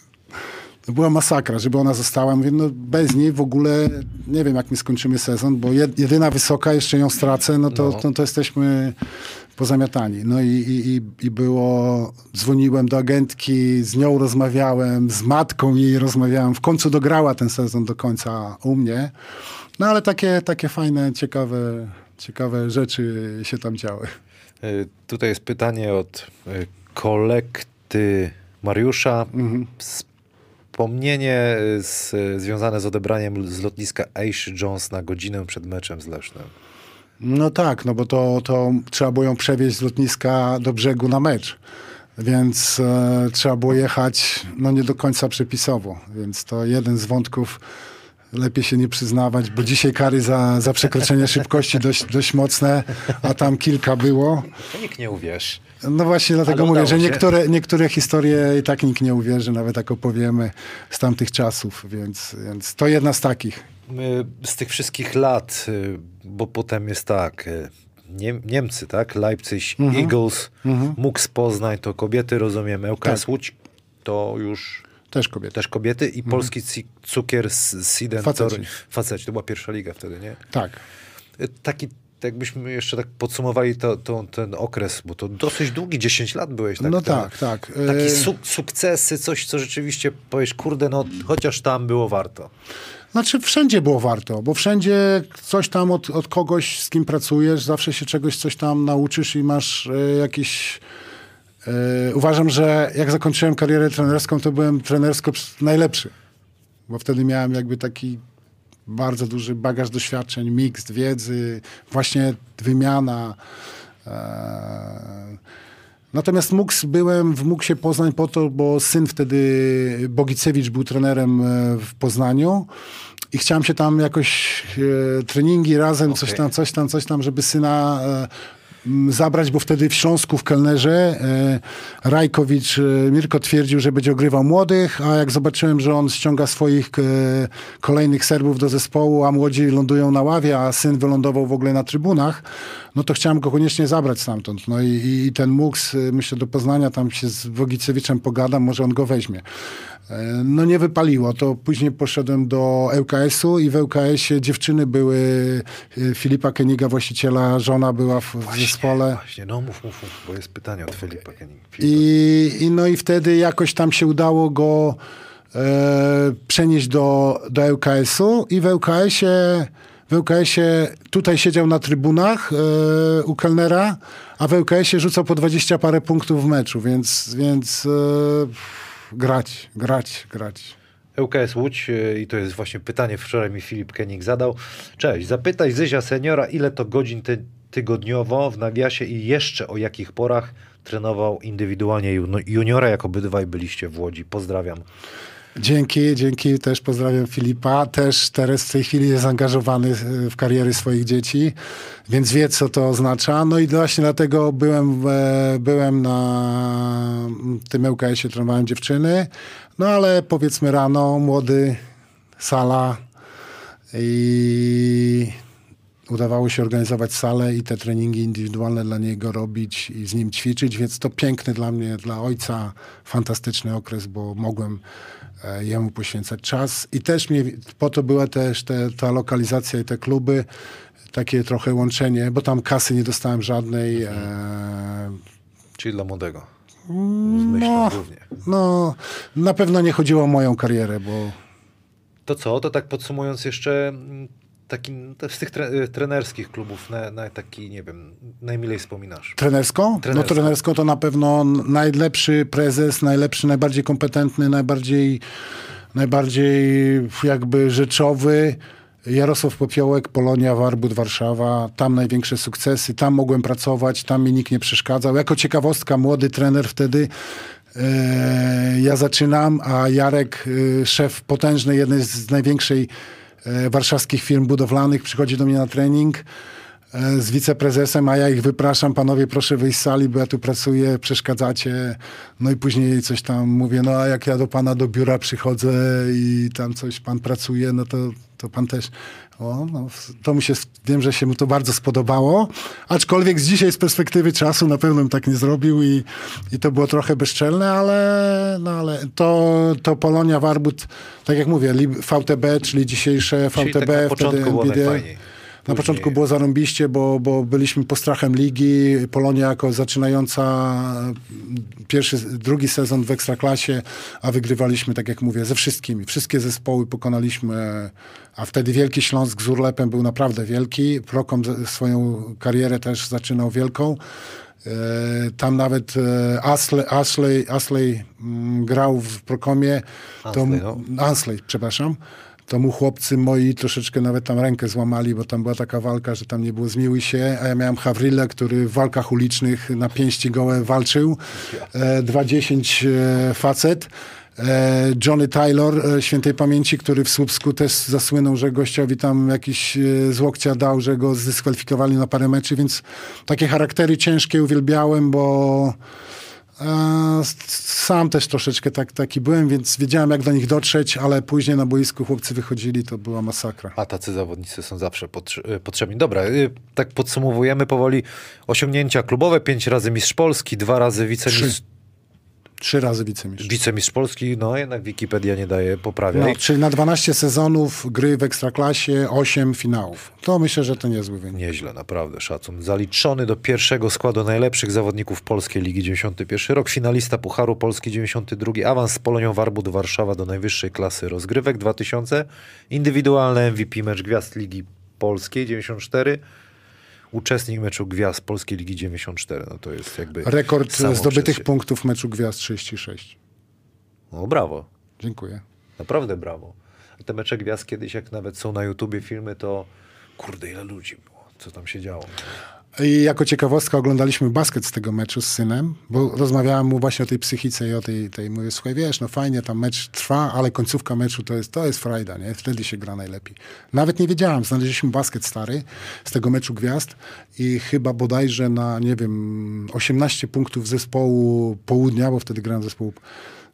Speaker 5: To była masakra, żeby ona została. Mówię, no bez niej w ogóle nie wiem, jak my skończymy sezon, bo jedyna wysoka, jeszcze ją stracę, no to, no. to, to jesteśmy pozamiatani. No i, i, i było, dzwoniłem do agentki, z nią rozmawiałem, z matką jej rozmawiałem. W końcu dograła ten sezon do końca u mnie. No ale takie, takie fajne, ciekawe, ciekawe rzeczy się tam działy.
Speaker 4: E, tutaj jest pytanie od e, kolekty Mariusza. Mhm. Wspomnienie e, z, związane z odebraniem z lotniska Aish Jones na godzinę przed meczem z Lesznem.
Speaker 5: No tak, no bo to, to trzeba było ją przewieźć z lotniska do brzegu na mecz. Więc e, trzeba było jechać no nie do końca przepisowo. Więc to jeden z wątków, lepiej się nie przyznawać, bo dzisiaj kary za, za przekroczenie (laughs) szybkości dość, dość mocne, a tam kilka było.
Speaker 4: To nikt nie uwierzy.
Speaker 5: No właśnie dlatego mówię, że niektóre, niektóre historie i tak nikt nie uwierzy, nawet jak opowiemy z tamtych czasów, więc, więc to jedna z takich.
Speaker 4: Z tych wszystkich lat, y, bo potem jest tak, y, nie, Niemcy, tak? Leipzig, mhm. Eagles, mhm. MUX Poznań, to kobiety, rozumiem, ŁKS tak. Łódź, to już...
Speaker 5: Też kobiety.
Speaker 4: Też kobiety i mhm. polski cukier z Siden Faceci. Faceci. To była pierwsza liga wtedy, nie?
Speaker 5: Tak.
Speaker 4: Y, taki jakbyśmy jeszcze tak podsumowali to, to, ten okres, bo to dosyć długi, 10 lat byłeś. Tak,
Speaker 5: no tak, tak.
Speaker 4: Takie su sukcesy, coś, co rzeczywiście powiesz, kurde, no chociaż tam było warto.
Speaker 5: Znaczy wszędzie było warto, bo wszędzie coś tam od, od kogoś, z kim pracujesz, zawsze się czegoś coś tam nauczysz i masz y, jakiś... Y, uważam, że jak zakończyłem karierę trenerską, to byłem trenersko najlepszy, bo wtedy miałem jakby taki bardzo duży bagaż doświadczeń, miks wiedzy, właśnie wymiana. E, natomiast MUX byłem w MUXie Poznań po to, bo syn wtedy, Bogicewicz był trenerem e, w Poznaniu i chciałem się tam jakoś e, treningi razem, okay. coś tam, coś tam, coś tam, żeby syna e, zabrać, bo wtedy w Śląsku w kelnerze e, Rajkowicz, e, Mirko twierdził, że będzie ogrywał młodych, a jak zobaczyłem, że on ściąga swoich e, kolejnych Serbów do zespołu, a młodzi lądują na ławie, a syn wylądował w ogóle na trybunach, no to chciałem go koniecznie zabrać stamtąd. No i, i ten y, myślę, do Poznania, tam się z Wogicewiczem pogadam, może on go weźmie. E, no nie wypaliło, to później poszedłem do ŁKS-u i w ŁKS-ie dziewczyny były, y, Filipa Keniga, właściciela, żona była w, właśnie, zespole.
Speaker 4: Właśnie, no mów, mów, mów, bo jest pytanie od Filipa Keniga.
Speaker 5: I, I, no i wtedy jakoś tam się udało go e, przenieść do, do ŁKS-u i w ŁKS-ie w ŁKS-ie tutaj siedział na trybunach e, u kelnera, a w ŁKS-ie rzucał po 20 parę punktów w meczu, więc, więc e, grać, grać, grać.
Speaker 4: ŁKS Łódź e, i to jest właśnie pytanie, wczoraj mi Filip Kenik zadał. Cześć, zapytaj Zyzia seniora, ile to godzin ty tygodniowo w nawiasie i jeszcze o jakich porach trenował indywidualnie juniora, jak obydwaj byliście w Łodzi. Pozdrawiam.
Speaker 5: Dzięki, dzięki. Też pozdrawiam Filipa. Też teraz w tej chwili jest zaangażowany w kariery swoich dzieci, więc wie, co to oznacza. No i właśnie dlatego byłem, e, byłem na tym ŁKS-ie, trenowałem dziewczyny. No ale powiedzmy rano, młody, sala i udawało się organizować salę i te treningi indywidualne dla niego robić i z nim ćwiczyć, więc to piękny dla mnie, dla ojca, fantastyczny okres, bo mogłem e, jemu poświęcać czas i też mnie, po to była też te, ta lokalizacja i te kluby, takie trochę łączenie, bo tam kasy nie dostałem żadnej. E,
Speaker 4: Czyli dla młodego.
Speaker 5: no,
Speaker 4: głównie.
Speaker 5: no, na pewno nie chodziło o moją karierę, bo
Speaker 4: To co? To tak podsumując jeszcze mm, taki, z tych tre, trenerskich klubów na, na taki, nie wiem, najmilej wspominasz?
Speaker 5: Trenerską?
Speaker 4: Trenerską.
Speaker 5: No trenerską to na pewno najlepszy prezes, najlepszy, najbardziej kompetentny, najbardziej, najbardziej jakby rzeczowy. Jarosław Popiołek, Polonia, Warbut, Warszawa. Tam największe sukcesy, tam mogłem pracować, tam mi nikt nie przeszkadzał. Jako ciekawostka, młody trener wtedy e, ja zaczynam, a Jarek, e, szef potężnej, jednej z największej warszawskich firm budowlanych, przychodzi do mnie na trening e, z wiceprezesem, a ja ich wypraszam, panowie proszę wyjść z sali, bo ja tu pracuję, przeszkadzacie. No i później coś tam mówię, no a jak ja do pana do biura przychodzę i tam coś pan pracuje, no to, to pan też... O, no, to mu się, wiem, że się mu to bardzo spodobało, aczkolwiek z dzisiaj z perspektywy czasu na pewno bym tak nie zrobił i, i to było trochę bezczelne, ale, no, ale to, to Polonia Warbut, tak jak mówię, VTB, czyli dzisiejsze VTB,
Speaker 4: tak na
Speaker 5: wtedy NBD.
Speaker 4: Później-
Speaker 5: początku było zarąbiście, bo, bo byliśmy postrachem ligi. Polonia jako zaczynająca pierwszy, drugi sezon w Ekstraklasie, a wygrywaliśmy, tak jak mówię, ze wszystkimi. Wszystkie zespoły pokonaliśmy, a wtedy Wielki Śląsk z Urlepem był naprawdę wielki. Prokom swoją karierę też zaczynał wielką. E, Tam nawet e, Ashley, Ashley, Ashley mm, grał w Prokomie. To,
Speaker 4: Ansley, no.
Speaker 5: Ansley, przepraszam. To mu chłopcy moi troszeczkę nawet tam rękę złamali, bo tam była taka walka, że tam nie było zmiłuj się, a ja miałem Hawrille, który w walkach ulicznych na pięści gołe walczył. E, 2-10 e, facet. E, Johnny Taylor, e, świętej pamięci, który w Słupsku też zasłynął, że gościowi tam jakiś e, z łokcia dał, że go zdyskwalifikowali na parę meczy, więc takie charaktery ciężkie uwielbiałem, bo Sam też troszeczkę tak, taki byłem, więc wiedziałem, jak do nich dotrzeć, ale później na boisku chłopcy wychodzili, to była masakra.
Speaker 4: A tacy zawodnicy są zawsze y, potrzebni. Dobra, y, tak podsumowujemy powoli. Osiągnięcia klubowe, pięć razy mistrz Polski, dwa razy wicemistrz,
Speaker 5: Trzy razy wicemistrz.
Speaker 4: wicemistrz Polski, no jednak Wikipedia nie daje
Speaker 5: No,
Speaker 4: poprawiać.
Speaker 5: czyli na 12 sezonów gry w Ekstraklasie, 8 finałów. To myślę, że to niezły wynik.
Speaker 4: Nieźle, naprawdę, szacun. Zaliczony do pierwszego składu najlepszych zawodników Polskiej Ligi 91 rok, finalista Pucharu Polski 92, awans z Polonią Warbut Warszawa do najwyższej klasy rozgrywek 2000, indywidualny MVP mecz Gwiazd Ligi Polskiej 94, uczestnik meczu Gwiazd Polskiej Ligi 94. No to jest jakby
Speaker 5: Rekord zdobytych punktów meczu Gwiazd 36.
Speaker 4: No brawo,
Speaker 5: Dziękuję.
Speaker 4: naprawdę brawo. Te mecze Gwiazd kiedyś, jak nawet są na YouTubie filmy, to kurde ile ludzi było, co tam się działo.
Speaker 5: I jako ciekawostka oglądaliśmy basket z tego meczu z synem, bo rozmawiałem mu właśnie o tej psychice i o tej, tej mówię, słuchaj, wiesz, no fajnie, tam mecz trwa, ale końcówka meczu to jest, to jest frajda, nie? Wtedy się gra najlepiej. Nawet nie wiedziałem, znaleźliśmy basket stary z tego meczu gwiazd i chyba bodajże na, nie wiem, 18 punktów zespołu południa, bo wtedy grałem zespołu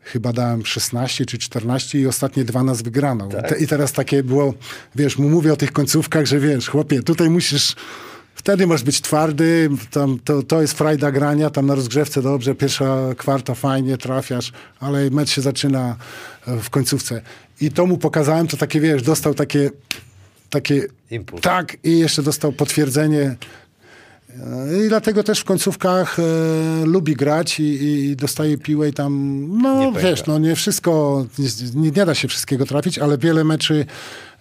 Speaker 5: chyba dałem 16 czy 14 i ostatnie dwa nas wygrano. I, te, I teraz takie było, wiesz, mu mówię o tych końcówkach, że wiesz, chłopie, tutaj musisz Wtedy masz być twardy, tam, to, to jest frajda grania, tam na rozgrzewce dobrze, pierwsza kwarta fajnie, trafiasz, ale mecz się zaczyna e, w końcówce. I to mu pokazałem, to takie, wiesz, dostał takie, takie
Speaker 4: Impuls.
Speaker 5: tak i jeszcze dostał potwierdzenie. I dlatego też w końcówkach e, lubi grać i, i dostaje piłę i tam, no wiesz, no nie wszystko, nie, nie da się wszystkiego trafić, ale wiele meczy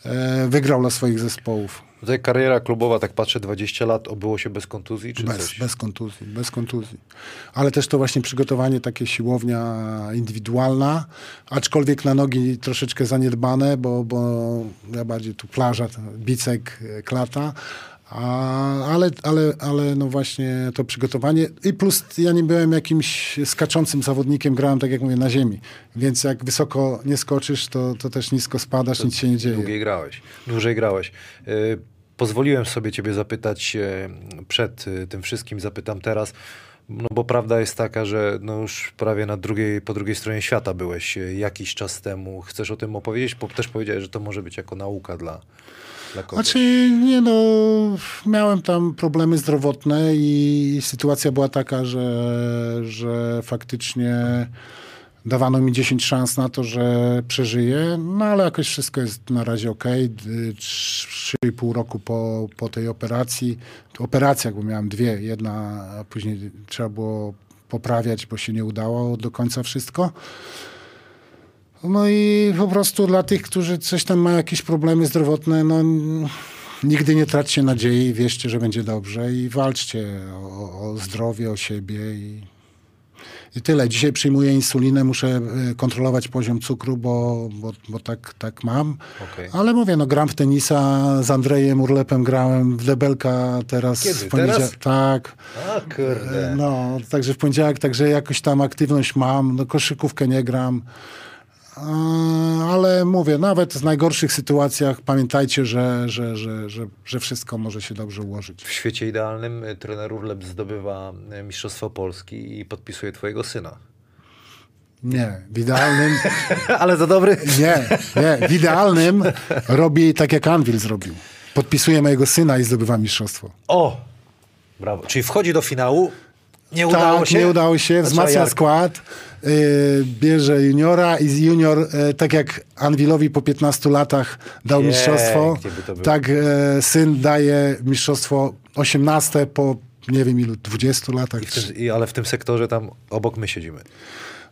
Speaker 5: e, wygrał dla swoich zespołów.
Speaker 4: Tutaj kariera klubowa, tak patrzę, 20 lat, obyło się bez kontuzji, czy
Speaker 5: Bez,
Speaker 4: coś?
Speaker 5: bez kontuzji, bez kontuzji. Ale też to właśnie przygotowanie, takie siłownia indywidualna, aczkolwiek na nogi troszeczkę zaniedbane, bo, bo ja bardziej tu plaża, bicek, e, klata, A, ale, ale, ale no właśnie to przygotowanie i plus ja nie byłem jakimś skaczącym zawodnikiem, grałem tak jak mówię na ziemi, więc jak wysoko nie skoczysz, to, to też nisko spadasz, to nic się nie dzieje.
Speaker 4: Długiej grałeś, dłużej grałeś. Y, pozwoliłem sobie ciebie zapytać przed y, tym wszystkim, zapytam teraz, no bo prawda jest taka, że no już prawie na drugiej, po drugiej stronie świata byłeś y, jakiś czas temu. Chcesz o tym opowiedzieć? Bo też powiedziałeś, że to może być jako nauka dla, dla kogoś.
Speaker 5: Znaczy, nie no, miałem tam problemy zdrowotne i sytuacja była taka, że, że faktycznie dawano mi 10 szans na to, że przeżyję, no ale jakoś wszystko jest na razie ok. 3,5 roku po, po tej operacji, operacjach, bo miałem dwie, jedna, a później trzeba było poprawiać, bo się nie udało do końca wszystko. No i po prostu dla tych, którzy coś tam mają jakieś problemy zdrowotne, no nigdy nie traćcie nadziei, wierzcie, że będzie dobrze i walczcie o, o zdrowie, o siebie i i tyle. Dzisiaj przyjmuję insulinę, muszę e, kontrolować poziom cukru, bo, bo, bo tak, tak mam. Okay. Ale mówię, no gram w tenisa, z Andrejem Urlepem grałem, w debelka teraz.
Speaker 4: Kiedy? W poniedziałek.
Speaker 5: Tak.
Speaker 4: A, kurde.
Speaker 5: E, no, także w poniedziałek, także jakoś tam aktywność mam. No, koszykówkę nie gram. Ale mówię, nawet w najgorszych sytuacjach pamiętajcie, że, że, że, że, że wszystko może się dobrze ułożyć.
Speaker 4: W świecie idealnym y, trener Urlep zdobywa y, Mistrzostwo Polski i podpisuje twojego syna.
Speaker 5: Nie, w idealnym... (laughs)
Speaker 4: Ale za dobry?
Speaker 5: Nie, nie, w idealnym robi tak jak Anvil zrobił. Podpisuje mojego syna i zdobywa mistrzostwo.
Speaker 4: O! Brawo. Czyli wchodzi do finału, nie udało
Speaker 5: tak,
Speaker 4: się?
Speaker 5: nie udało się, wzmacnia skład, yy, bierze juniora i junior, yy, tak jak Anwilowi po 15 latach dał mistrzostwo, tak yy, syn daje mistrzostwo 18 po nie wiem ilu, 20 latach.
Speaker 4: I tym, i, ale w tym sektorze tam obok my siedzimy.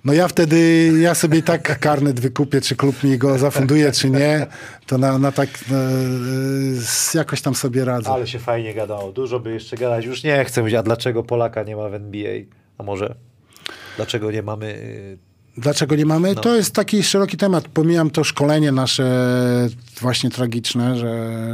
Speaker 5: No ja wtedy, ja sobie tak karnet wykupię, czy klub mi go zafunduje, czy nie, to na, na tak e, jakoś tam sobie radzę.
Speaker 4: Ale się fajnie gadało, dużo by jeszcze gadać, już nie chcę mówić, a dlaczego Polaka nie ma w NBA? A może dlaczego nie mamy y,
Speaker 5: Dlaczego nie mamy? No. To jest taki szeroki temat. Pomijam to szkolenie nasze właśnie tragiczne, że,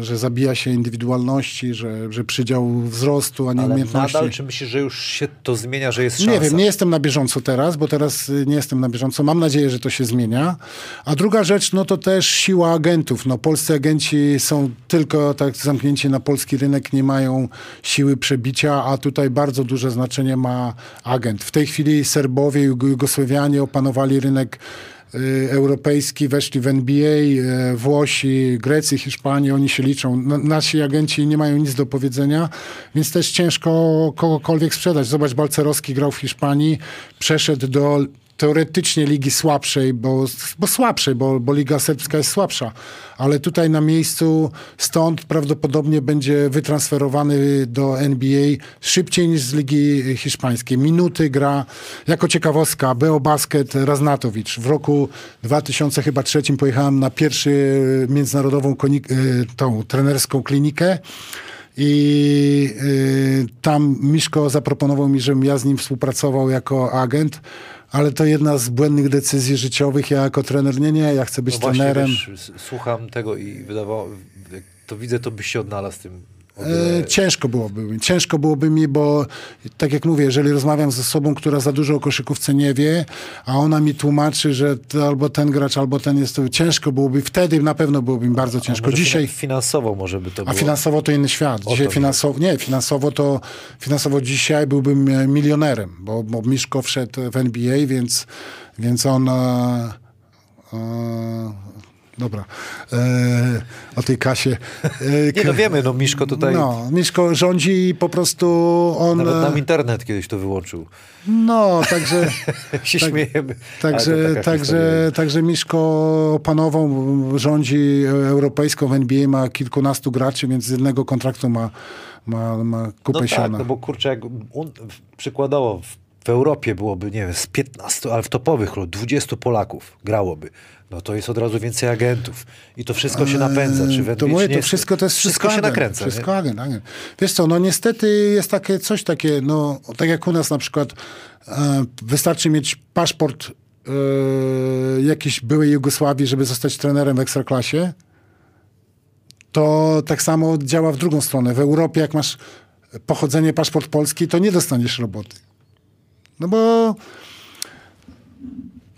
Speaker 5: że zabija się indywidualności, że, że przydział wzrostu, a nie Ale umiejętności.
Speaker 4: nadal, czy myślisz, że już się to zmienia, że jest szansa?
Speaker 5: Nie wiem, nie jestem na bieżąco teraz, bo teraz nie jestem na bieżąco. Mam nadzieję, że to się zmienia. A druga rzecz, no to też siła agentów. No, polscy agenci są tylko tak zamknięci na polski rynek, nie mają siły przebicia, a tutaj bardzo duże znaczenie ma agent. W tej chwili Serbowie, Jugosłowianie Amerykanie opanowali rynek y, europejski, weszli w NBA, y, Włosi, Grecy, Hiszpanii, oni się liczą. Nasi agenci nie mają nic do powiedzenia, więc też ciężko kogokolwiek sprzedać. Zobacz, Balcerowski grał w Hiszpanii, przeszedł do teoretycznie ligi słabszej, bo, bo słabszej, bo, bo liga serbska jest słabsza, ale tutaj na miejscu stąd prawdopodobnie będzie wytransferowany do NBA szybciej niż z ligi hiszpańskiej. Minuty gra, jako ciekawostka, Beo Basket Raznatowicz. W roku 2003 pojechałem na pierwszy międzynarodową e, tą trenerską klinikę i y, tam Miszko zaproponował mi, żebym ja z nim współpracował jako agent ale to jedna z błędnych decyzji życiowych. Ja jako trener, nie, nie, ja chcę być no trenerem.
Speaker 4: Wiesz, słucham tego i wydawało, to widzę, to byś się odnalazł w tym
Speaker 5: E, ciężko byłoby mi. Ciężko byłoby mi, bo tak jak mówię, jeżeli rozmawiam z osobą, która za dużo o koszykówce nie wie, a ona mi tłumaczy, że albo ten gracz, albo ten jest, to ciężko byłoby. Wtedy na pewno byłoby mi bardzo ciężko.
Speaker 4: Dzisiaj finansowo może by to było.
Speaker 5: A finansowo to inny świat. Dzisiaj finansowo, nie, finansowo to finansowo dzisiaj byłbym e, milionerem, bo, bo Miszko wszedł w NBA, więc, więc on e, dobra, e, o tej kasie.
Speaker 4: E, nie no wiemy, no Miszko tutaj...
Speaker 5: No, Miszko rządzi i po prostu on...
Speaker 4: Nawet nam internet kiedyś to wyłączył.
Speaker 5: No, także... (laughs)
Speaker 4: się tak, śmiejemy.
Speaker 5: Także, także, także Miszko opanował, rządzi europejską w NBA, ma kilkunastu graczy, więc z jednego kontraktu ma, ma, ma kupę no
Speaker 4: tak, no bo kurczę, jak przykładowo w, w Europie byłoby, nie wiem, z 15, ale w topowych lub 20 Polaków grałoby no to jest od razu więcej agentów. I to wszystko się napędza. Czy
Speaker 5: to mówię, to wszystko to jest wszystko,
Speaker 4: się nakręca.
Speaker 5: Wszystko agent. Wiesz co, no niestety jest takie coś takie, no tak jak u nas na przykład e, wystarczy mieć paszport e, jakiejś byłej Jugosławii, żeby zostać trenerem w Ekstraklasie. to tak samo działa w drugą stronę. W Europie, jak masz pochodzenie, paszport polski, to nie dostaniesz roboty. No bo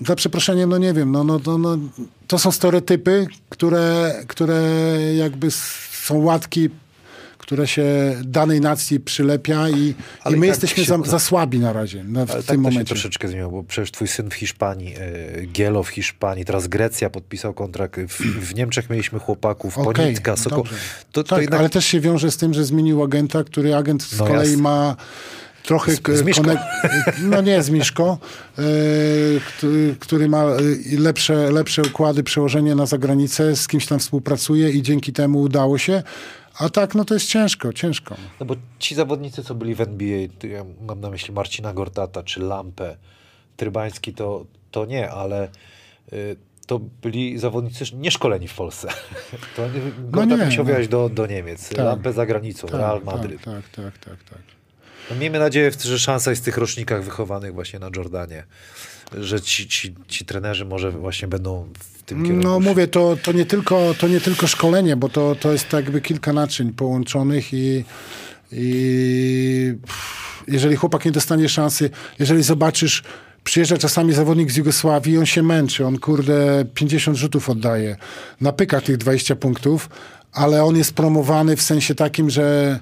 Speaker 5: za przeproszeniem, no nie wiem, no, no, no, no, to są stereotypy, które, które jakby są łatki które się danej nacji przylepia i, i my
Speaker 4: tak
Speaker 5: jesteśmy
Speaker 4: się-
Speaker 5: za, za słabi na razie na, w tym
Speaker 4: tak to się
Speaker 5: momencie.
Speaker 4: troszeczkę zmieniło, bo przecież twój syn w Hiszpanii, e, Gielo w Hiszpanii, teraz Grecja podpisał kontrakt, w, w Niemczech mieliśmy chłopaków,
Speaker 5: Okej,
Speaker 4: Ponitka, Soko. To, to
Speaker 5: tak,
Speaker 4: jednak
Speaker 5: ale też się wiąże z tym, że zmienił agenta, który agent z
Speaker 4: No
Speaker 5: kolei
Speaker 4: jasne.
Speaker 5: ma trochę...
Speaker 4: Z- z Miszko.
Speaker 5: no nie z Miszko, e, który, który ma e, lepsze, lepsze układy, przełożenie na zagranicę, z kimś tam współpracuje i dzięki temu udało się. A tak, no to jest ciężko, ciężko.
Speaker 4: No bo ci zawodnicy, co byli w NBA, ja mam na myśli Marcina Gortata czy Lampę, Trybański, to, to nie, ale y, to byli zawodnicy nieszkoleni w Polsce. (laughs) To nie, Gortat
Speaker 5: nie,
Speaker 4: musiał
Speaker 5: no.
Speaker 4: do, do Niemiec,
Speaker 5: Tak.
Speaker 4: Lampę za granicą, Real Madryt.
Speaker 5: Tak, tak, tak, tak.
Speaker 4: No, miejmy nadzieję, że szansa jest w tych rocznikach wychowanych właśnie na Jordanie, że ci, ci, ci trenerzy może właśnie będą w tym kierunku.
Speaker 5: No mówię, to, to, nie tylko, to nie tylko szkolenie, bo to, to jest tak jakby kilka naczyń połączonych i, i jeżeli chłopak nie dostanie szansy, jeżeli zobaczysz, przyjeżdża czasami zawodnik z Jugosławii, on się męczy, on kurde 50 rzutów oddaje, napyka tych 20 punktów, ale on jest promowany w sensie takim, że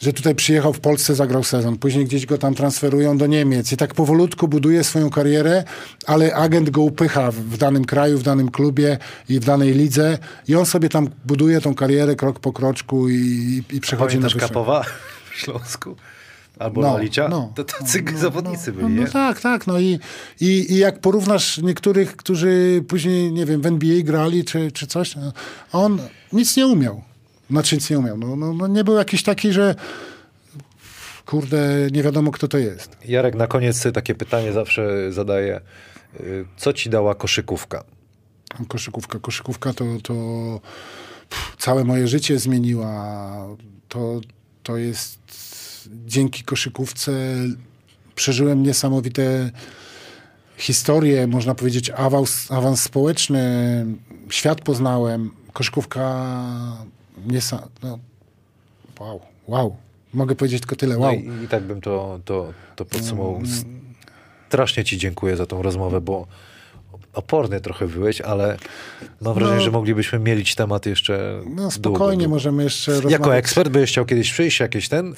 Speaker 5: że tutaj przyjechał w Polsce, zagrał sezon, później gdzieś go tam transferują do Niemiec i tak powolutku buduje swoją karierę, ale agent go upycha w, danym kraju, w danym klubie i w danej lidze i on sobie tam buduje tą karierę krok po kroczku i, i przechodzi na
Speaker 4: Pamiętasz
Speaker 5: wyższe.
Speaker 4: Kapowa (laughs) w Śląsku? Albo Lalicia? To tacy zawodnicy
Speaker 5: no,
Speaker 4: byli,
Speaker 5: no,
Speaker 4: nie?
Speaker 5: No tak, tak. No i, i, i jak porównasz niektórych, którzy później, nie wiem, w NBA grali czy, czy coś, no, on nic nie umiał. Znaczy nic nie umiał. No, no, no nie był jakiś taki, że kurde, nie wiadomo kto to jest.
Speaker 4: Jarek, na koniec takie pytanie zawsze zadaję. Y, Co ci dała koszykówka?
Speaker 5: Koszykówka, koszykówka to, to pff, całe moje życie zmieniła. To, to jest dzięki koszykówce przeżyłem niesamowite historie, można powiedzieć awans, awans społeczny, świat poznałem. Koszykówka niesa... No, wow, wow. Mogę powiedzieć tylko tyle,
Speaker 4: No
Speaker 5: wow.
Speaker 4: i, I tak bym to, to, to podsumował. Strasznie ci dziękuję za tą rozmowę, bo oporny trochę byłeś, ale mam wrażenie,
Speaker 5: No.
Speaker 4: że moglibyśmy mielić temat jeszcze
Speaker 5: No spokojnie,
Speaker 4: długo.
Speaker 5: możemy jeszcze
Speaker 4: Jako
Speaker 5: rozmawiać.
Speaker 4: ekspert byś chciał kiedyś przyjść, jakieś ten...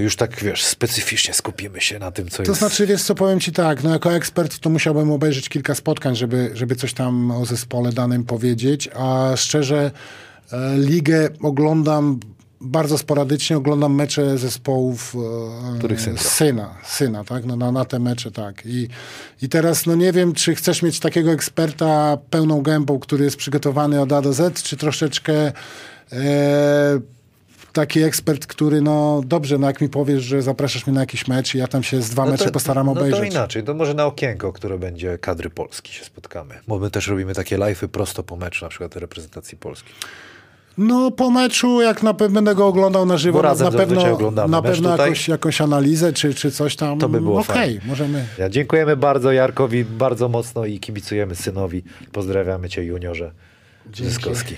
Speaker 4: Już tak, wiesz, specyficznie skupimy się na tym, co
Speaker 5: To
Speaker 4: jest...
Speaker 5: znaczy, wiesz co, powiem ci tak, no jako ekspert to musiałbym obejrzeć kilka spotkań, żeby, żeby coś tam o zespole danym powiedzieć, a szczerze ligę oglądam bardzo sporadycznie, oglądam mecze zespołów e,
Speaker 4: Których syn gra?
Speaker 5: syna, syna, tak, no, na, na te mecze, tak. I, I teraz, no nie wiem, czy chcesz mieć takiego eksperta pełną gębą, który jest przygotowany od A do Z, czy troszeczkę e, taki ekspert, który, no dobrze, no jak mi powiesz, że zapraszasz mnie na jakiś mecz i ja tam się z dwa mecze postaram
Speaker 4: no
Speaker 5: obejrzeć.
Speaker 4: to inaczej, to może na okienko, które będzie kadry Polski się spotkamy. Bo my też robimy takie live'y prosto po meczu, na przykład reprezentacji Polski.
Speaker 5: No po meczu, jak na pewno będę go oglądał na żywo, na,
Speaker 4: razem
Speaker 5: na
Speaker 4: zazwyczaj
Speaker 5: pewno,
Speaker 4: oglądamy
Speaker 5: na pewno jakąś, jakąś analizę czy, czy coś tam.
Speaker 4: To by było
Speaker 5: Okej,
Speaker 4: fajnie.
Speaker 5: możemy.
Speaker 4: Ja dziękujemy bardzo Jarkowi, bardzo mocno i kibicujemy synowi. Pozdrawiamy cię juniorze Zyskowski.